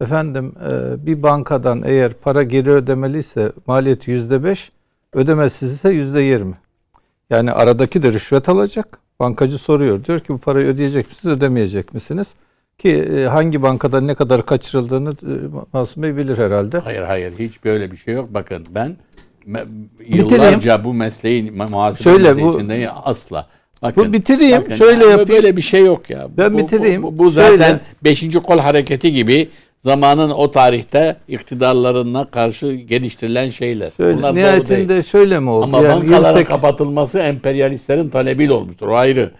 B: Efendim e, bir bankadan eğer para geri ödemeliyse maliyeti yüzde beş, ödemesiz ise yüzde yirmi. Yani aradaki de rüşvet alacak. Bankacı soruyor. Diyor ki bu parayı ödeyecek misiniz, ödemeyecek misiniz? Ki e, hangi bankada ne kadar kaçırıldığını e, Masum Bey bilir herhalde.
E: Hayır hayır hiç böyle bir şey yok. Bakın ben me-
B: Bitireyim.
E: yıllarca bu mesleğin ma- muhasebe
B: Şöyle,
E: mesleği
B: bu-
E: içindeyim asla. Bakın,
B: Bu bitireyim,
E: bakın,
B: şöyle
E: ya,
B: yapayım.
E: Böyle bir şey yok ya.
B: Ben
E: Bu-
B: bitireyim.
E: Bu, bu, bu zaten
B: Şöyle.
E: 5. kol hareketi gibi zamanın o tarihte iktidarlarına karşı geliştirilen şeyler.
B: Şöyle,
E: Bunlar doğru değil.
B: nihayetinde şöyle mi oldu?
E: Ama
B: yani
E: bankaların
B: 28
E: kapatılması emperyalistlerin talebiyle olmuştur. O ayrı.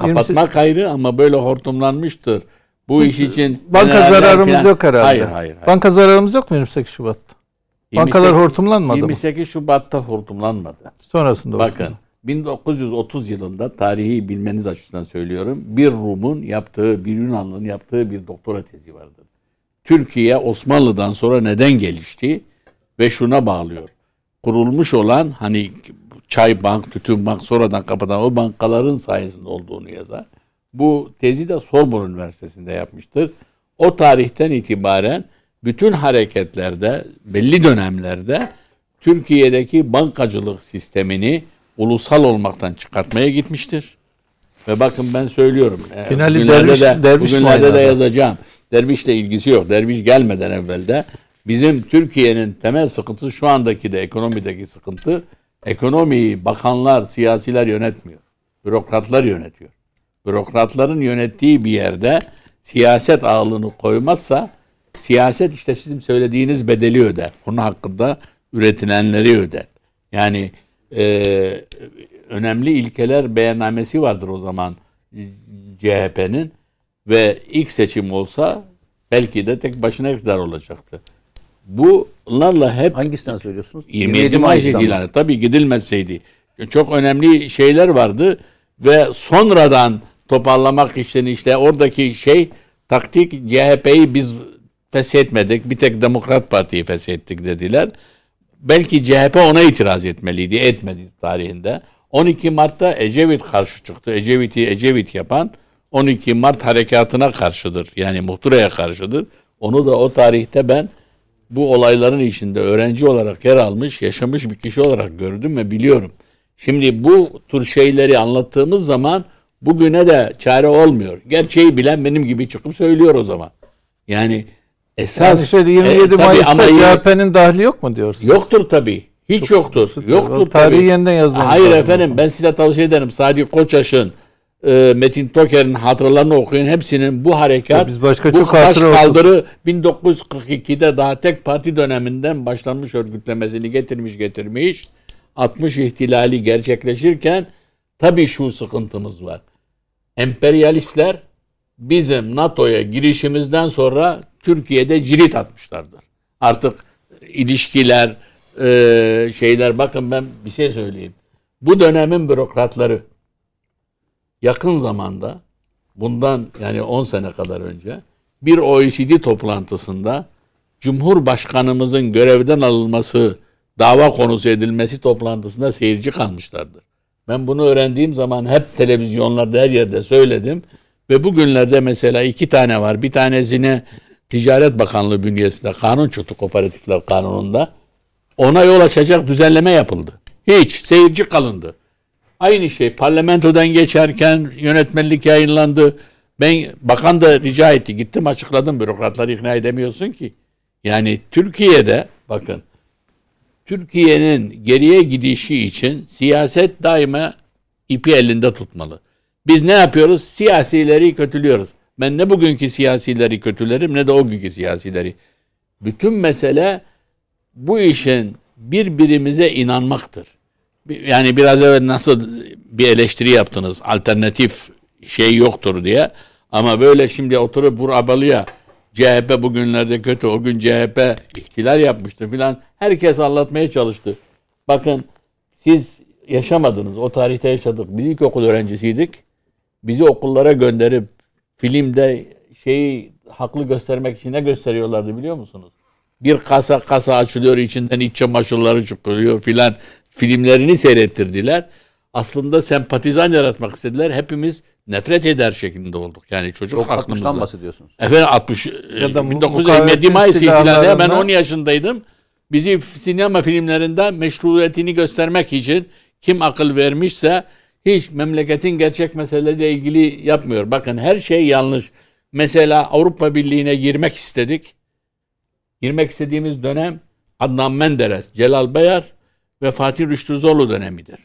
E: Kapatmak ayrı ama böyle hortumlanmıştır. Bu iş için
B: banka zararımız
E: falan-
B: yok herhalde.
E: Hayır, hayır, hayır.
B: Banka zararımız yok mu 28 Şubat'ta? Bankalar
E: 28
B: hortumlanmadı mı?
E: 28 Şubat'ta hortumlanmadı.
B: Sonrasında.
E: Bakın 1930 yılında tarihi bilmeniz açısından söylüyorum. Bir Rum'un yaptığı, bir Yunanlı'nın yaptığı bir doktora tezi vardır. Türkiye Osmanlı'dan sonra neden gelişti ve şuna bağlıyor. Kurulmuş olan hani çay bank, tütün bank sonradan kapatan o bankaların sayesinde olduğunu yazar. Bu tezi de Sorbonne Üniversitesi'nde yapmıştır. O tarihten itibaren bütün hareketlerde, belli dönemlerde Türkiye'deki bankacılık sistemini ulusal olmaktan çıkartmaya gitmiştir. Ve bakın ben söylüyorum. e,
B: Finali
E: bugünlerde
B: derviş-
E: de,
B: derviş
E: bugünlerde de yazacağım. Dervişle ilgisi yok. Derviş gelmeden evvel de bizim Türkiye'nin temel sıkıntısı şu andaki de ekonomideki sıkıntı ekonomiyi bakanlar, siyasiler yönetmiyor. Bürokratlar yönetiyor. Bürokratların yönettiği bir yerde siyaset ağırlığını koymazsa siyaset işte sizin söylediğiniz bedeli öder. Onun hakkında üretilenleri öder. Yani e, önemli ilkeler beyannamesi vardır o zaman CHP'nin ve ilk seçim olsa belki de tek başına iktidar olacaktı. Bunlarla hep
F: Hangisinden söylüyorsunuz?
E: 27 Mayıs
F: Mayıs'tan mı?
E: ilanı. Tabii gidilmezseydi. Çok önemli şeyler vardı ve sonradan toparlamak için işte oradaki şey taktik CHP'yi biz feshetmedik. Bir tek Demokrat Parti'yi feshettik dediler. Belki CHP ona itiraz etmeliydi. Etmedi tarihinde. 12 Mart'ta Ecevit karşı çıktı. Ecevit'i Ecevit yapan 12 Mart harekatına karşıdır. Yani muhtıraya karşıdır. Onu da o tarihte ben bu olayların içinde öğrenci olarak yer almış, yaşamış bir kişi olarak gördüm ve biliyorum. Şimdi bu tür şeyleri anlattığımız zaman bugüne de çare olmuyor. Gerçeği bilen benim gibi çıkıp söylüyor o zaman. Yani esas
B: Yani şöyle 27
E: E,
B: Mayıs'ta CHP'nin dahli yok mu diyorsunuz?
E: Yoktur tabii. Hiç yoktur. Yoktur
B: Tarihi
E: tabii.
B: yeniden yazmamız
E: Hayır
B: lazım.
E: efendim ben size tavsiye ederim. Sadi Koçaş'ın e, Metin Toker'in hatıralarını okuyun. Hepsinin bu harekat,
B: Ya biz başka
E: bu
B: çok
E: baş kaldırı 1942'de daha tek parti döneminden başlanmış örgütlemesini getirmiş getirmiş. 60 ihtilali gerçekleşirken tabii şu sıkıntımız var. Emperyalistler bizim NATO'ya girişimizden sonra Türkiye'de cirit atmışlardır. Artık ilişkiler, e, şeyler bakın ben bir şey söyleyeyim. Bu dönemin bürokratları yakın zamanda bundan yani 10 sene kadar önce bir OECD toplantısında Cumhurbaşkanımızın görevden alınması, dava konusu edilmesi toplantısında seyirci kalmışlardır. Ben bunu öğrendiğim zaman hep televizyonlarda her yerde söyledim. Ve bugünlerde mesela iki tane var. Bir tanesine Ticaret Bakanlığı bünyesinde kanun çıktı kooperatifler kanununda. Ona yol açacak düzenleme yapıldı. Hiç. Seyirci kalındı. Aynı şey parlamentodan geçerken yönetmenlik yayınlandı. Ben bakan da rica etti. Gittim açıkladım. Bürokratları ikna edemiyorsun ki. Yani Türkiye'de bakın Türkiye'nin geriye gidişi için siyaset daima ipi elinde tutmalı. Biz ne yapıyoruz? Siyasileri kötülüyoruz. Ben ne bugünkü siyasileri kötülerim ne de o günkü siyasileri. Bütün mesele bu işin birbirimize inanmaktır. Yani biraz evvel nasıl bir eleştiri yaptınız alternatif şey yoktur diye. Ama böyle şimdi oturup vurabalıya CHP bugünlerde kötü o gün CHP ihtilal yapmıştı filan herkes anlatmaya çalıştı. Bakın siz yaşamadınız o tarihte yaşadık. Biz ilkokul öğrencisiydik. Bizi okullara gönderip filmde şeyi haklı göstermek için ne gösteriyorlardı biliyor musunuz? Bir kasa kasa açılıyor içinden iç çamaşırları çıkıyor filan filmlerini seyrettirdiler. Aslında sempatizan yaratmak istediler. Hepimiz nefret eder şeklinde olduk. Yani çocuk
F: Çok 60'tan
E: aklımızda.
F: bahsediyorsunuz.
E: Efendim 60
B: Ya da mu-
E: 1957
B: mukavemetin
E: Mayıs ihtilalinde ben
B: silahlarına-
E: 10 yaşındaydım. Bizi sinema filmlerinde meşruiyetini göstermek için kim akıl vermişse hiç memleketin gerçek meseleleriyle ilgili yapmıyor. Bakın her şey yanlış. Mesela Avrupa Birliği'ne girmek istedik. Girmek istediğimiz dönem Adnan Menderes, Celal Bayar ve Fatih Rüştü Zorlu dönemidir.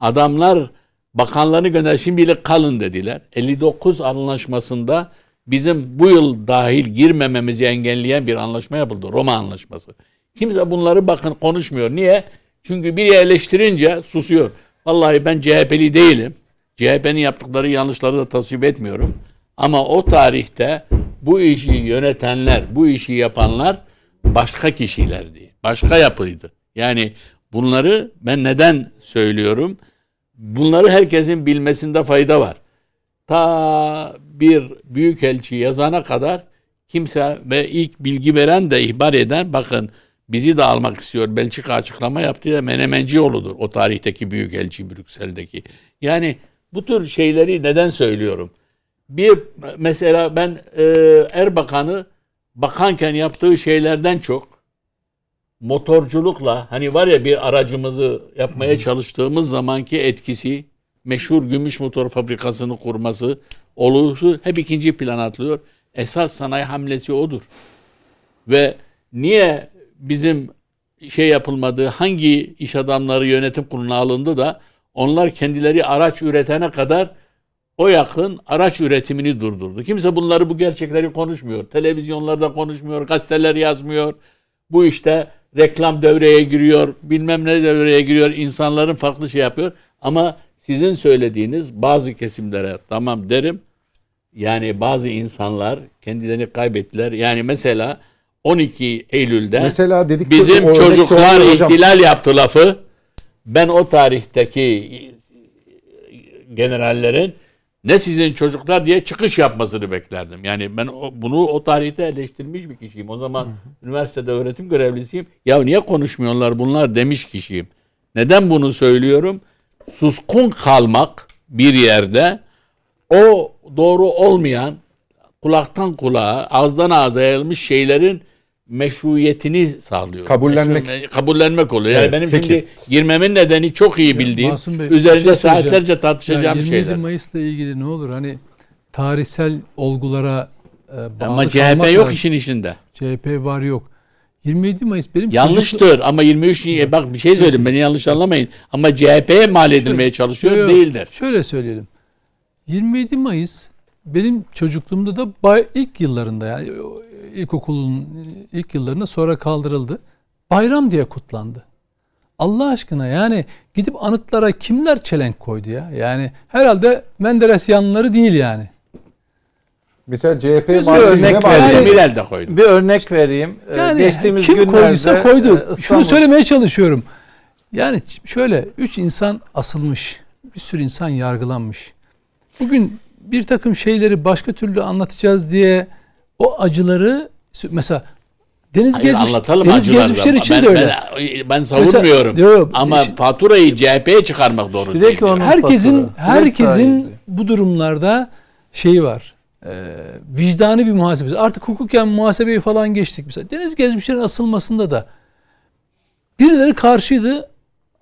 E: Adamlar bakanlarını gönder şimdilik kalın dediler. 59 anlaşmasında bizim bu yıl dahil girmememizi engelleyen bir anlaşma yapıldı. Roma Anlaşması. Kimse bunları bakın konuşmuyor. Niye? Çünkü biri eleştirince susuyor. Vallahi ben CHP'li değilim. CHP'nin yaptıkları yanlışları da tasvip etmiyorum. Ama o tarihte bu işi yönetenler, bu işi yapanlar başka kişilerdi. Başka yapıydı. Yani bunları ben neden söylüyorum? Bunları herkesin bilmesinde fayda var. Ta bir büyükelçi yazana kadar kimse ve ilk bilgi veren de ihbar eden bakın bizi de almak istiyor. Belçika açıklama yaptı ya Menemencioğlu'dur o tarihteki büyükelçi Brüksel'deki. Yani bu tür şeyleri neden söylüyorum? Bir mesela ben e, Erbakan'ı bakanken yaptığı şeylerden çok motorculukla hani var ya bir aracımızı yapmaya çalıştığımız zamanki etkisi meşhur gümüş motor fabrikasını kurması oluşu hep ikinci plan atlıyor. Esas sanayi hamlesi odur. Ve niye bizim şey yapılmadı hangi iş adamları yönetim kuruluna alındı da onlar kendileri araç üretene kadar o yakın araç üretimini durdurdu. Kimse bunları bu gerçekleri konuşmuyor. Televizyonlarda konuşmuyor, gazeteler yazmıyor. Bu işte reklam devreye giriyor, bilmem ne devreye giriyor. İnsanların farklı şey yapıyor. Ama sizin söylediğiniz bazı kesimlere tamam derim. Yani bazı insanlar kendilerini kaybettiler. Yani mesela 12 Eylül'de
A: Mesela dedik
E: bizim
A: o
E: çocuklar ihtilal yaptı lafı. Ben o tarihteki generallerin ne sizin çocuklar diye çıkış yapmasını beklerdim. Yani ben o- bunu o tarihte eleştirmiş bir kişiyim. O zaman üniversitede öğretim görevlisiyim. Ya niye konuşmuyorlar bunlar demiş kişiyim. Neden bunu söylüyorum? Suskun kalmak bir yerde o doğru olmayan kulaktan kulağa, ağızdan ağza yayılmış şeylerin meşruiyetini sağlıyor.
A: Kabullenmek.
E: Meşru- kabullenmek oluyor. Yani
A: Evet,
E: benim
A: peki.
E: şimdi girmemin nedeni çok iyi bildiğim,
C: Masum Bey,
E: üzerinde
C: şey
E: saatlerce tartışacağım
C: Ya 27
E: şeyler.
C: Mayıs'la ilgili ne olur hani tarihsel olgulara e, bağlı
E: Ama CHP yok
C: lazım.
E: işin içinde.
C: CHP var yok. 27 Mayıs benim çocuklu-
E: Yanlıştır ama 23 niye- bak bir şey söyleyeyim beni yanlış anlamayın. Ama CHP'ye mal edilmeye çalışıyor
C: Yok,
E: değildir.
C: Şöyle söyleyelim. 27 Mayıs benim çocukluğumda da bay, ilk yıllarında yani ilkokulun ilk yıllarında sonra kaldırıldı. Bayram diye kutlandı. Allah aşkına yani gidip anıtlara kimler çelenk koydu ya? Yani herhalde Menderes yanları değil yani.
A: Mesela CHP
B: Bir
A: marşı
B: örnek
A: ne var?
B: verelim.
A: Yani,
E: Demirel de koydu.
B: Bir örnek vereyim. Ee,
C: Yani
B: Geçtiğimiz
C: kim
B: günlerde
C: koyduysa koydu.
B: e,
C: Şunu
B: İstanbul-
C: söylemeye çalışıyorum. Yani şöyle üç insan asılmış. Bir sürü insan yargılanmış. Bugün bir takım şeyleri başka türlü anlatacağız diye o acıları mesela Deniz
E: Hayır,
C: Gezmiş,
E: anlatalım
C: Deniz. Gezmişler için
E: ben,
C: de öyle.
E: Ben, ben savunmuyorum.
C: Mesela- yok,
E: ama
C: Şimdi-
E: faturayı CHP'ye çıkarmak doğru
B: Bir
E: değil.
C: herkesin
B: fatura,
C: herkesin bu durumlarda şeyi var. E, vicdani bir muhasebesi. Artık hukuken muhasebeyi falan geçtik. Mesela Deniz Gezmişler'in asılmasında da birileri karşıydı.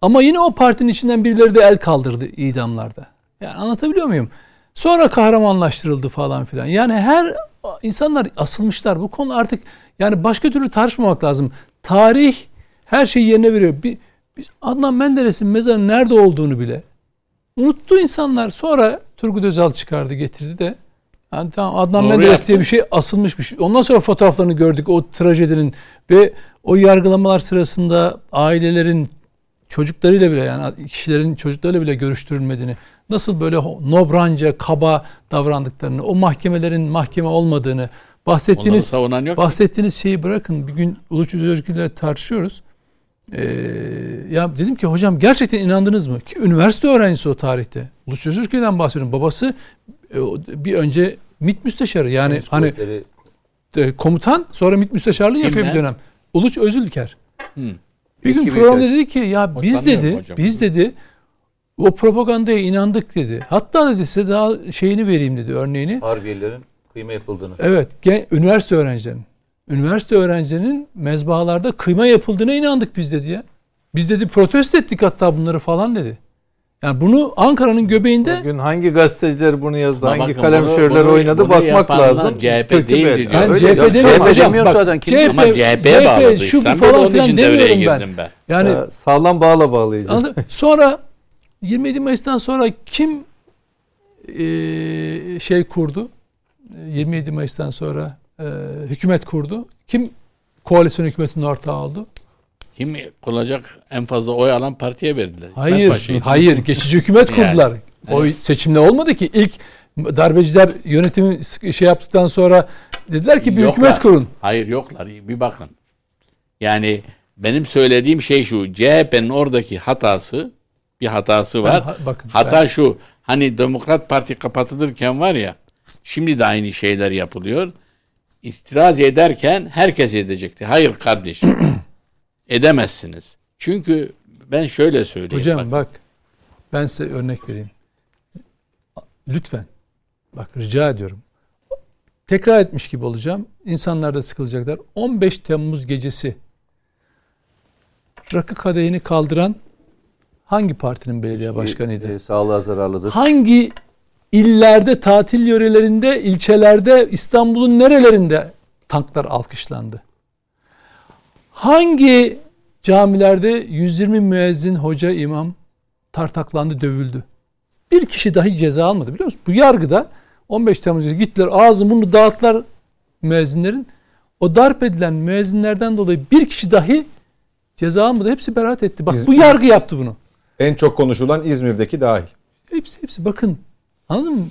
C: Ama yine o partinin içinden birileri de el kaldırdı idamlarda. Yani anlatabiliyor muyum? Sonra kahramanlaştırıldı falan filan. Yani her insanlar asılmışlar. Bu konu artık yani başka türlü tartışmamak lazım. Tarih her şeyi yerine veriyor. Bir, bir Adnan Menderes'in mezarının nerede olduğunu bile unuttu insanlar. Sonra Turgut Özal çıkardı getirdi de. Yani tamam Adnan
E: Doğru
C: Menderes
E: yaptı.
C: diye bir şey asılmışmış. Ondan sonra fotoğraflarını gördük o trajedinin ve o yargılamalar sırasında ailelerin çocuklarıyla bile yani kişilerin çocuklarıyla bile görüştürülmediğini, nasıl böyle nobranca, kaba davrandıklarını, o mahkemelerin mahkeme olmadığını, bahsettiğiniz bahsettiğiniz şeyi bırakın. Bir gün Uluç Özgür'le tartışıyoruz. Ee, ya dedim ki hocam gerçekten inandınız mı? Ki üniversite öğrencisi o tarihte. Uluç Özgür'den bahsediyorum. Babası e, bir önce MİT müsteşarı yani
F: Deniz
C: hani
F: kuvvetleri-
C: komutan sonra MİT müsteşarlığı yapıyor bir dönem. Uluç Özülker.
E: Hı.
C: Bir gün programda dedi ki ya biz dedi
E: hocam.
C: biz dedi o propagandaya inandık dedi. Hatta dedi size daha şeyini vereyim dedi örneğini.
F: Harbiyelerin kıyma yapıldığını.
C: Evet gen, üniversite öğrencilerinin. Üniversite öğrencilerinin mezbahalarda kıyma yapıldığına inandık biz dedi ya. Biz dedi protesto ettik hatta bunları falan dedi. Yani bunu Ankara'nın göbeğinde
B: Bugün hangi gazeteciler bunu yazdı,
E: Ama
B: hangi
E: bakın
B: kalem
E: bunu-
B: şörler
E: bunu-
B: oynadı
E: bunu
B: bakmak lazım.
E: CHP
B: Kökü
E: değil
B: belli.
E: diyor.
C: ben
B: Öyle
C: CHP demiyorum hocam. Bak,
F: zaten kim
C: CHP,
E: Ama CHP'ye
C: CHP, şu
E: bağladıysan
C: bu falan
E: onun
C: filan
E: için devreye
C: demiyorum ben.
E: girdim ben.
C: Yani
B: Ya, sağlam bağla
C: mı? Sonra 27 Mayıs'tan sonra kim eee, şey kurdu? E, 27 Mayıs'tan sonra eee, hükümet kurdu. Kim koalisyon hükümetinin ortağı oldu?
E: Kim kullanacak en fazla oy alan partiye verdiler. İsmet
C: Hayır, hayır. Geçici hükümet
E: Yani.
C: kurdular. O seçimde olmadı ki. İlk darbeciler yönetimi şey yaptıktan sonra dediler ki bir
E: Yoklar.
C: hükümet kurun.
E: Hayır yoklar. Bir bakın. Yani benim söylediğim şey şu. CHP'nin oradaki hatası bir hatası var.
C: Ben ha- bakın,
E: Hata
C: ben-
E: şu. Hani Demokrat Parti kapatılırken var ya şimdi de aynı şeyler yapılıyor. İstiraz ederken herkes edecekti. Hayır kardeşim. Edemezsiniz. Çünkü ben şöyle söyleyeyim.
C: Hocam
E: bakın.
C: bak ben size örnek vereyim. Lütfen bak rica ediyorum. Tekrar etmiş gibi olacağım. İnsanlar da sıkılacaklar. 15 Temmuz gecesi rakı kadehini kaldıran hangi partinin belediye başkanıydı?
F: E, sağlığa zararlıdır.
C: Hangi illerde, tatil yörelerinde, ilçelerde, İstanbul'un nerelerinde tanklar alkışlandı? Hangi camilerde 120 müezzin, hoca, imam tartaklandı, dövüldü? Bir kişi dahi ceza almadı biliyor musun? Bu yargıda 15 Temmuz'da gittiler ağzı bunu dağıttılar müezzinlerin. O darp edilen müezzinlerden dolayı bir kişi dahi ceza almadı. Hepsi beraat etti. Bak bu yargı yaptı bunu.
D: En çok konuşulan İzmir'deki dahil.
C: Hepsi hepsi bakın. Anladın mı?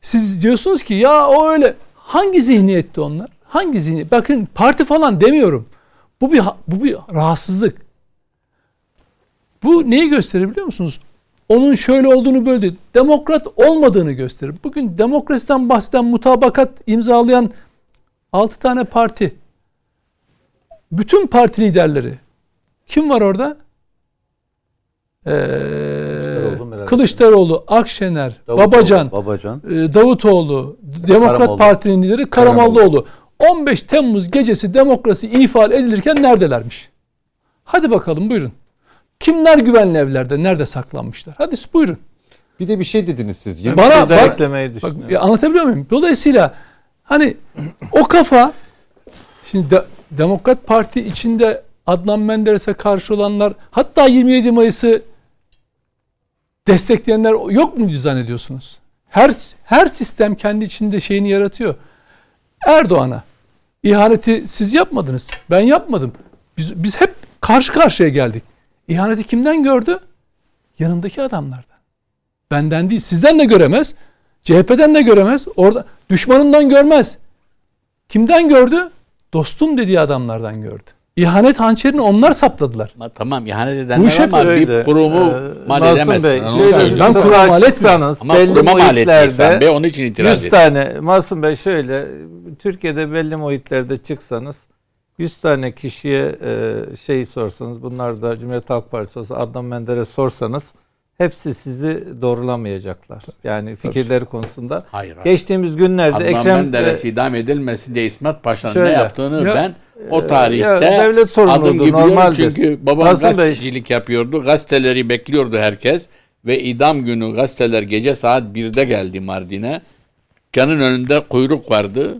C: Siz diyorsunuz ki ya o öyle. Hangi zihniyette onlar? Hangi zihniyet? Bakın parti falan demiyorum. Bu bir bu bir rahatsızlık. Bu neyi gösterir biliyor musunuz? Onun şöyle olduğunu böyle değil. Demokrat olmadığını gösterir. Bugün demokrasiden bahseden mutabakat imzalayan 6 tane parti. Bütün parti liderleri. Kim var orada? Ee,
F: Kılıçdaroğlu,
C: Akşener,
F: Davutoğlu,
C: Babacan,
F: Babacan.
C: e, Davutoğlu, Demokrat
F: Karamoğlu.
C: Parti'nin lideri Karamollaoğlu. 15 Temmuz gecesi demokrasi ifade edilirken neredelermiş? Hadi bakalım buyurun. Kimler güvenli evlerde? Nerede saklanmışlar? Hadi buyurun.
D: Bir de bir şey dediniz siz.
C: Bana
B: de
C: bak,
B: eklemeyi
C: bak
B: düşünüyorum.
C: e, anlatabiliyor muyum? Dolayısıyla hani o kafa şimdi de- Demokrat Parti içinde Adnan Menderes'e karşı olanlar hatta 27 Mayıs'ı destekleyenler yok mu zannediyorsunuz? Her her sistem kendi içinde şeyini yaratıyor. Erdoğan'a ihaneti siz yapmadınız. Ben yapmadım. Biz biz hep karşı karşıya geldik. İhaneti kimden gördü? Yanındaki adamlardan. Benden değil, sizden de göremez. CHP'den de göremez. Orada düşmanından görmez. Kimden gördü? Dostum dediği adamlardan gördü. İhanet hançerini onlar sapladılar.
E: Ama tamam ihanet
C: Bu
E: edenler
C: hep
E: ama bir
B: öyle.
E: kurumu
B: Ee,
E: mal
B: Masum
E: edemezsin.
B: Bey,
E: Onu.
C: Ben kuruma mal
B: çıksanız
E: Ama kuruma mal ettiysen
B: muhitlerde
E: be onun için itiraz
B: 100
E: et.
B: tane Masum Bey şöyle Türkiye'de belli muhitlerde çıksanız 100 tane kişiye e, şey sorsanız bunlar da Cumhuriyet Halk Partisi olsa Adnan Menderes sorsanız hepsi sizi doğrulamayacaklar. Yani fikirleri konusunda.
E: Hayır. hayır.
B: Geçtiğimiz günlerde
E: Adnan
B: Ekrem
E: Menderes
B: e,
E: idam edilmesin diye İsmet Paşa'nın
B: Şöyle.
E: ne yaptığını
C: Ya-
E: ben O tarihte
B: ya devlet
E: adım gibi
B: normaldir.
E: çünkü babam
B: Bey-
E: gazetecilik yapıyordu. Gazeteleri bekliyordu herkes ve idam günü gazeteler gece saat 1'de geldi Mardin'e. Dükkanın önünde kuyruk vardı.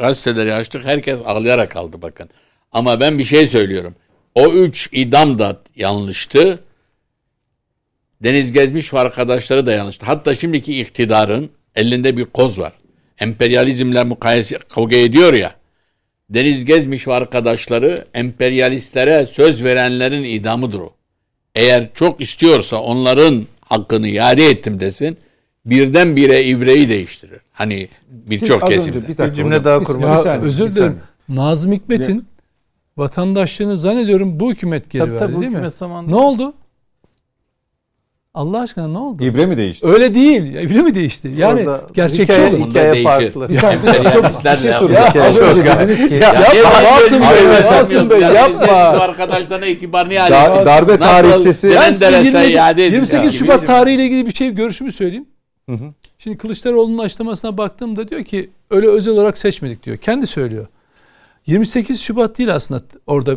E: Gazeteleri açtık. Herkes ağlayarak kaldı bakın. Ama ben bir şey söylüyorum. O üç idam da yanlıştı. Deniz Gezmiş ve arkadaşları da yanlıştı. Hatta şimdiki iktidarın elinde bir koz var. Emperyalizmle mukayese kavga ediyor ya. Deniz Gezmiş ve arkadaşları emperyalistlere söz verenlerin idamıdır o. Eğer çok istiyorsa onların hakkını iade ettim desin birdenbire ibreyi değiştirir. Hani birçok kesimde.
A: bir dakika
B: cümle daha
A: bir-
B: kurmak
A: bir
C: özür
A: bir
C: dilerim. Nazım Hikmet'in vatandaşlığını zannediyorum bu hükümet geri
B: Tabii
C: verdi
B: tabii bu
C: değil mi?
B: hükümet zamanında.
C: Ne oldu? Allah aşkına ne oldu?
A: İbre mi değişti?
C: Öyle değil. Ya, Bile mi değişti? Yani
B: Orada
C: gerçekçi
B: hikaye-
C: olun.
E: Bunda
B: hikaye
E: değişir.
B: farklı.
A: Bir saniye, saniye, çok bir şey
B: yapıyor.
A: Az önce dediniz ki
B: Ya-
E: Ya,
B: Yapma, Rasim Bey, Rasim Bey,
E: ya?
B: yapma.
E: Biz Arkadaşlarına itibarını
A: Dar-
E: ediyoruz.
A: darbe tarihçesi
C: Ben size
E: derese
C: 27
E: iade edin
C: 28
E: ya.
C: Şubat tarihiyle ilgili bir şey görüşümü söyleyeyim. Şimdi Kılıçdaroğlu'nun açıklamasına baktığımda diyor ki öyle özel olarak seçmedik diyor. Kendi söylüyor. 28 Şubat değil aslında orada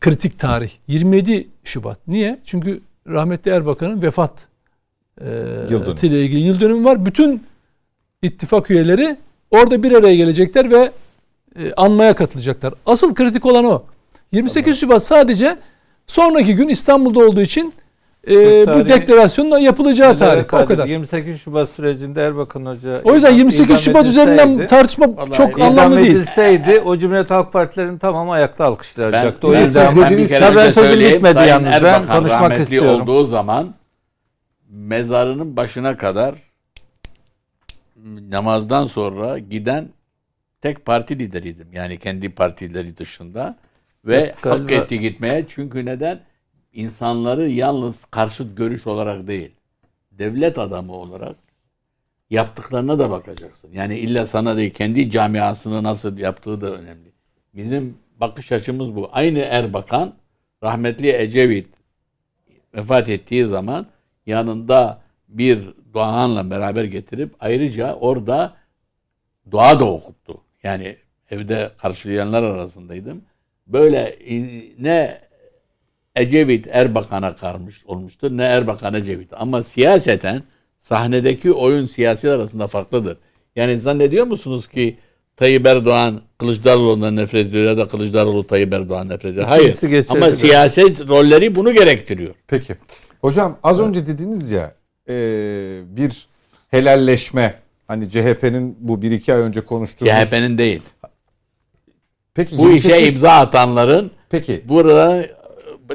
C: kritik tarih. 27 Şubat. Niye? Çünkü rahmetli Erbakan'ın vefat e,
A: Yıl
C: ile ilgili yıl dönümü var. Bütün ittifak üyeleri orada bir araya gelecekler ve e, anmaya katılacaklar. Asıl kritik olan o. 28 Şubat sadece sonraki gün İstanbul'da olduğu için e, bu deklarasyonun yapılacağı
B: Neler
C: tarih. O kadar.
B: 28 Şubat sürecinde Erbakan Hoca
C: O yüzden
B: idam-
C: 28
B: idam
C: Şubat üzerinden
B: edilseydi-
C: tartışma
E: Vallahi
C: çok anlamlı değil.
B: edilseydi o Cumhuriyet Halk Partilerinin tamamı ayakta alkışlayacaktı.
E: Ben,
B: o
E: ben,
A: siz
B: yüzden
E: ben
A: dediğiniz
B: Ben
E: önce
B: sözüm bitmedi
E: Sayın
B: yalnız. Ben
E: Erbakan
B: konuşmak
E: rahmetli
B: istiyorum.
E: olduğu zaman mezarının başına kadar namazdan sonra giden tek parti lideriydim. Yani kendi partileri dışında. Ve
B: Evet,
E: hak etti gitmeye. Çünkü neden? İnsanları yalnız karşıt görüş olarak değil. Devlet adamı olarak yaptıklarına da bakacaksın. Yani illa sana değil kendi camiasını nasıl yaptığı da önemli. Bizim bakış açımız bu. Aynı Erbakan rahmetli Ecevit vefat ettiği zaman yanında bir Doğan'la beraber getirip ayrıca orada dua da okuttu. Yani evde karşılayanlar arasındaydım. Böyle ne Ecevit Erbakan'a karmış olmuştur ne Erbakan Ecevit. Ama siyaseten sahnedeki oyun siyasi arasında farklıdır. Yani zannediyor musunuz ki Tayyip Erdoğan Kılıçdaroğlu'ndan nefret ediyor ya da Kılıçdaroğlu Tayyip Erdoğan nefret ediyor. Hayır. Ama siyaset rolleri bunu gerektiriyor.
A: Peki. Hocam az önce dediniz ya e, bir helalleşme hani CHP'nin bu bir iki ay önce konuştuğumuz.
E: CHP'nin değil.
A: Peki
E: Bu işe
A: 28
E: imza atanların
A: Peki.
E: burada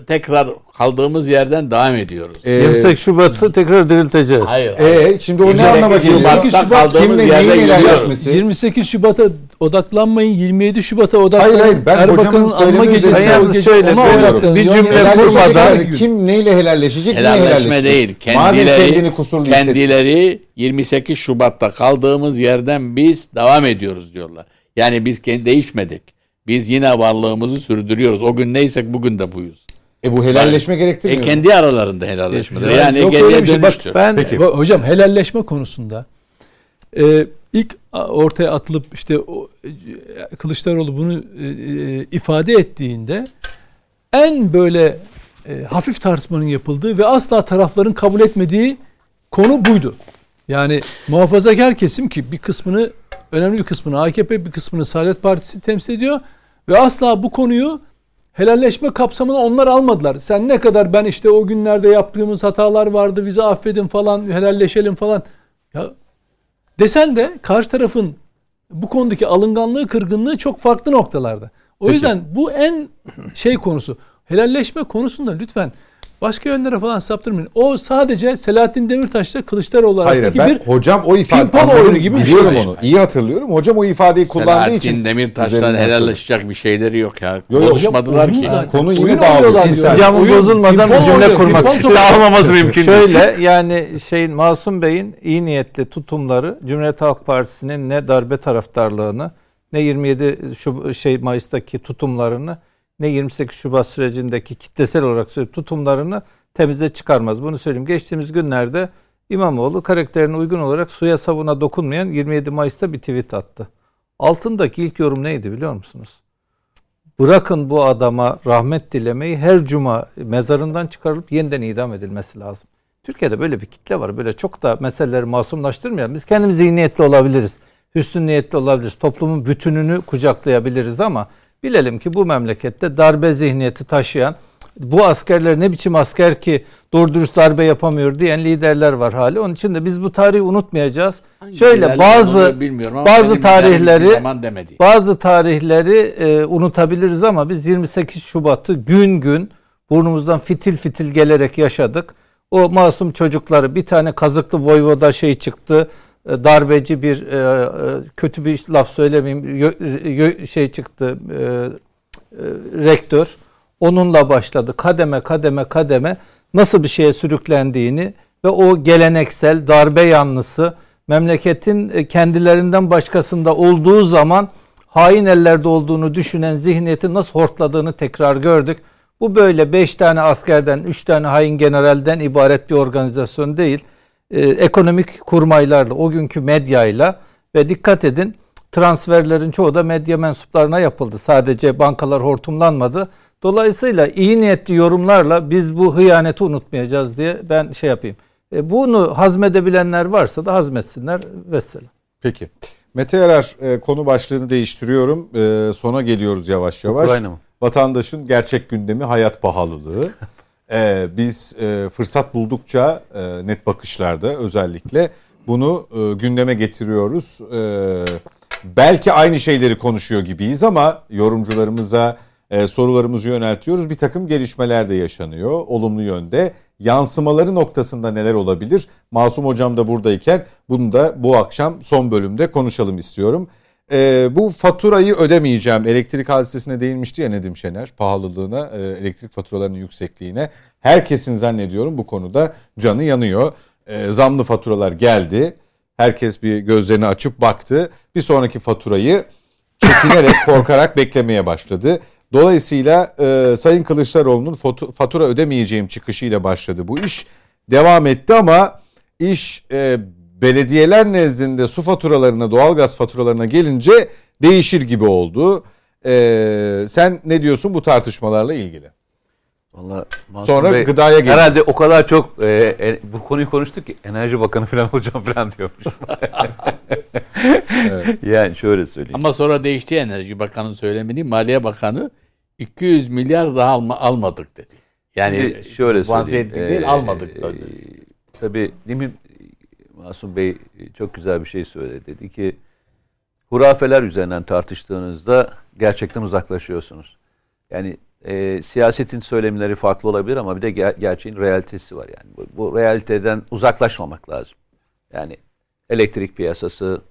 E: tekrar kaldığımız yerden devam ediyoruz.
A: E,
B: 28 Şubat'ı tekrar dirilteceğiz.
E: Hayır.
A: e, şimdi o ne anlama geliyor?
E: Şubat'ta
C: Şubat
E: kaldığımız
A: Kimle neyin helalleşmesi?
C: 28 Şubat'a odaklanmayın. 27 Şubat'a odaklanın.
A: Hayır, hayır, ben
C: Erbakan'ın anma gecesi gece-
B: şöyle
C: ona
B: söylüyorum.
C: odaklanın.
B: Bir cümle kurmadan-
A: kim neyle helalleşecek,
E: Helalleşme
A: helalleşecek?
E: değil.
A: Madem
E: Kendileri,
A: kendini kusurlu
E: kendileri 28 Şubat'ta kaldığımız yerden biz devam ediyoruz diyorlar. Yani biz kendi değişmedik. Biz yine varlığımızı sürdürüyoruz. O gün neysek bugün de buyuz.
A: E bu helalleşme
E: E
A: gerektirmiyor. mu?
E: kendi aralarında helalleşmedir.
C: Yok,
E: Yani
C: yok öyle bir şey. Bak.
B: Ben
A: Peki.
C: Bak Hocam helalleşme konusunda e, ilk ortaya atılıp işte o, e, Kılıçdaroğlu bunu e, e, ifade ettiğinde en böyle e, hafif tartışmanın yapıldığı ve asla tarafların kabul etmediği konu buydu. Yani muhafazakar kesim ki bir kısmını önemli bir kısmını AKP bir kısmını Saadet Partisi temsil ediyor ve asla bu konuyu helalleşme kapsamına onlar almadılar. Sen ne kadar ben işte o günlerde yaptığımız hatalar vardı bizi affedin falan helalleşelim falan. Ya desen de karşı tarafın bu konudaki alınganlığı kırgınlığı çok farklı noktalarda. O yüzden bu en şey konusu. Helalleşme konusunda lütfen başka yönlere falan saptırmayın. O sadece Selahattin Demirtaş'la Kılıçdaroğlu
A: Hayır
C: arasındaki
A: ben
C: bir
A: hocam o ifade
C: pimpon
A: anladım,
C: oyunu gibi bir şey.
A: biliyorum onu. İyi hatırlıyorum. Hocam o ifadeyi kullandığı için
E: Selahattin Demirtaş'tan helalleşecek bir şeyleri yok ya.
A: yok.
E: Konuşmadılar
C: Oyun
E: ki.
C: zaten.
A: Konu yine
C: Oyun
A: dağılıyor.
C: oynuyorlar
A: Bir
C: diyor.
A: saniye.
B: Camın
C: Oyun-
B: bozulmadan bir cümle
C: oynuyor,
B: kurmak
C: topu-
E: Dağılmaması mümkün değil.
B: Şöyle yani şeyin Masum Bey'in iyi niyetli tutumları Cumhuriyet Halk Partisi'nin ne darbe taraftarlığını ne 27 şu şey Mayıs'taki tutumlarını ne 28 Şubat sürecindeki kitlesel olarak tutumlarını temize çıkarmaz. Bunu söyleyeyim. Geçtiğimiz günlerde İmamoğlu karakterine uygun olarak suya sabuna dokunmayan 27 Mayıs'ta bir tweet attı. Altındaki ilk yorum neydi biliyor musunuz? bırakın bu adama rahmet dilemeyi her cuma mezarından çıkarılıp yeniden idam edilmesi lazım. Türkiye'de böyle bir kitle var. Böyle çok da meseleleri masumlaştırmayalım. Biz kendimiz iyi niyetli olabiliriz. Hüsnü niyetli olabiliriz. Toplumun bütününü kucaklayabiliriz ama bilelim ki bu memlekette darbe zihniyeti taşıyan bu askerler ne biçim asker ki doğru dürüst darbe yapamıyor diyen liderler var hali. Onun için de biz bu tarihi unutmayacağız. Şöyle bazı bazı tarihleri- bazı tarihleri e, unutabiliriz ama biz 28 Şubat'ı gün gün burnumuzdan fitil fitil gelerek yaşadık. O masum çocukları bir tane kazıklı voyvoda şey çıktı. E, darbeci bir e, e, kötü bir laf söylemeyeyim şey çıktı rektör onunla başladı kademe kademe kademe nasıl bir şeye sürüklendiğini ve o geleneksel darbe yanlısı memleketin kendilerinden başkasında olduğu zaman hain ellerde olduğunu düşünen zihniyeti nasıl hortladığını tekrar gördük. Bu böyle 5 tane askerden, 3 tane hain generalden ibaret bir organizasyon değil. Ee, ekonomik kurmaylarla, o günkü medyayla ve dikkat edin transferlerin çoğu da medya mensuplarına yapıldı. Sadece bankalar hortumlanmadı. Dolayısıyla iyi niyetli yorumlarla biz bu hıyaneti unutmayacağız diye ben şey yapayım. E, bunu hazmedebilenler varsa da hazmetsinler vesselam.
A: Peki. Mete Yarar e, konu başlığını değiştiriyorum. E, sona geliyoruz yavaş yavaş.
F: Ukrayna mı?
A: Vatandaşın gerçek gündemi hayat pahalılığı. E, biz e, fırsat buldukça e, net bakışlarda özellikle bunu e, gündeme getiriyoruz. E, belki aynı şeyleri konuşuyor gibiyiz ama yorumcularımıza e, sorularımızı yöneltiyoruz. Bir takım gelişmeler de yaşanıyor olumlu yönde. Yansımaları noktasında neler olabilir? Masum Hocam da buradayken bunu da bu akşam son bölümde konuşalım istiyorum. E, bu faturayı ödemeyeceğim. Elektrik hadisesine değinmişti ya Nedim Şener. Pahalılığına, e, elektrik faturalarının yüksekliğine. Herkesin zannediyorum bu konuda canı yanıyor. E, zamlı faturalar geldi. Herkes bir gözlerini açıp baktı. Bir sonraki faturayı çekinerek, korkarak beklemeye başladı. Dolayısıyla e, Sayın Kılıçdaroğlu'nun fatura ödemeyeceğim çıkışıyla başladı bu iş. Devam etti ama iş e, belediyeler nezdinde su faturalarına, doğalgaz faturalarına gelince değişir gibi oldu. E, sen ne diyorsun bu tartışmalarla ilgili?
F: Vallahi Mansur
A: Sonra
F: Bey,
A: gıdaya gel.
F: Herhalde o kadar çok e, e, bu konuyu konuştuk ki Enerji Bakanı falan olacağım falan diyormuş. Yani şöyle söyleyeyim.
E: Ama sonra değişti Enerji Bakanı söylemedi. Maliye Bakanı 200 milyar daha alma, almadık dedi. Yani
F: Şimdi şöyle söyleyeyim.
E: değil
F: Ee,
E: almadık.
F: e,
E: dedi.
F: tabii demin Masum Bey çok güzel bir şey söyledi. Dedi ki hurafeler üzerinden tartıştığınızda gerçekten uzaklaşıyorsunuz. Yani e, siyasetin söylemleri farklı olabilir ama bir de ger- gerçeğin realitesi var yani. Bu, bu realiteden uzaklaşmamak lazım. Yani elektrik piyasası,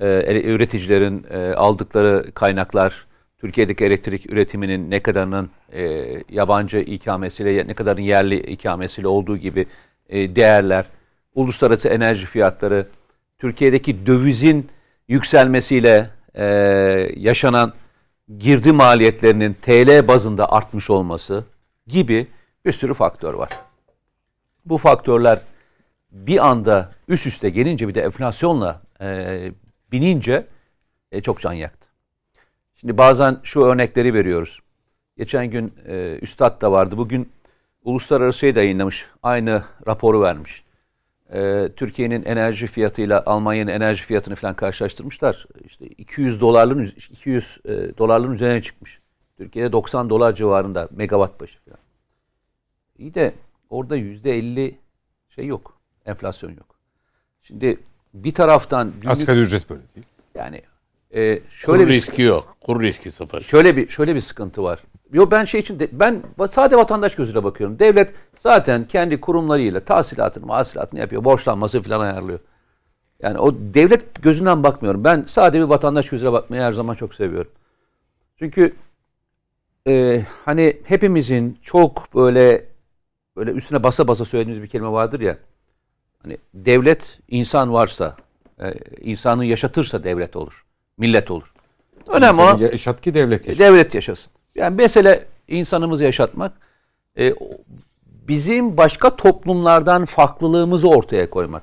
F: e, üreticilerin e, aldıkları kaynaklar, Türkiye'deki elektrik üretiminin ne kadarının e, yabancı ikamesiyle, ne kadarın yerli ikamesiyle olduğu gibi e, değerler, uluslararası enerji fiyatları, Türkiye'deki dövizin yükselmesiyle e, yaşanan girdi maliyetlerinin TL bazında artmış olması gibi bir sürü faktör var. Bu faktörler bir anda üst üste gelince bir de enflasyonla e, binince e, çok can yaktı. Şimdi bazen şu örnekleri veriyoruz. Geçen gün e, Üstad da vardı. Bugün uluslararası şey de yayınlamış. Aynı raporu vermiş. E, Türkiye'nin enerji fiyatıyla Almanya'nın enerji fiyatını falan karşılaştırmışlar. İşte 200 dolarların 200 e, dolarların üzerine çıkmış. Türkiye'de 90 dolar civarında megawatt başı falan. İyi de orada %50 şey yok. Enflasyon yok. Şimdi bir taraftan günlük,
A: Asgari ücret böyle değil.
F: yani e,
E: Kur
F: şöyle bir
E: riski yok. Kur riski sıfır.
F: şöyle bir şöyle bir sıkıntı var. Yo ben şey için de, ben sade vatandaş gözüyle bakıyorum. Devlet zaten kendi kurumlarıyla tahsilatını, mahsilatını yapıyor. Borçlanması falan ayarlıyor. Yani o devlet gözünden bakmıyorum. Ben sade bir vatandaş gözüyle bakmayı her zaman çok seviyorum. Çünkü e, hani hepimizin çok böyle böyle üstüne basa basa söylediğimiz bir kelime vardır ya. Hani devlet insan varsa, e, insanı yaşatırsa devlet olur. Millet olur. Önemli olan
A: yaşat ki devlet yaşat.
F: devlet yaşasın. Yani mesele insanımızı yaşatmak. e, bizim başka toplumlardan farklılığımızı ortaya koymak.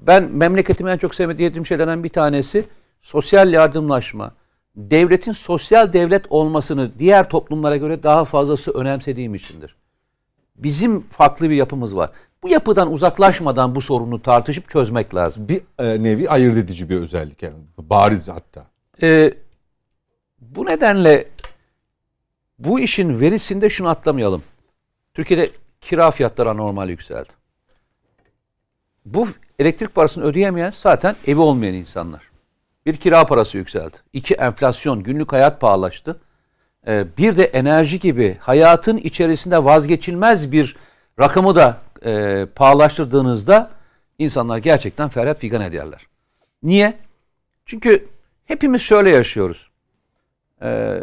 F: Ben memleketimin en çok sevmediğim şeylerden bir tanesi sosyal yardımlaşma, devletin sosyal devlet olmasını diğer toplumlara göre daha fazlası önemsediğim içindir. Bizim farklı bir yapımız var. Bu yapıdan uzaklaşmadan bu sorunu tartışıp çözmek lazım.
A: Bir e, nevi ayırt edici bir özellik yani. Bariz hatta.
F: Ee, bu nedenle bu işin verisinde şunu atlamayalım. Türkiye'de kira fiyatları anormal yükseldi. Bu elektrik parasını ödeyemeyen zaten evi olmayan insanlar. Bir kira parası yükseldi. İki enflasyon, günlük hayat pahalaştı. Ee, bir de enerji gibi hayatın içerisinde vazgeçilmez bir rakamı da e, pahalaştırdığınızda insanlar gerçekten feryat figan ederler. Niye? Çünkü hepimiz şöyle yaşıyoruz. Ee,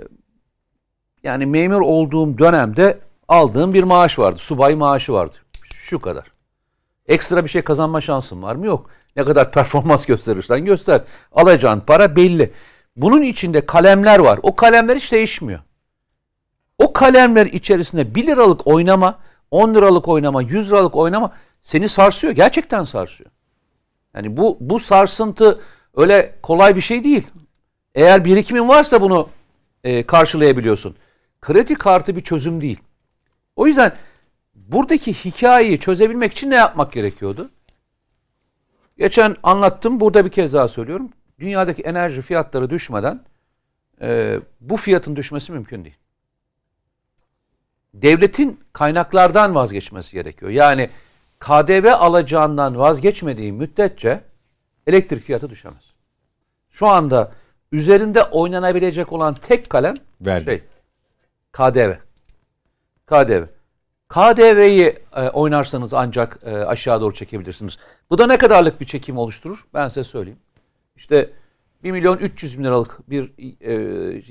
F: yani memur olduğum dönemde aldığım bir maaş vardı. Subay maaşı vardı. Şu kadar. Ekstra bir şey kazanma şansın var mı? Yok. Ne kadar performans gösterirsen göster. Alacağın para belli. Bunun içinde kalemler var. O kalemler hiç değişmiyor. O kalemler içerisinde 1 liralık oynama, 10 liralık oynama, 100 liralık oynama seni sarsıyor. Gerçekten sarsıyor. Yani bu bu sarsıntı öyle kolay bir şey değil. Eğer birikimin varsa bunu e, karşılayabiliyorsun. Kredi kartı bir çözüm değil. O yüzden buradaki hikayeyi çözebilmek için ne yapmak gerekiyordu? Geçen anlattım, burada bir kez daha söylüyorum. Dünyadaki enerji fiyatları düşmeden e, bu fiyatın düşmesi mümkün değil. Devletin kaynaklardan vazgeçmesi gerekiyor. Yani KDV alacağından vazgeçmediği müddetçe elektrik fiyatı düşemez. Şu anda üzerinde oynanabilecek olan tek kalem
A: Vergi.
F: şey KDV. KDV. KDV'yi e, oynarsanız ancak e, aşağı doğru çekebilirsiniz. Bu da ne kadarlık bir çekim oluşturur? Ben size söyleyeyim. İşte 1 milyon 300 bin liralık bir e,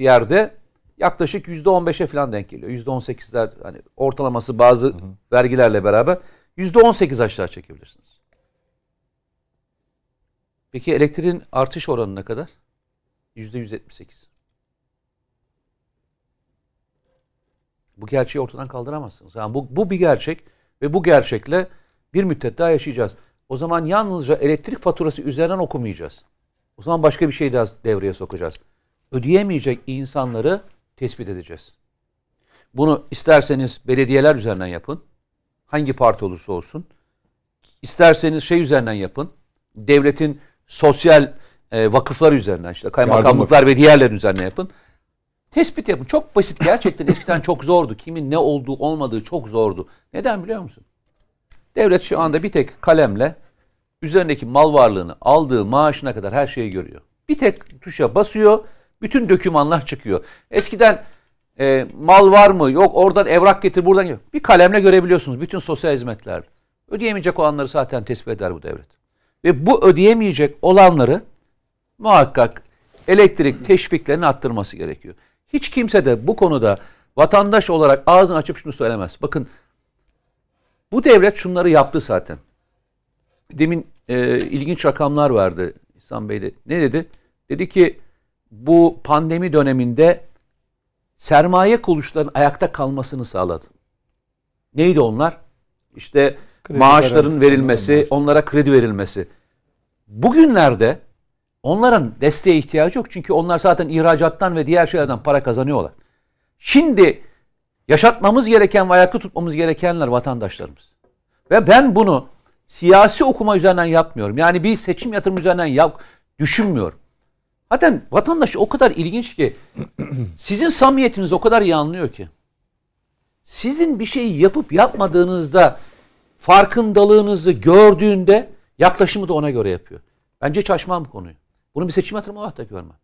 F: yerde yaklaşık %15'e falan denk geliyor. %18'ler hani ortalaması bazı hı hı. vergilerle beraber %18 aşağı çekebilirsiniz. Peki elektriğin artış oranı ne kadar? %178. Bu gerçeği ortadan kaldıramazsınız. Yani bu, bu bir gerçek ve bu gerçekle bir müddet daha yaşayacağız. O zaman yalnızca elektrik faturası üzerinden okumayacağız. O zaman başka bir şey daha devreye sokacağız. Ödeyemeyecek insanları tespit edeceğiz. Bunu isterseniz belediyeler üzerinden yapın. Hangi parti olursa olsun. İsterseniz şey üzerinden yapın. Devletin sosyal e, vakıflar üzerinden işte kaymakamlıklar ve diğerlerin üzerinden yapın. Tespit yapın. Çok basit. Gerçekten eskiden çok zordu. Kimin ne olduğu olmadığı çok zordu. Neden biliyor musun? Devlet şu anda bir tek kalemle üzerindeki mal varlığını aldığı maaşına kadar her şeyi görüyor. Bir tek tuşa basıyor. Bütün dokümanlar çıkıyor. Eskiden e, mal var mı? Yok oradan evrak getir buradan yok. Bir kalemle görebiliyorsunuz bütün sosyal hizmetler. Ödeyemeyecek olanları zaten tespit eder bu devlet. Ve bu ödeyemeyecek olanları muhakkak elektrik teşviklerini arttırması gerekiyor. Hiç kimse de bu konuda vatandaş olarak ağzını açıp şunu söylemez. Bakın bu devlet şunları yaptı zaten. Demin e, ilginç rakamlar vardı İhsan Bey'de. Ne dedi? Dedi ki bu pandemi döneminde sermaye kuruluşlarının ayakta kalmasını sağladı. Neydi onlar? İşte kredi maaşların verilmesi, onlara kredi verilmesi. Bugünlerde onların desteğe ihtiyacı yok. Çünkü onlar zaten ihracattan ve diğer şeylerden para kazanıyorlar. Şimdi yaşatmamız gereken ve ayakta tutmamız gerekenler vatandaşlarımız. Ve ben bunu siyasi okuma üzerinden yapmıyorum. Yani bir seçim yatırım üzerinden yap, düşünmüyorum. Zaten vatandaş o kadar ilginç ki sizin samimiyetiniz o kadar iyi anlıyor ki. Sizin bir şeyi yapıp yapmadığınızda farkındalığınızı gördüğünde yaklaşımı da ona göre yapıyor. Bence bu konuyu. Bunu bir seçim yatırımı olarak da görmem.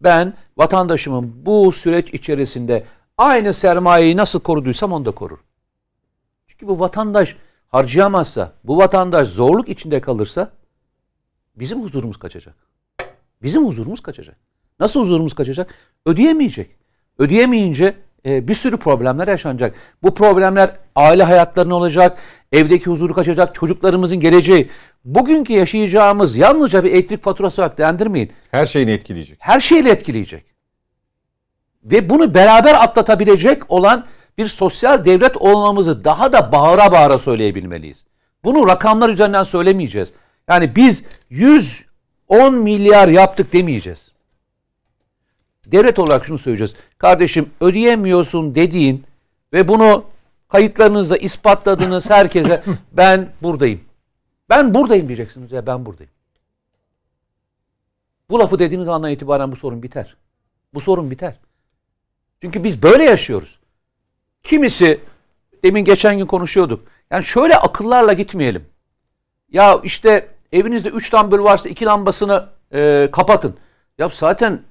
F: Ben vatandaşımın bu süreç içerisinde aynı sermayeyi nasıl koruduysam onu da korur. Çünkü bu vatandaş harcayamazsa, bu vatandaş zorluk içinde kalırsa bizim huzurumuz kaçacak. Bizim huzurumuz kaçacak. Nasıl huzurumuz kaçacak? Ödeyemeyecek. Ödeyemeyince e, bir sürü problemler yaşanacak. Bu problemler aile hayatlarına olacak, evdeki huzuru kaçacak, çocuklarımızın geleceği. Bugünkü yaşayacağımız yalnızca bir elektrik faturası olarak değerlendirmeyin.
A: Her şeyini etkileyecek.
F: Her şeyle etkileyecek. Ve bunu beraber atlatabilecek olan bir sosyal devlet olmamızı daha da bağıra bağıra söyleyebilmeliyiz. Bunu rakamlar üzerinden söylemeyeceğiz. Yani biz 110 milyar yaptık demeyeceğiz. devlet olarak şunu söyleyeceğiz. Kardeşim ödeyemiyorsun dediğin ve bunu kayıtlarınızla ispatladığınız herkese ben buradayım. Ben buradayım diyeceksiniz ya ben buradayım. Bu lafı dediğiniz andan itibaren bu sorun biter. Bu sorun biter. Çünkü biz böyle yaşıyoruz. Kimisi demin geçen gün konuşuyorduk. Yani şöyle akıllarla gitmeyelim. Ya işte evinizde 3 lambül varsa 2 lambasını e, kapatın. Ya zaten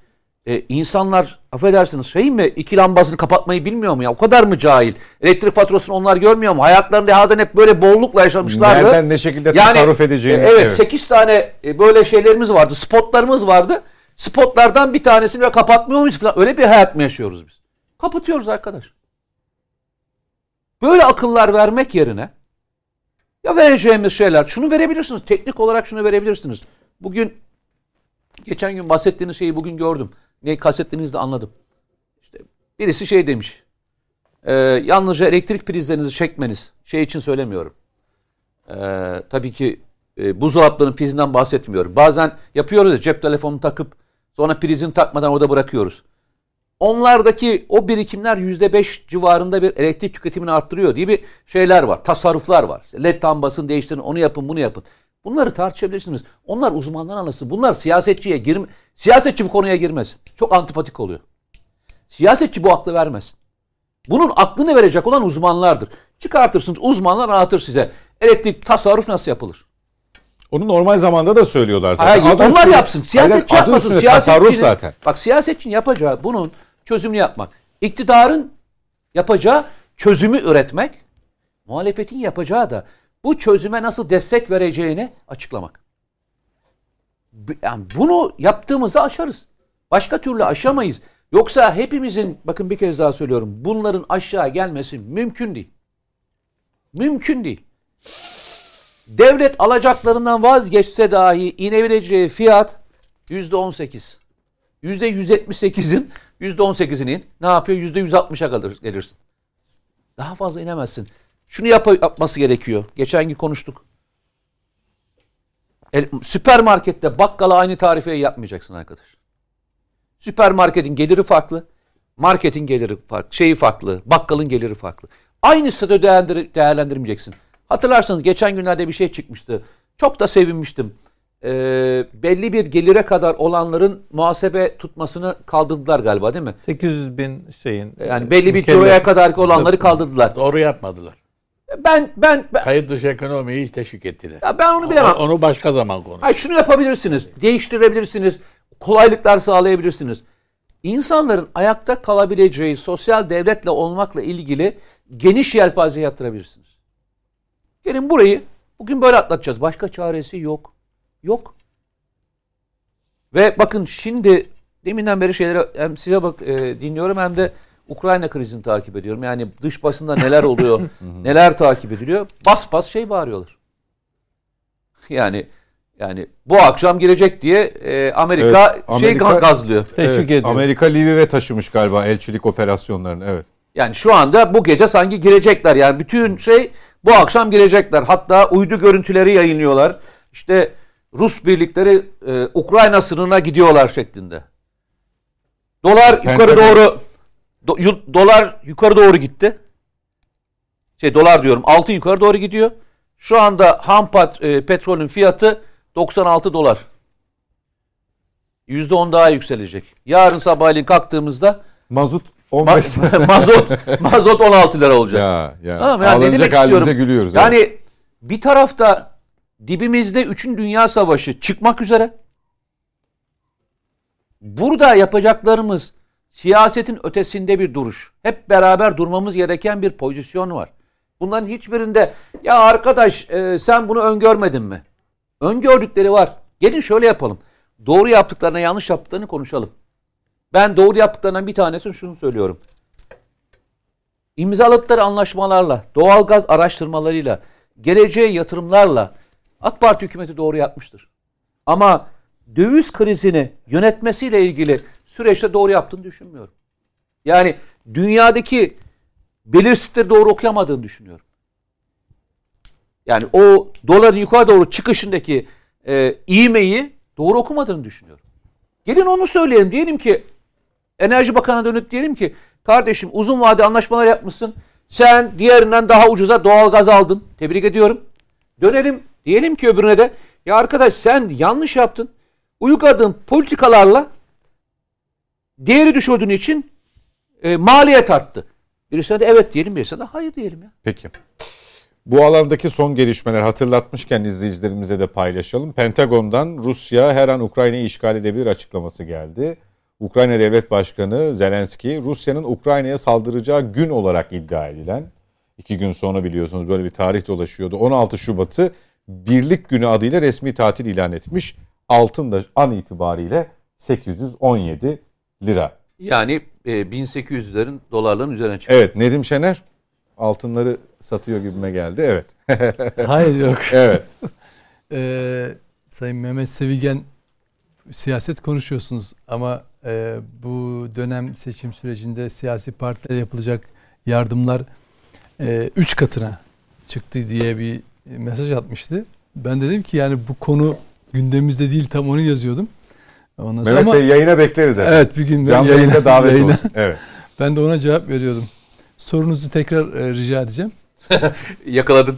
F: e, insanlar affedersiniz şey mi iki lambasını kapatmayı bilmiyor mu ya? O kadar mı cahil? Elektrik faturasını onlar görmüyor mu? Hayatlarında hayatın hep böyle bollukla yaşamışlardı.
A: Nereden ne şekilde tasarruf edeceğini.
F: e, evet, 8 tane e, böyle şeylerimiz vardı. Spotlarımız vardı. Spotlardan bir tanesini ve kapatmıyor muyuz falan. Öyle bir hayat mı yaşıyoruz biz? Kapatıyoruz arkadaş. Böyle akıllar vermek yerine ya vereceğimiz şeyler şunu verebilirsiniz. Teknik olarak şunu verebilirsiniz. Bugün geçen gün bahsettiğiniz şeyi bugün gördüm. Ne kastettiğinizi de anladım. İşte birisi şey demiş. E, yalnızca elektrik prizlerinizi çekmeniz. Şey için söylemiyorum. E, tabii ki e, buzdolaplarının prizinden bahsetmiyorum. Bazen yapıyoruz ya cep telefonunu takıp sonra prizini takmadan orada bırakıyoruz. Onlardaki o birikimler %5 civarında bir elektrik tüketimini arttırıyor diye bir şeyler var. Tasarruflar var. LED lambasını değiştirin, onu yapın, bunu yapın. Bunları tartışabilirsiniz. Onlar uzmanlar anlasın. Bunlar siyasetçiye girme siyasetçi bu konuya girmez. Çok antipatik oluyor. Siyasetçi bu aklı vermez. Bunun aklını verecek olan uzmanlardır. Çıkartırsınız uzmanlar anlatır size. Elektrik tasarruf nasıl yapılır?
A: Onu normal zamanda da söylüyorlar zaten.
F: Hayır, onlar
A: üstünde-
F: yapsın. Siyasetçi
A: Hayır,
F: yapmasın. Siyasetçinin-
A: zaten.
F: Bak siyasetçinin yapacağı bunun çözümünü yapmak. İktidarın yapacağı çözümü üretmek. Muhalefetin yapacağı da bu çözüme nasıl destek vereceğini açıklamak. Yani bunu yaptığımızda aşarız. Başka türlü aşamayız. Yoksa hepimizin bakın bir kez daha söylüyorum. Bunların aşağı gelmesi mümkün değil. Mümkün değil. Devlet alacaklarından vazgeçse dahi inebileceği fiyat yüzde on sekiz. Yüzde yüz yetmiş sekizin yüzde on sekizinin ne yapıyor? Yüzde yüz altmışa gelirsin. Daha fazla inemezsin. Şunu yap yapması gerekiyor. Geçen gün konuştuk. El, süpermarkette bakkala aynı tarifeyi yapmayacaksın arkadaş. Süpermarketin geliri farklı. Marketin geliri farklı. Şeyi farklı. Bakkalın geliri farklı. Aynı statü değerlendir değerlendirmeyeceksin. Hatırlarsanız geçen günlerde bir şey çıkmıştı. Çok da sevinmiştim. Ee, belli bir gelire kadar olanların muhasebe tutmasını kaldırdılar galiba değil mi?
B: 800 bin şeyin.
F: Yani belli bir kiloya kadar olanları kaldırdılar.
E: Doğru yapmadılar.
F: Ben ben ben,
E: Kayıt dışı ekonomiyi hiç teşvik ettiler.
F: ya ben onu bilemem.
E: Onu başka zaman konuş.
F: Hayır şunu yapabilirsiniz. Değiştirebilirsiniz. Kolaylıklar sağlayabilirsiniz. İnsanların ayakta kalabileceği sosyal devletle olmakla ilgili geniş yelpaze yatırabilirsiniz. Gelin burayı bugün böyle atlatacağız. Başka çaresi yok. Yok. Ve bakın şimdi deminden beri şeyleri hem size bak e, dinliyorum hem de Ukrayna krizini takip ediyorum. Yani dış basında neler oluyor, neler takip ediliyor. Bas bas şey bağırıyorlar. Yani yani bu akşam girecek diye e, Amerika,
A: Evet,
F: şey
A: Amerika-
F: gazlıyor.
B: Teşvik
A: Evet,
B: ediyor.
A: Amerika Lviv'e taşımış galiba elçilik operasyonlarını. Evet.
F: Yani şu anda bu gece sanki girecekler. Yani bütün şey bu akşam girecekler. Hatta uydu görüntüleri yayınlıyorlar. İşte Rus birlikleri e, Ukrayna sınırına gidiyorlar şeklinde. Dolar yukarı
A: Pentagon-
F: doğru do- dolar yukarı doğru gitti. Şey dolar diyorum. Altın yukarı doğru gidiyor. Şu anda ham pat, e, petrolün fiyatı 96 dolar. %10 daha yükselecek. Yarın sabahleyin kalktığımızda
A: Mazut
F: Ma-
A: 15
F: mazot mazot 16 lira olacak.
A: ya ya.
F: Tamam, yani ne
A: Ağlanacak
F: demek istiyorum?
A: gülüyoruz.
F: Yani
A: evet.
F: bir tarafta dibimizde 3. Dünya Savaşı çıkmak üzere. Burada yapacaklarımız siyasetin ötesinde bir duruş. Hep beraber durmamız gereken bir pozisyon var. Bunların hiçbirinde ya arkadaş e, sen bunu öngörmedin mi? Öngördükleri var. Gelin şöyle yapalım. Doğru yaptıklarına yanlış yaptıklarını konuşalım. Ben doğru yaptıklarından bir tanesini şunu söylüyorum. İmzaladıkları anlaşmalarla, doğalgaz araştırmalarıyla, geleceğe yatırımlarla AK Parti hükümeti doğru yapmıştır. Ama döviz krizini yönetmesiyle ilgili süreçte doğru yaptığını düşünmüyorum. Yani dünyadaki belirsizlikleri doğru okuyamadığını düşünüyorum. Yani o doların yukarı doğru çıkışındaki e, ivmeyi doğru okumadığını düşünüyorum. Gelin onu söyleyelim. Diyelim ki Enerji Bakanı'na dönüp diyelim ki kardeşim uzun vade anlaşmalar yapmışsın. Sen diğerinden daha ucuza doğal gaz aldın. Tebrik ediyorum. Dönelim diyelim ki öbürüne de ya arkadaş sen yanlış yaptın. Uyguladığın politikalarla değeri düşürdüğün için e, maliyet arttı. Birisine de evet diyelim birisine de hayır diyelim ya.
A: Peki. Bu alandaki son gelişmeler hatırlatmışken izleyicilerimize de paylaşalım. Pentagon'dan Rusya her an Ukrayna'yı işgal edebilir açıklaması geldi. Ukrayna Devlet Başkanı Zelenski, Rusya'nın Ukrayna'ya saldıracağı gün olarak iddia edilen, iki gün sonra biliyorsunuz böyle bir tarih dolaşıyordu. 16 Şubat'ı Birlik Günü adıyla resmi tatil ilan etmiş. Altın da an itibariyle 817 lira.
F: Yani e, 1800'lerin dolarların üzerine çıktı.
A: Evet Nedim Şener altınları satıyor gibime geldi. Evet.
C: Hayır yok.
A: evet.
C: Ee, Sayın Mehmet Sevigen siyaset konuşuyorsunuz ama e, bu dönem seçim sürecinde siyasi partilere yapılacak yardımlar 3 e, katına çıktı diye bir mesaj atmıştı. Ben dedim ki yani bu konu gündemimizde değil tam onu yazıyordum.
A: Ondan sonra Mehmet ama, Bey yayına bekleriz efendim.
C: Evet bir gün
A: Canlı yayına, yayına davet yayına. olsun. Evet.
C: ben de ona cevap veriyordum. Sorunuzu tekrar e, rica edeceğim.
F: Yakaladın.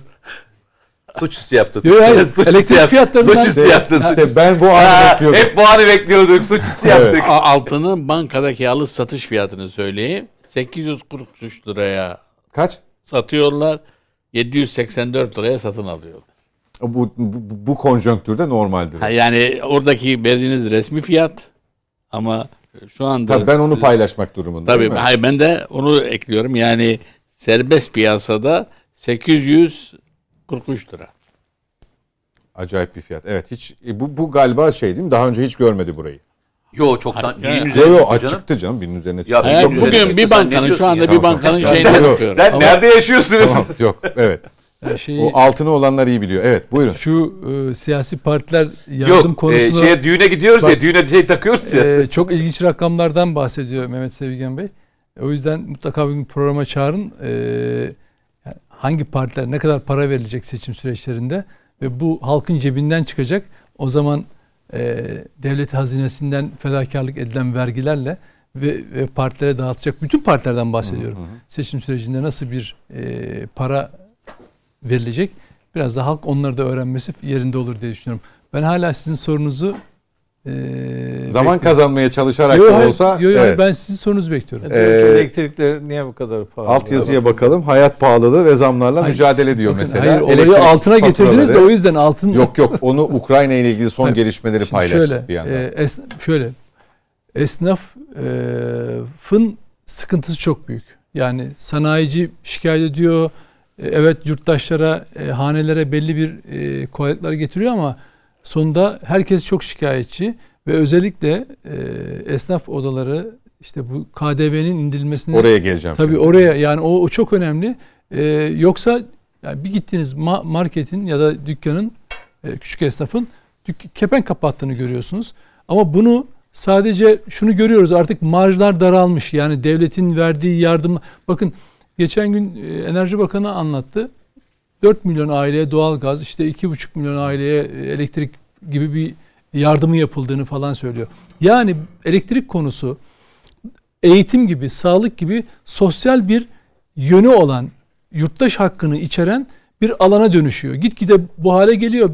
F: Suçüstü yaptın.
C: Yok hayır. Suçüstü
F: Elektrik
C: yap. fiyatlarından.
F: Suçüstü yaptın.
A: İşte ben bu anı bekliyordum.
F: Hep bu anı bekliyorduk. Suçüstü yaptık. Evet.
E: Altının bankadaki alış satış fiyatını söyleyeyim. 843 liraya
A: kaç?
E: Satıyorlar. 784 liraya satın alıyorlar.
A: Bu, bu, bu konjonktürde normaldir.
E: Ha yani oradaki verdiğiniz resmi fiyat ama şu anda...
A: Tabii ben onu paylaşmak durumundayım.
E: Tabii hayır, ben de onu ekliyorum. Yani serbest piyasada 843 lira.
A: Acayip bir fiyat. Evet hiç e, bu, bu galiba şey değil mi? Daha önce hiç görmedi burayı.
F: Yo çoktan
A: Yo yo açıktı canım binin üzerine çıktı.
E: Ya, bugün üzerine bir bankanın şu anda bir bankanın şeyini bakıyorum.
F: Sen Ama, nerede yaşıyorsunuz? Tamam,
A: yok evet. Yani şeyi, o altını olanlar iyi biliyor. Evet buyurun.
C: Şu e, siyasi partiler yardım Yok, konusunda...
F: E, şeye, düğüne gidiyoruz bak, ya düğüne şey takıyoruz ya.
C: E, çok ilginç rakamlardan bahsediyor Mehmet Sevgen Bey. O yüzden mutlaka bir programa çağırın. E, yani hangi partiler ne kadar para verilecek seçim süreçlerinde ve bu halkın cebinden çıkacak. O zaman e, devlet hazinesinden fedakarlık edilen vergilerle ve, ve partilere dağıtacak bütün partilerden bahsediyorum. Hı hı. Seçim sürecinde nasıl bir e, para verilecek. Biraz da halk onları da öğrenmesi yerinde olur diye düşünüyorum. Ben hala sizin sorunuzu
A: e, zaman bekliyorum. kazanmaya çalışarak yo, da olsa
C: yo, yo, evet. ben sizin sorunuzu bekliyorum.
B: Ee, Elektrikler niye bu kadar pahalı?
A: Alt yazıya bakalım. Hayat pahalılığı ve zamlarla hayır, mücadele diyor bakın, mesela.
C: Hayır, olayı Elektrik altına getirdiniz de o yüzden altın
A: Yok yok onu Ukrayna ile ilgili son gelişmeleri paylaştık şöyle, bir yandan. E,
C: es, şöyle esnafın e, sıkıntısı çok büyük. Yani sanayici şikayet ediyor, evet yurttaşlara, e, hanelere belli bir e, kolaylıklar getiriyor ama sonunda herkes çok şikayetçi ve özellikle e, esnaf odaları işte bu KDV'nin indirilmesini
A: oraya geleceğim.
C: Tabii şimdi. oraya yani o, o çok önemli. E, yoksa yani bir gittiğiniz ma- marketin ya da dükkanın e, küçük esnafın dük- kepenk kapattığını görüyorsunuz. Ama bunu sadece şunu görüyoruz artık marjlar daralmış. Yani devletin verdiği yardım bakın Geçen gün e, Enerji Bakanı anlattı. 4 milyon aileye doğal gaz, işte 2,5 milyon aileye e, elektrik gibi bir yardımı yapıldığını falan söylüyor. Yani elektrik konusu eğitim gibi, sağlık gibi sosyal bir yönü olan, yurttaş hakkını içeren bir alana dönüşüyor. Gitgide bu hale geliyor.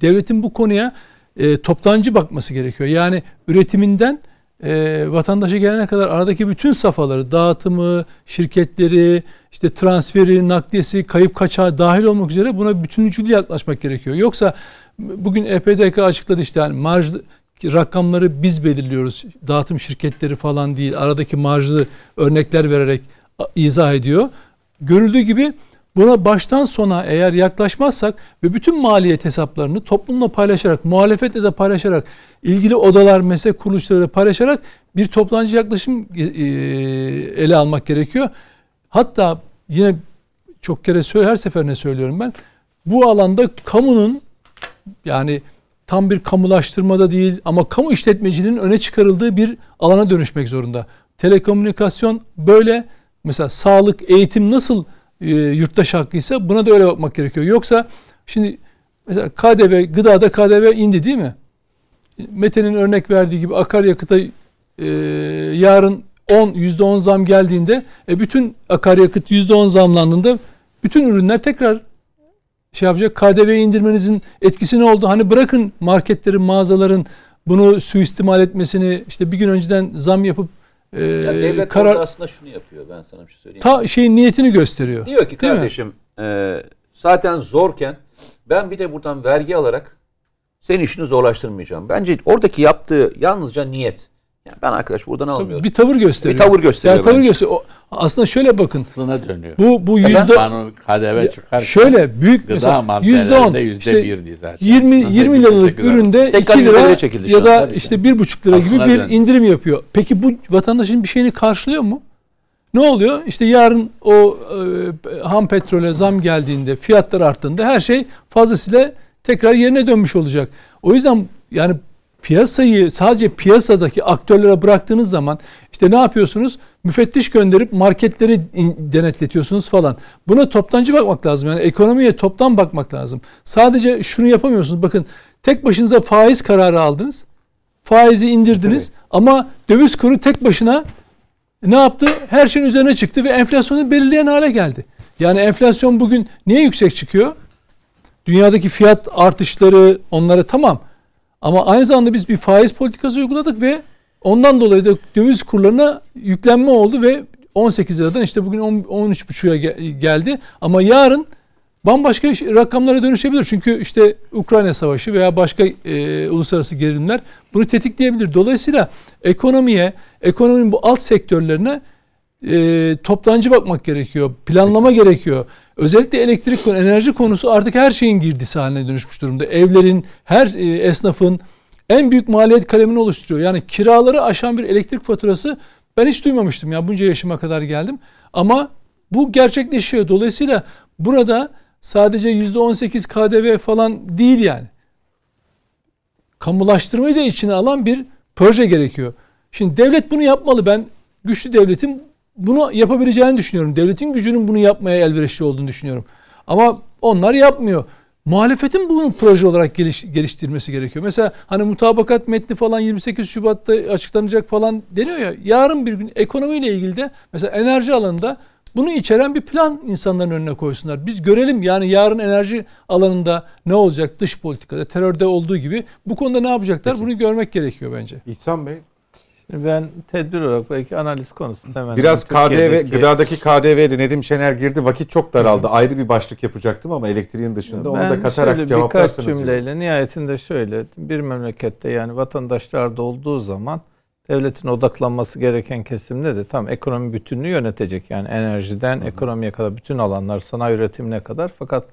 C: Devletin bu konuya e, toptancı bakması gerekiyor. Yani üretiminden e, vatandaşa gelene kadar aradaki bütün safhaları, dağıtımı, şirketleri, işte transferi, nakliyesi, kayıp kaçağı dahil olmak üzere buna bütüncül yaklaşmak gerekiyor. Yoksa bugün EPDK açıkladı işte yani marj rakamları biz belirliyoruz. Dağıtım şirketleri falan değil. Aradaki marjlı örnekler vererek izah ediyor. Görüldüğü gibi Buna baştan sona eğer yaklaşmazsak ve bütün maliyet hesaplarını toplumla paylaşarak, muhalefetle de paylaşarak, ilgili odalar, meslek kuruluşları da paylaşarak bir toplancı yaklaşım e, e, ele almak gerekiyor. Hatta yine çok kere her seferine söylüyorum ben. Bu alanda kamunun yani tam bir kamulaştırmada değil ama kamu işletmecinin öne çıkarıldığı bir alana dönüşmek zorunda. Telekomünikasyon böyle mesela sağlık, eğitim nasıl e, yurttaş hakkıysa buna da öyle bakmak gerekiyor. Yoksa şimdi mesela KDV, gıdada KDV indi değil mi? Mete'nin örnek verdiği gibi akaryakıta e, yarın 10 %10 zam geldiğinde e, bütün akaryakıt %10 zamlandığında bütün ürünler tekrar şey yapacak. KDV indirmenizin etkisi ne oldu? Hani bırakın marketlerin, mağazaların bunu suistimal etmesini işte bir gün önceden zam yapıp e,
F: Ya devlet
C: karar
F: aslında şunu yapıyor ben sana bir şey söyleyeyim.
C: ta şeyin niyetini gösteriyor.
F: Diyor ki
C: mi?
F: kardeşim e, zaten zorken ben bir de buradan vergi alarak senin işini zorlaştırmayacağım. Bence oradaki yaptığı yalnızca niyet. Yani ben arkadaş buradan almıyorum.
C: Bir tavır gösteriyor.
F: Bir tavır gösteriyor
C: Yani tavır gösteriyor. Aslında şöyle bakın.
E: Aslına dönüyor.
C: Bu bu
F: Efendim?
C: yüzde
E: KDV çıkarken
C: şöyle büyük mesela yüzde on
E: yüzde birdi zaten.
C: 20 20 liralık üründe
F: Tekrar
C: 2 lira ya da işte bir buçuk lira gibi bir indirim yapıyor. Peki bu vatandaşın bir şeyini karşılıyor mu? Ne oluyor? İşte yarın o e, ham petrole zam geldiğinde, fiyatlar arttığında her şey fazlasıyla tekrar yerine dönmüş olacak. O yüzden yani piyasayı sadece piyasadaki aktörlere bıraktığınız zaman işte ne yapıyorsunuz? Müfettiş gönderip marketleri denetletiyorsunuz falan. Buna toptancı bakmak lazım. Yani ekonomiye toptan bakmak lazım. Sadece şunu yapamıyorsunuz. Bakın tek başınıza faiz kararı aldınız. Faizi indirdiniz ama döviz kuru tek başına ne yaptı? Her şeyin üzerine çıktı ve enflasyonu belirleyen hale geldi. Yani enflasyon bugün niye yüksek çıkıyor? Dünyadaki fiyat artışları onları tamam. Ama aynı zamanda biz bir faiz politikası uyguladık ve ondan dolayı da döviz kurlarına yüklenme oldu ve 18 liradan işte bugün 10 13,5'a ge- geldi. Ama yarın bambaşka rakamlara dönüşebilir. Çünkü işte Ukrayna Savaşı veya başka e, uluslararası gerilimler bunu tetikleyebilir. Dolayısıyla ekonomiye, ekonominin bu alt sektörlerine e, toptancı bakmak gerekiyor. Planlama gerekiyor. Özellikle elektrik konu, enerji konusu artık her şeyin girdisi haline dönüşmüş durumda. Evlerin, her e, esnafın en büyük maliyet kalemini oluşturuyor. Yani kiraları aşan bir elektrik faturası ben hiç duymamıştım ya bunca yaşıma kadar geldim. Ama bu gerçekleşiyor. Dolayısıyla burada sadece %18 KDV falan değil yani. Kamulaştırmayı da içine alan bir proje gerekiyor. Şimdi devlet bunu yapmalı. Ben güçlü devletin bunu yapabileceğini düşünüyorum. Devletin gücünün bunu yapmaya elverişli olduğunu düşünüyorum. Ama onlar yapmıyor. Muhalefetin bunu proje olarak geliş, geliştirmesi gerekiyor. Mesela hani mutabakat metni falan 28 Şubat'ta açıklanacak falan deniyor ya. Yarın bir gün ekonomiyle ilgili de mesela enerji alanında bunu içeren bir plan insanların önüne koysunlar. Biz görelim yani yarın enerji alanında ne olacak dış politikada, terörde olduğu gibi bu konuda ne yapacaklar bunu görmek gerekiyor bence.
A: İhsan Bey
B: Şimdi ben tedbir olarak belki analiz konusunda hemen
A: biraz KDV,
B: Türkiye'deki-
A: gıdadaki KDV'de Nedim Şener girdi. Vakit çok daraldı. Ayrı bir başlık yapacaktım ama elektriğin dışında onu da
B: Ben
A: katarak cevaplarsanız.
B: birkaç
A: iyi olur.
B: cümleyle nihayetinde şöyle bir memlekette yani vatandaşlar da olduğu zaman devletin odaklanması gereken kesim nedir? Tam ekonomi bütününü yönetecek yani enerjiden ekonomiye kadar bütün alanlar sanayi üretimine kadar fakat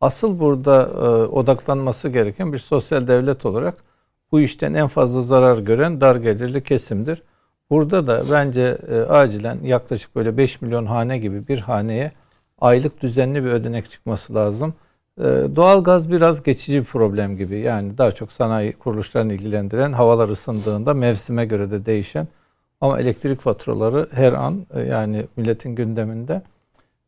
B: asıl burada e, odaklanması gereken bir sosyal devlet olarak bu işten en fazla zarar gören dar gelirli kesimdir. Burada da bence e, acilen yaklaşık böyle 5 milyon hane gibi bir haneye aylık düzenli bir ödenek çıkması lazım. E, doğalgaz biraz geçici bir problem gibi. Yani daha çok sanayi kuruluşlarını ilgilendiren havalar ısındığında mevsime göre de değişen ama elektrik faturaları her an e, yani milletin gündeminde.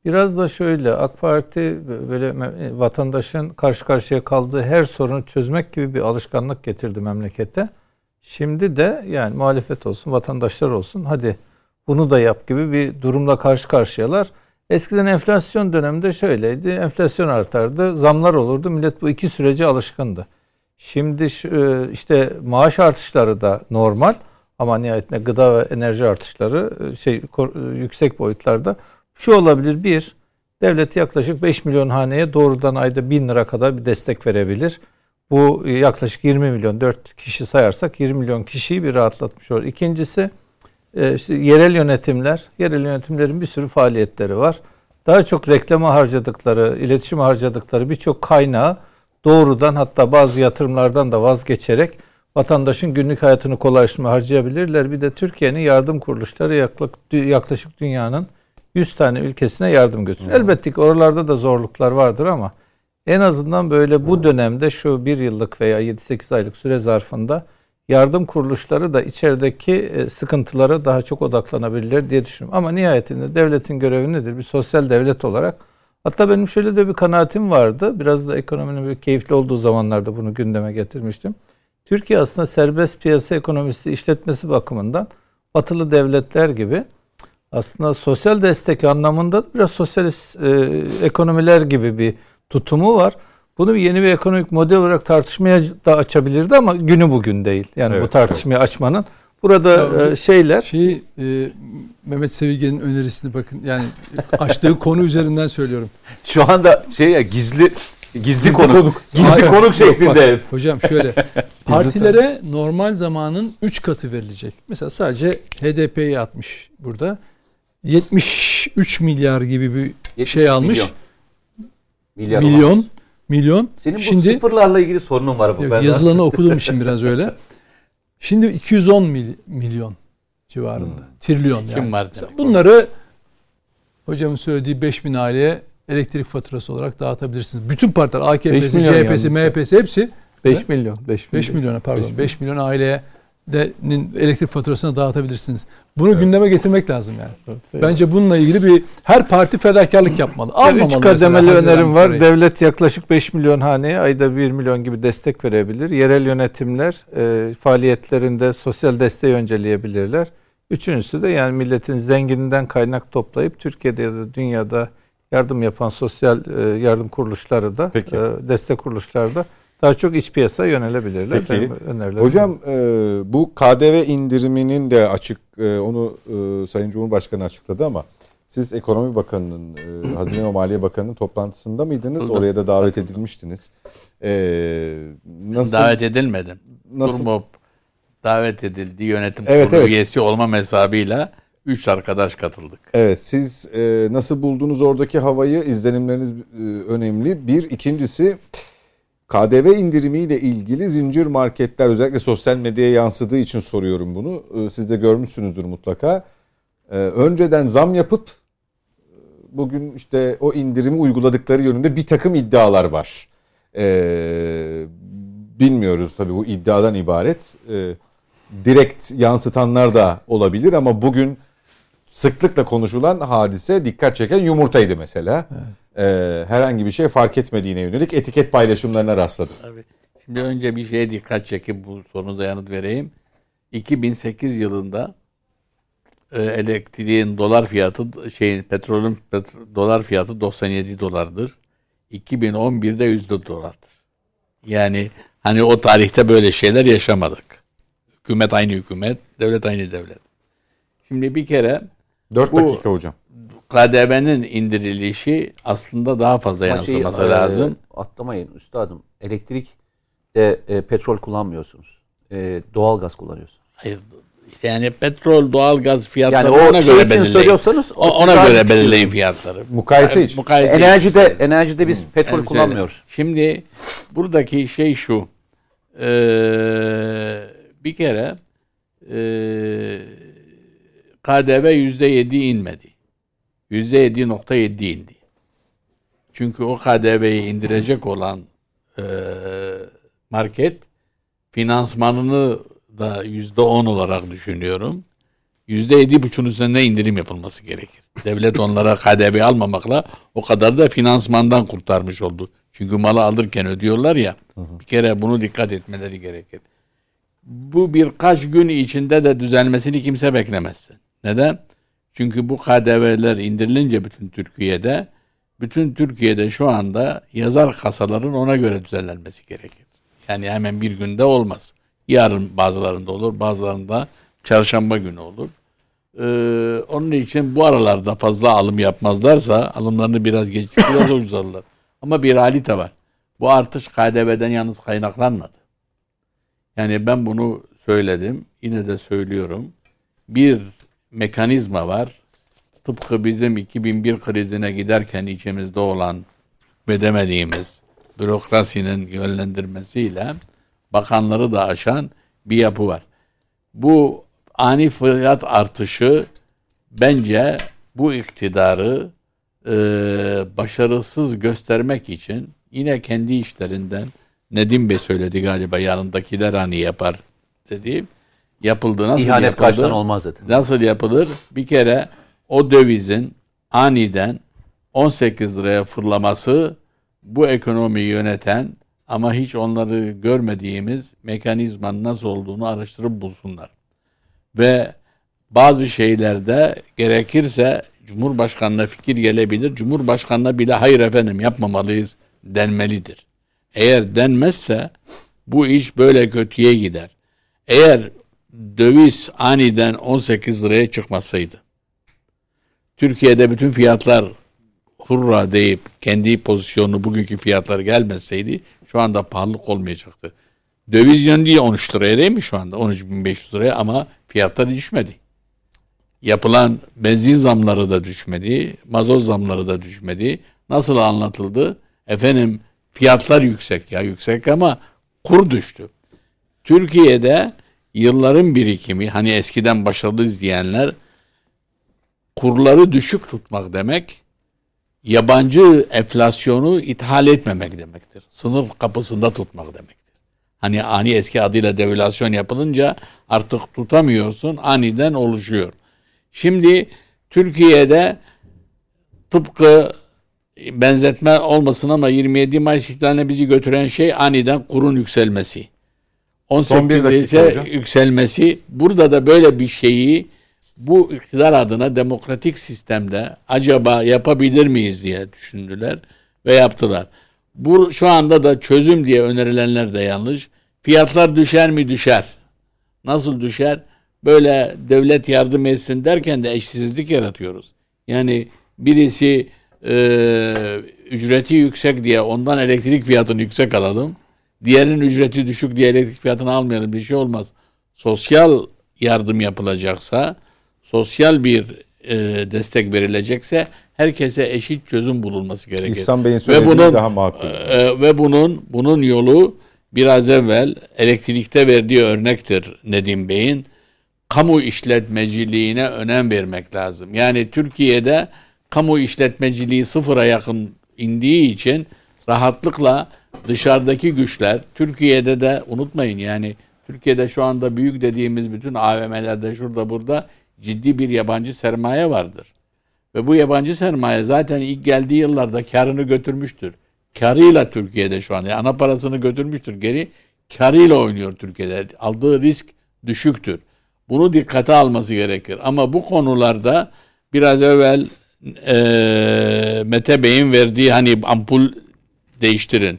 B: Biraz da şöyle AK Parti böyle me- vatandaşın karşı karşıya kaldığı her sorunu çözmek gibi bir alışkanlık getirdi memlekete. Şimdi de yani muhalefet olsun, vatandaşlar olsun hadi bunu da yap gibi bir durumla karşı karşıyalar. Eskiden enflasyon döneminde şöyleydi. Enflasyon artardı, zamlar olurdu. Millet bu iki sürece alışkındı. Şimdi e, işte maaş artışları da normal ama nihayetinde gıda ve enerji artışları e, şey e, yüksek boyutlarda. Şu olabilir bir, devlet yaklaşık 5 milyon haneye doğrudan ayda 1000 lira kadar bir destek verebilir. Bu yaklaşık 20 milyon, 4 kişi sayarsak 20 milyon kişiyi bir rahatlatmış olur. İkincisi e, işte yerel yönetimler, yerel yönetimlerin bir sürü faaliyetleri var. Daha çok reklama harcadıkları, iletişime harcadıkları birçok kaynağı doğrudan hatta bazı yatırımlardan da vazgeçerek vatandaşın günlük hayatını kolaylaştırmaya harcayabilirler. Bir de Türkiye'nin yardım kuruluşları yaklaşık dünyanın 100 tane ülkesine yardım götürüyor. Elbette ki oralarda da zorluklar vardır ama en azından böyle bu dönemde şu bir yıllık veya 7-8 aylık süre zarfında yardım kuruluşları da içerideki e, sıkıntılara daha çok odaklanabilirler diye düşünüyorum. Ama nihayetinde devletin görevi nedir? Bir sosyal devlet olarak. Hatta benim şöyle de bir kanaatim vardı. Biraz da ekonominin bir keyifli olduğu zamanlarda bunu gündeme getirmiştim. Türkiye aslında serbest piyasa ekonomisi işletmesi bakımından batılı devletler gibi aslında sosyal destek anlamında biraz sosyalist e, ekonomiler gibi bir tutumu var. Bunu yeni bir ekonomik model olarak tartışmaya da açabilirdi ama günü bugün değil. Yani
A: Evet,
B: bu tartışmayı açmanın. Burada e, şeyler
C: Şeyi e, Mehmet Sevigen'in önerisini bakın yani açtığı konu üzerinden söylüyorum.
F: Şu anda şey ya gizli gizli konuk. Gizli konuk şeklinde.
C: Hocam şöyle partilere normal zamanın 3 katı verilecek. Mesela sadece HDP'yi atmış burada. 73 milyar gibi bir
F: 70
C: şey almış.
F: milyon. Milyar.
C: Milyon. Milyon.
F: Senin bu
C: Şimdi
F: sıfırlarla ilgili sorunun var bu.
C: Yok, yazılanı okuduğum için biraz öyle. Şimdi 210 mil- milyon civarında. Trilyon yani.
E: Kim var demek
C: Bunları hocamın söylediği 5000 aileye elektrik faturası olarak dağıtabilirsiniz. Bütün partiler AKP'si, CHP'si. MHP'si hepsi
B: 5 milyon. 5 milyon.
C: 5 milyona pardon 5 milyon aileye de'nin elektrik faturasını dağıtabilirsiniz. Bunu gündeme getirmek lazım yani. Bence bununla ilgili bir her parti fedakarlık yapmalı.
B: Ya
C: Almamalı
B: Üç kademeli önerim var.
C: parayı.
B: Devlet yaklaşık 5 milyon haneye ayda 1 milyon gibi destek verebilir. Yerel yönetimler e, faaliyetlerinde sosyal desteği önceleyebilirler. Üçüncüsü de yani milletin zengininden kaynak toplayıp Türkiye'de ya da dünyada yardım yapan sosyal e, yardım kuruluşları da
A: Peki.
B: e, destek kuruluşları da daha çok iç piyasaya yönelebilirler.
A: Peki.
B: Önerilerim
A: Hocam e, bu KDV indiriminin de açık e, onu e, Sayın Cumhurbaşkanı açıkladı ama siz Ekonomi Bakanı'nın, e, Hazine ve Maliye Bakanı'nın toplantısında mıydınız?
E: Katıldım.
A: Oraya da davet edilmiştiniz. E, nasıl
E: Davet edilmedim.
A: nasıl
E: Durmup davet edildi yönetim
A: Evet,
E: kurulu
A: evet.
E: üyesi olma mesabıyla 3 arkadaş katıldık.
A: Evet siz e, nasıl buldunuz oradaki havayı izlenimleriniz e, önemli. Bir ikincisi KDV indirimiyle ilgili zincir marketler özellikle sosyal medyaya yansıdığı için soruyorum bunu. E, siz de görmüşsünüzdür mutlaka. E, önceden zam yapıp e, bugün işte o indirimi uyguladıkları yönünde bir takım iddialar var. E, bilmiyoruz tabii bu iddiadan ibaret. Direkt yansıtanlar da olabilir ama bugün sıklıkla konuşulan hadise dikkat çeken yumurtaydı mesela. Ee, herhangi bir şey fark etmediğine yönelik etiket paylaşımlarına rastladım.
E: Tabii. Şimdi önce bir şeye dikkat çekip bu sorunuza yanıt vereyim. 2008 yılında e, elektriğin dolar fiyatı şeyin petrolün petro- dolar fiyatı 97 dolardır. 2011'de 100 dolardır. Yani hani o tarihte böyle şeyler yaşamadık. Hükümet aynı hükümet, devlet aynı devlet. Şimdi bir kere
A: 4
E: Bu-
A: dakika hocam.
E: KDV'nin indirilişi aslında daha fazla
F: Ama şey,
E: yansıması
F: e,
E: lazım.
F: Atlamayın üstadım. Elektrik de e, petrol kullanmıyorsunuz. E, doğal gaz kullanıyorsunuz.
E: Hayır. işte Yani petrol, doğalgaz
F: Yani
E: fiyatları
F: o
E: ona
F: şey
E: göre belirleyin.
F: söylüyorsanız
E: O- ona göre
F: düşük
E: belirleyin fiyatları.
A: Mukayese için.
E: Mukayese
F: Enerjide
E: için.
F: enerjide biz petrol
E: Evet,
F: kullanmıyoruz.
E: Şimdi buradaki şey şu. Ee, bir kere ee, KDV yüzde yedi inmedi. Yüzde yedi nokta yedi indi. Çünkü o KDV'yi indirecek olan ee, market finansmanını da yüzde on olarak düşünüyorum. Yüzde yedi buçuğun üzerine indirim yapılması gerekir. Devlet onlara KDV almamakla o kadar da finansmandan kurtarmış oldu. Çünkü malı alırken ödüyorlar ya. Bir kere bunu dikkat etmeleri gerekir. Bu birkaç gün içinde de düzelmesini kimse beklemezsin. Neden? Çünkü bu KDV'ler indirilince bütün Türkiye'de bütün Türkiye'de şu anda yazar kasaların ona göre düzenlenmesi gerekir. Yani hemen bir günde olmaz. Yarın bazılarında olur, bazılarında çarşamba günü olur. Ee, onun için bu aralarda fazla alım yapmazlarsa alımlarını biraz geçtik biraz ucuzlarlar. Ama bir realite var. Bu artış KDV'den yalnız kaynaklanmadı. Yani ben bunu söyledim. Yine de söylüyorum. Bir mekanizma var. Tıpkı bizim 2001 krizine giderken içimizde olan bedemediğimiz bürokrasinin yönlendirmesiyle bakanları da aşan bir yapı var. Bu ani fiyat artışı bence bu iktidarı e, başarısız göstermek için yine kendi işlerinden Nedim Bey söyledi galiba yanındakiler hani yapar dedi. Yapıldı nasıl
F: İhanet
E: yapıldı?
F: olmaz dedi.
E: Nasıl yapılır? Bir kere o dövizin aniden 18 liraya fırlaması bu ekonomiyi yöneten Ama hiç onları görmediğimiz mekanizmanın nasıl olduğunu araştırıp bulsunlar. Ve bazı şeylerde gerekirse Cumhurbaşkanına fikir gelebilir. Cumhurbaşkanına bile hayır efendim yapmamalıyız denmelidir. Eğer denmezse bu iş böyle kötüye gider. Eğer döviz aniden 18 liraya çıkmasaydı, Türkiye'de bütün fiyatlar hurra deyip kendi pozisyonu bugünkü fiyatlar gelmeseydi şu anda pahalılık olmayacaktı. Döviz yönü diye 13 liraya değil mi şu anda? 13.500 liraya ama fiyatlar düşmedi. Yapılan benzin zamları da düşmedi, mazot zamları da düşmedi. Nasıl anlatıldı? Efendim fiyatlar yüksek ya yüksek ama kur düştü. Türkiye'de yılların birikimi hani eskiden başarılı izleyenler kurları düşük tutmak demek yabancı enflasyonu ithal etmemek demektir. Sınır kapısında tutmak demektir. Hani ani eski adıyla devalüasyon yapılınca artık tutamıyorsun aniden oluşuyor. Şimdi Türkiye'de tıpkı benzetme olmasın ama 27 Mayıs ihlaline bizi götüren şey aniden kurun yükselmesi. 18 ise hocam. yükselmesi. Burada da böyle bir şeyi bu iktidar adına demokratik sistemde acaba yapabilir miyiz diye düşündüler ve yaptılar. Bu şu anda da çözüm diye önerilenler de yanlış. Fiyatlar düşer mi düşer. Nasıl düşer? Böyle devlet yardım etsin derken de eşsizlik yaratıyoruz. Yani birisi e, ücreti yüksek diye ondan elektrik fiyatını yüksek alalım. Diğerinin ücreti düşük diye elektrik fiyatını almayalım bir şey olmaz. Sosyal yardım yapılacaksa, sosyal bir e, destek verilecekse herkese eşit çözüm bulunması gerekir.
A: İhsan Bey'in söylediği
E: ve bunun,
A: daha makul.
E: E, ve bunun bunun yolu biraz evvel elektrikte verdiği örnektir Nedim Bey'in. Kamu işletmeciliğine önem vermek lazım. Yani Türkiye'de kamu işletmeciliği sıfıra yakın indiği için rahatlıkla dışarıdaki güçler Türkiye'de de unutmayın yani Türkiye'de şu anda büyük dediğimiz bütün AVM'lerde şurada burada ciddi bir yabancı sermaye vardır. Ve bu yabancı sermaye zaten ilk geldiği yıllarda karını götürmüştür. Karıyla Türkiye'de şu an yani ana parasını götürmüştür geri karıyla oynuyor Türkiye'de. Aldığı risk düşüktür. Bunu dikkate alması gerekir. Ama bu konularda biraz evvel e, Mete Bey'in verdiği hani ampul değiştirin.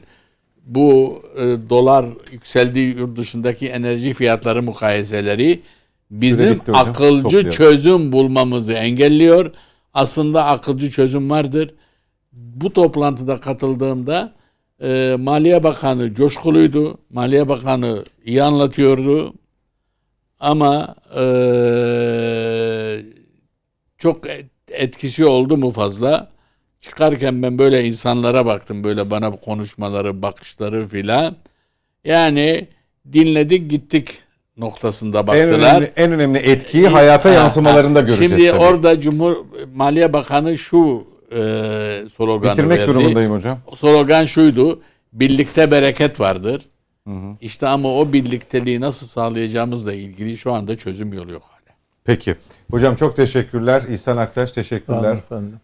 E: Bu e, dolar yükseldiği yurt dışındaki enerji fiyatları mukayeseleri bizim akılcı çözüm bulmamızı engelliyor. Aslında akılcı çözüm vardır. Bu toplantıda katıldığımda e, Maliye Bakanı coşkuluydu. Maliye Bakanı iyi anlatıyordu. Ama e, çok etkisi oldu mu fazla? Çıkarken ben böyle insanlara baktım. Böyle bana konuşmaları, bakışları filan. Yani dinledik gittik noktasında baktılar.
A: En önemli, en önemli etkiyi hayata yansımalarında göreceğiz
E: Şimdi
A: tabii.
E: orada Cumhur Maliye Bakanı şu e, sloganı
A: Bitirmek
E: verdi.
A: durumundayım hocam.
E: Slogan şuydu. Birlikte bereket vardır. Hı hı. İşte ama o birlikteliği nasıl sağlayacağımızla ilgili şu anda çözüm yolu yok.
A: Peki. Hocam çok teşekkürler. İhsan Aktaş teşekkürler.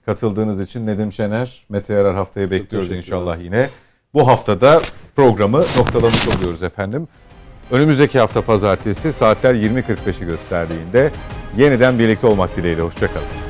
A: Katıldığınız için Nedim Şener, Mete Yarar haftaya bekliyoruz inşallah yine. Bu haftada programı noktalamış oluyoruz efendim. Önümüzdeki hafta pazartesi saatler 20.45'i gösterdiğinde yeniden birlikte olmak dileğiyle. Hoşçakalın.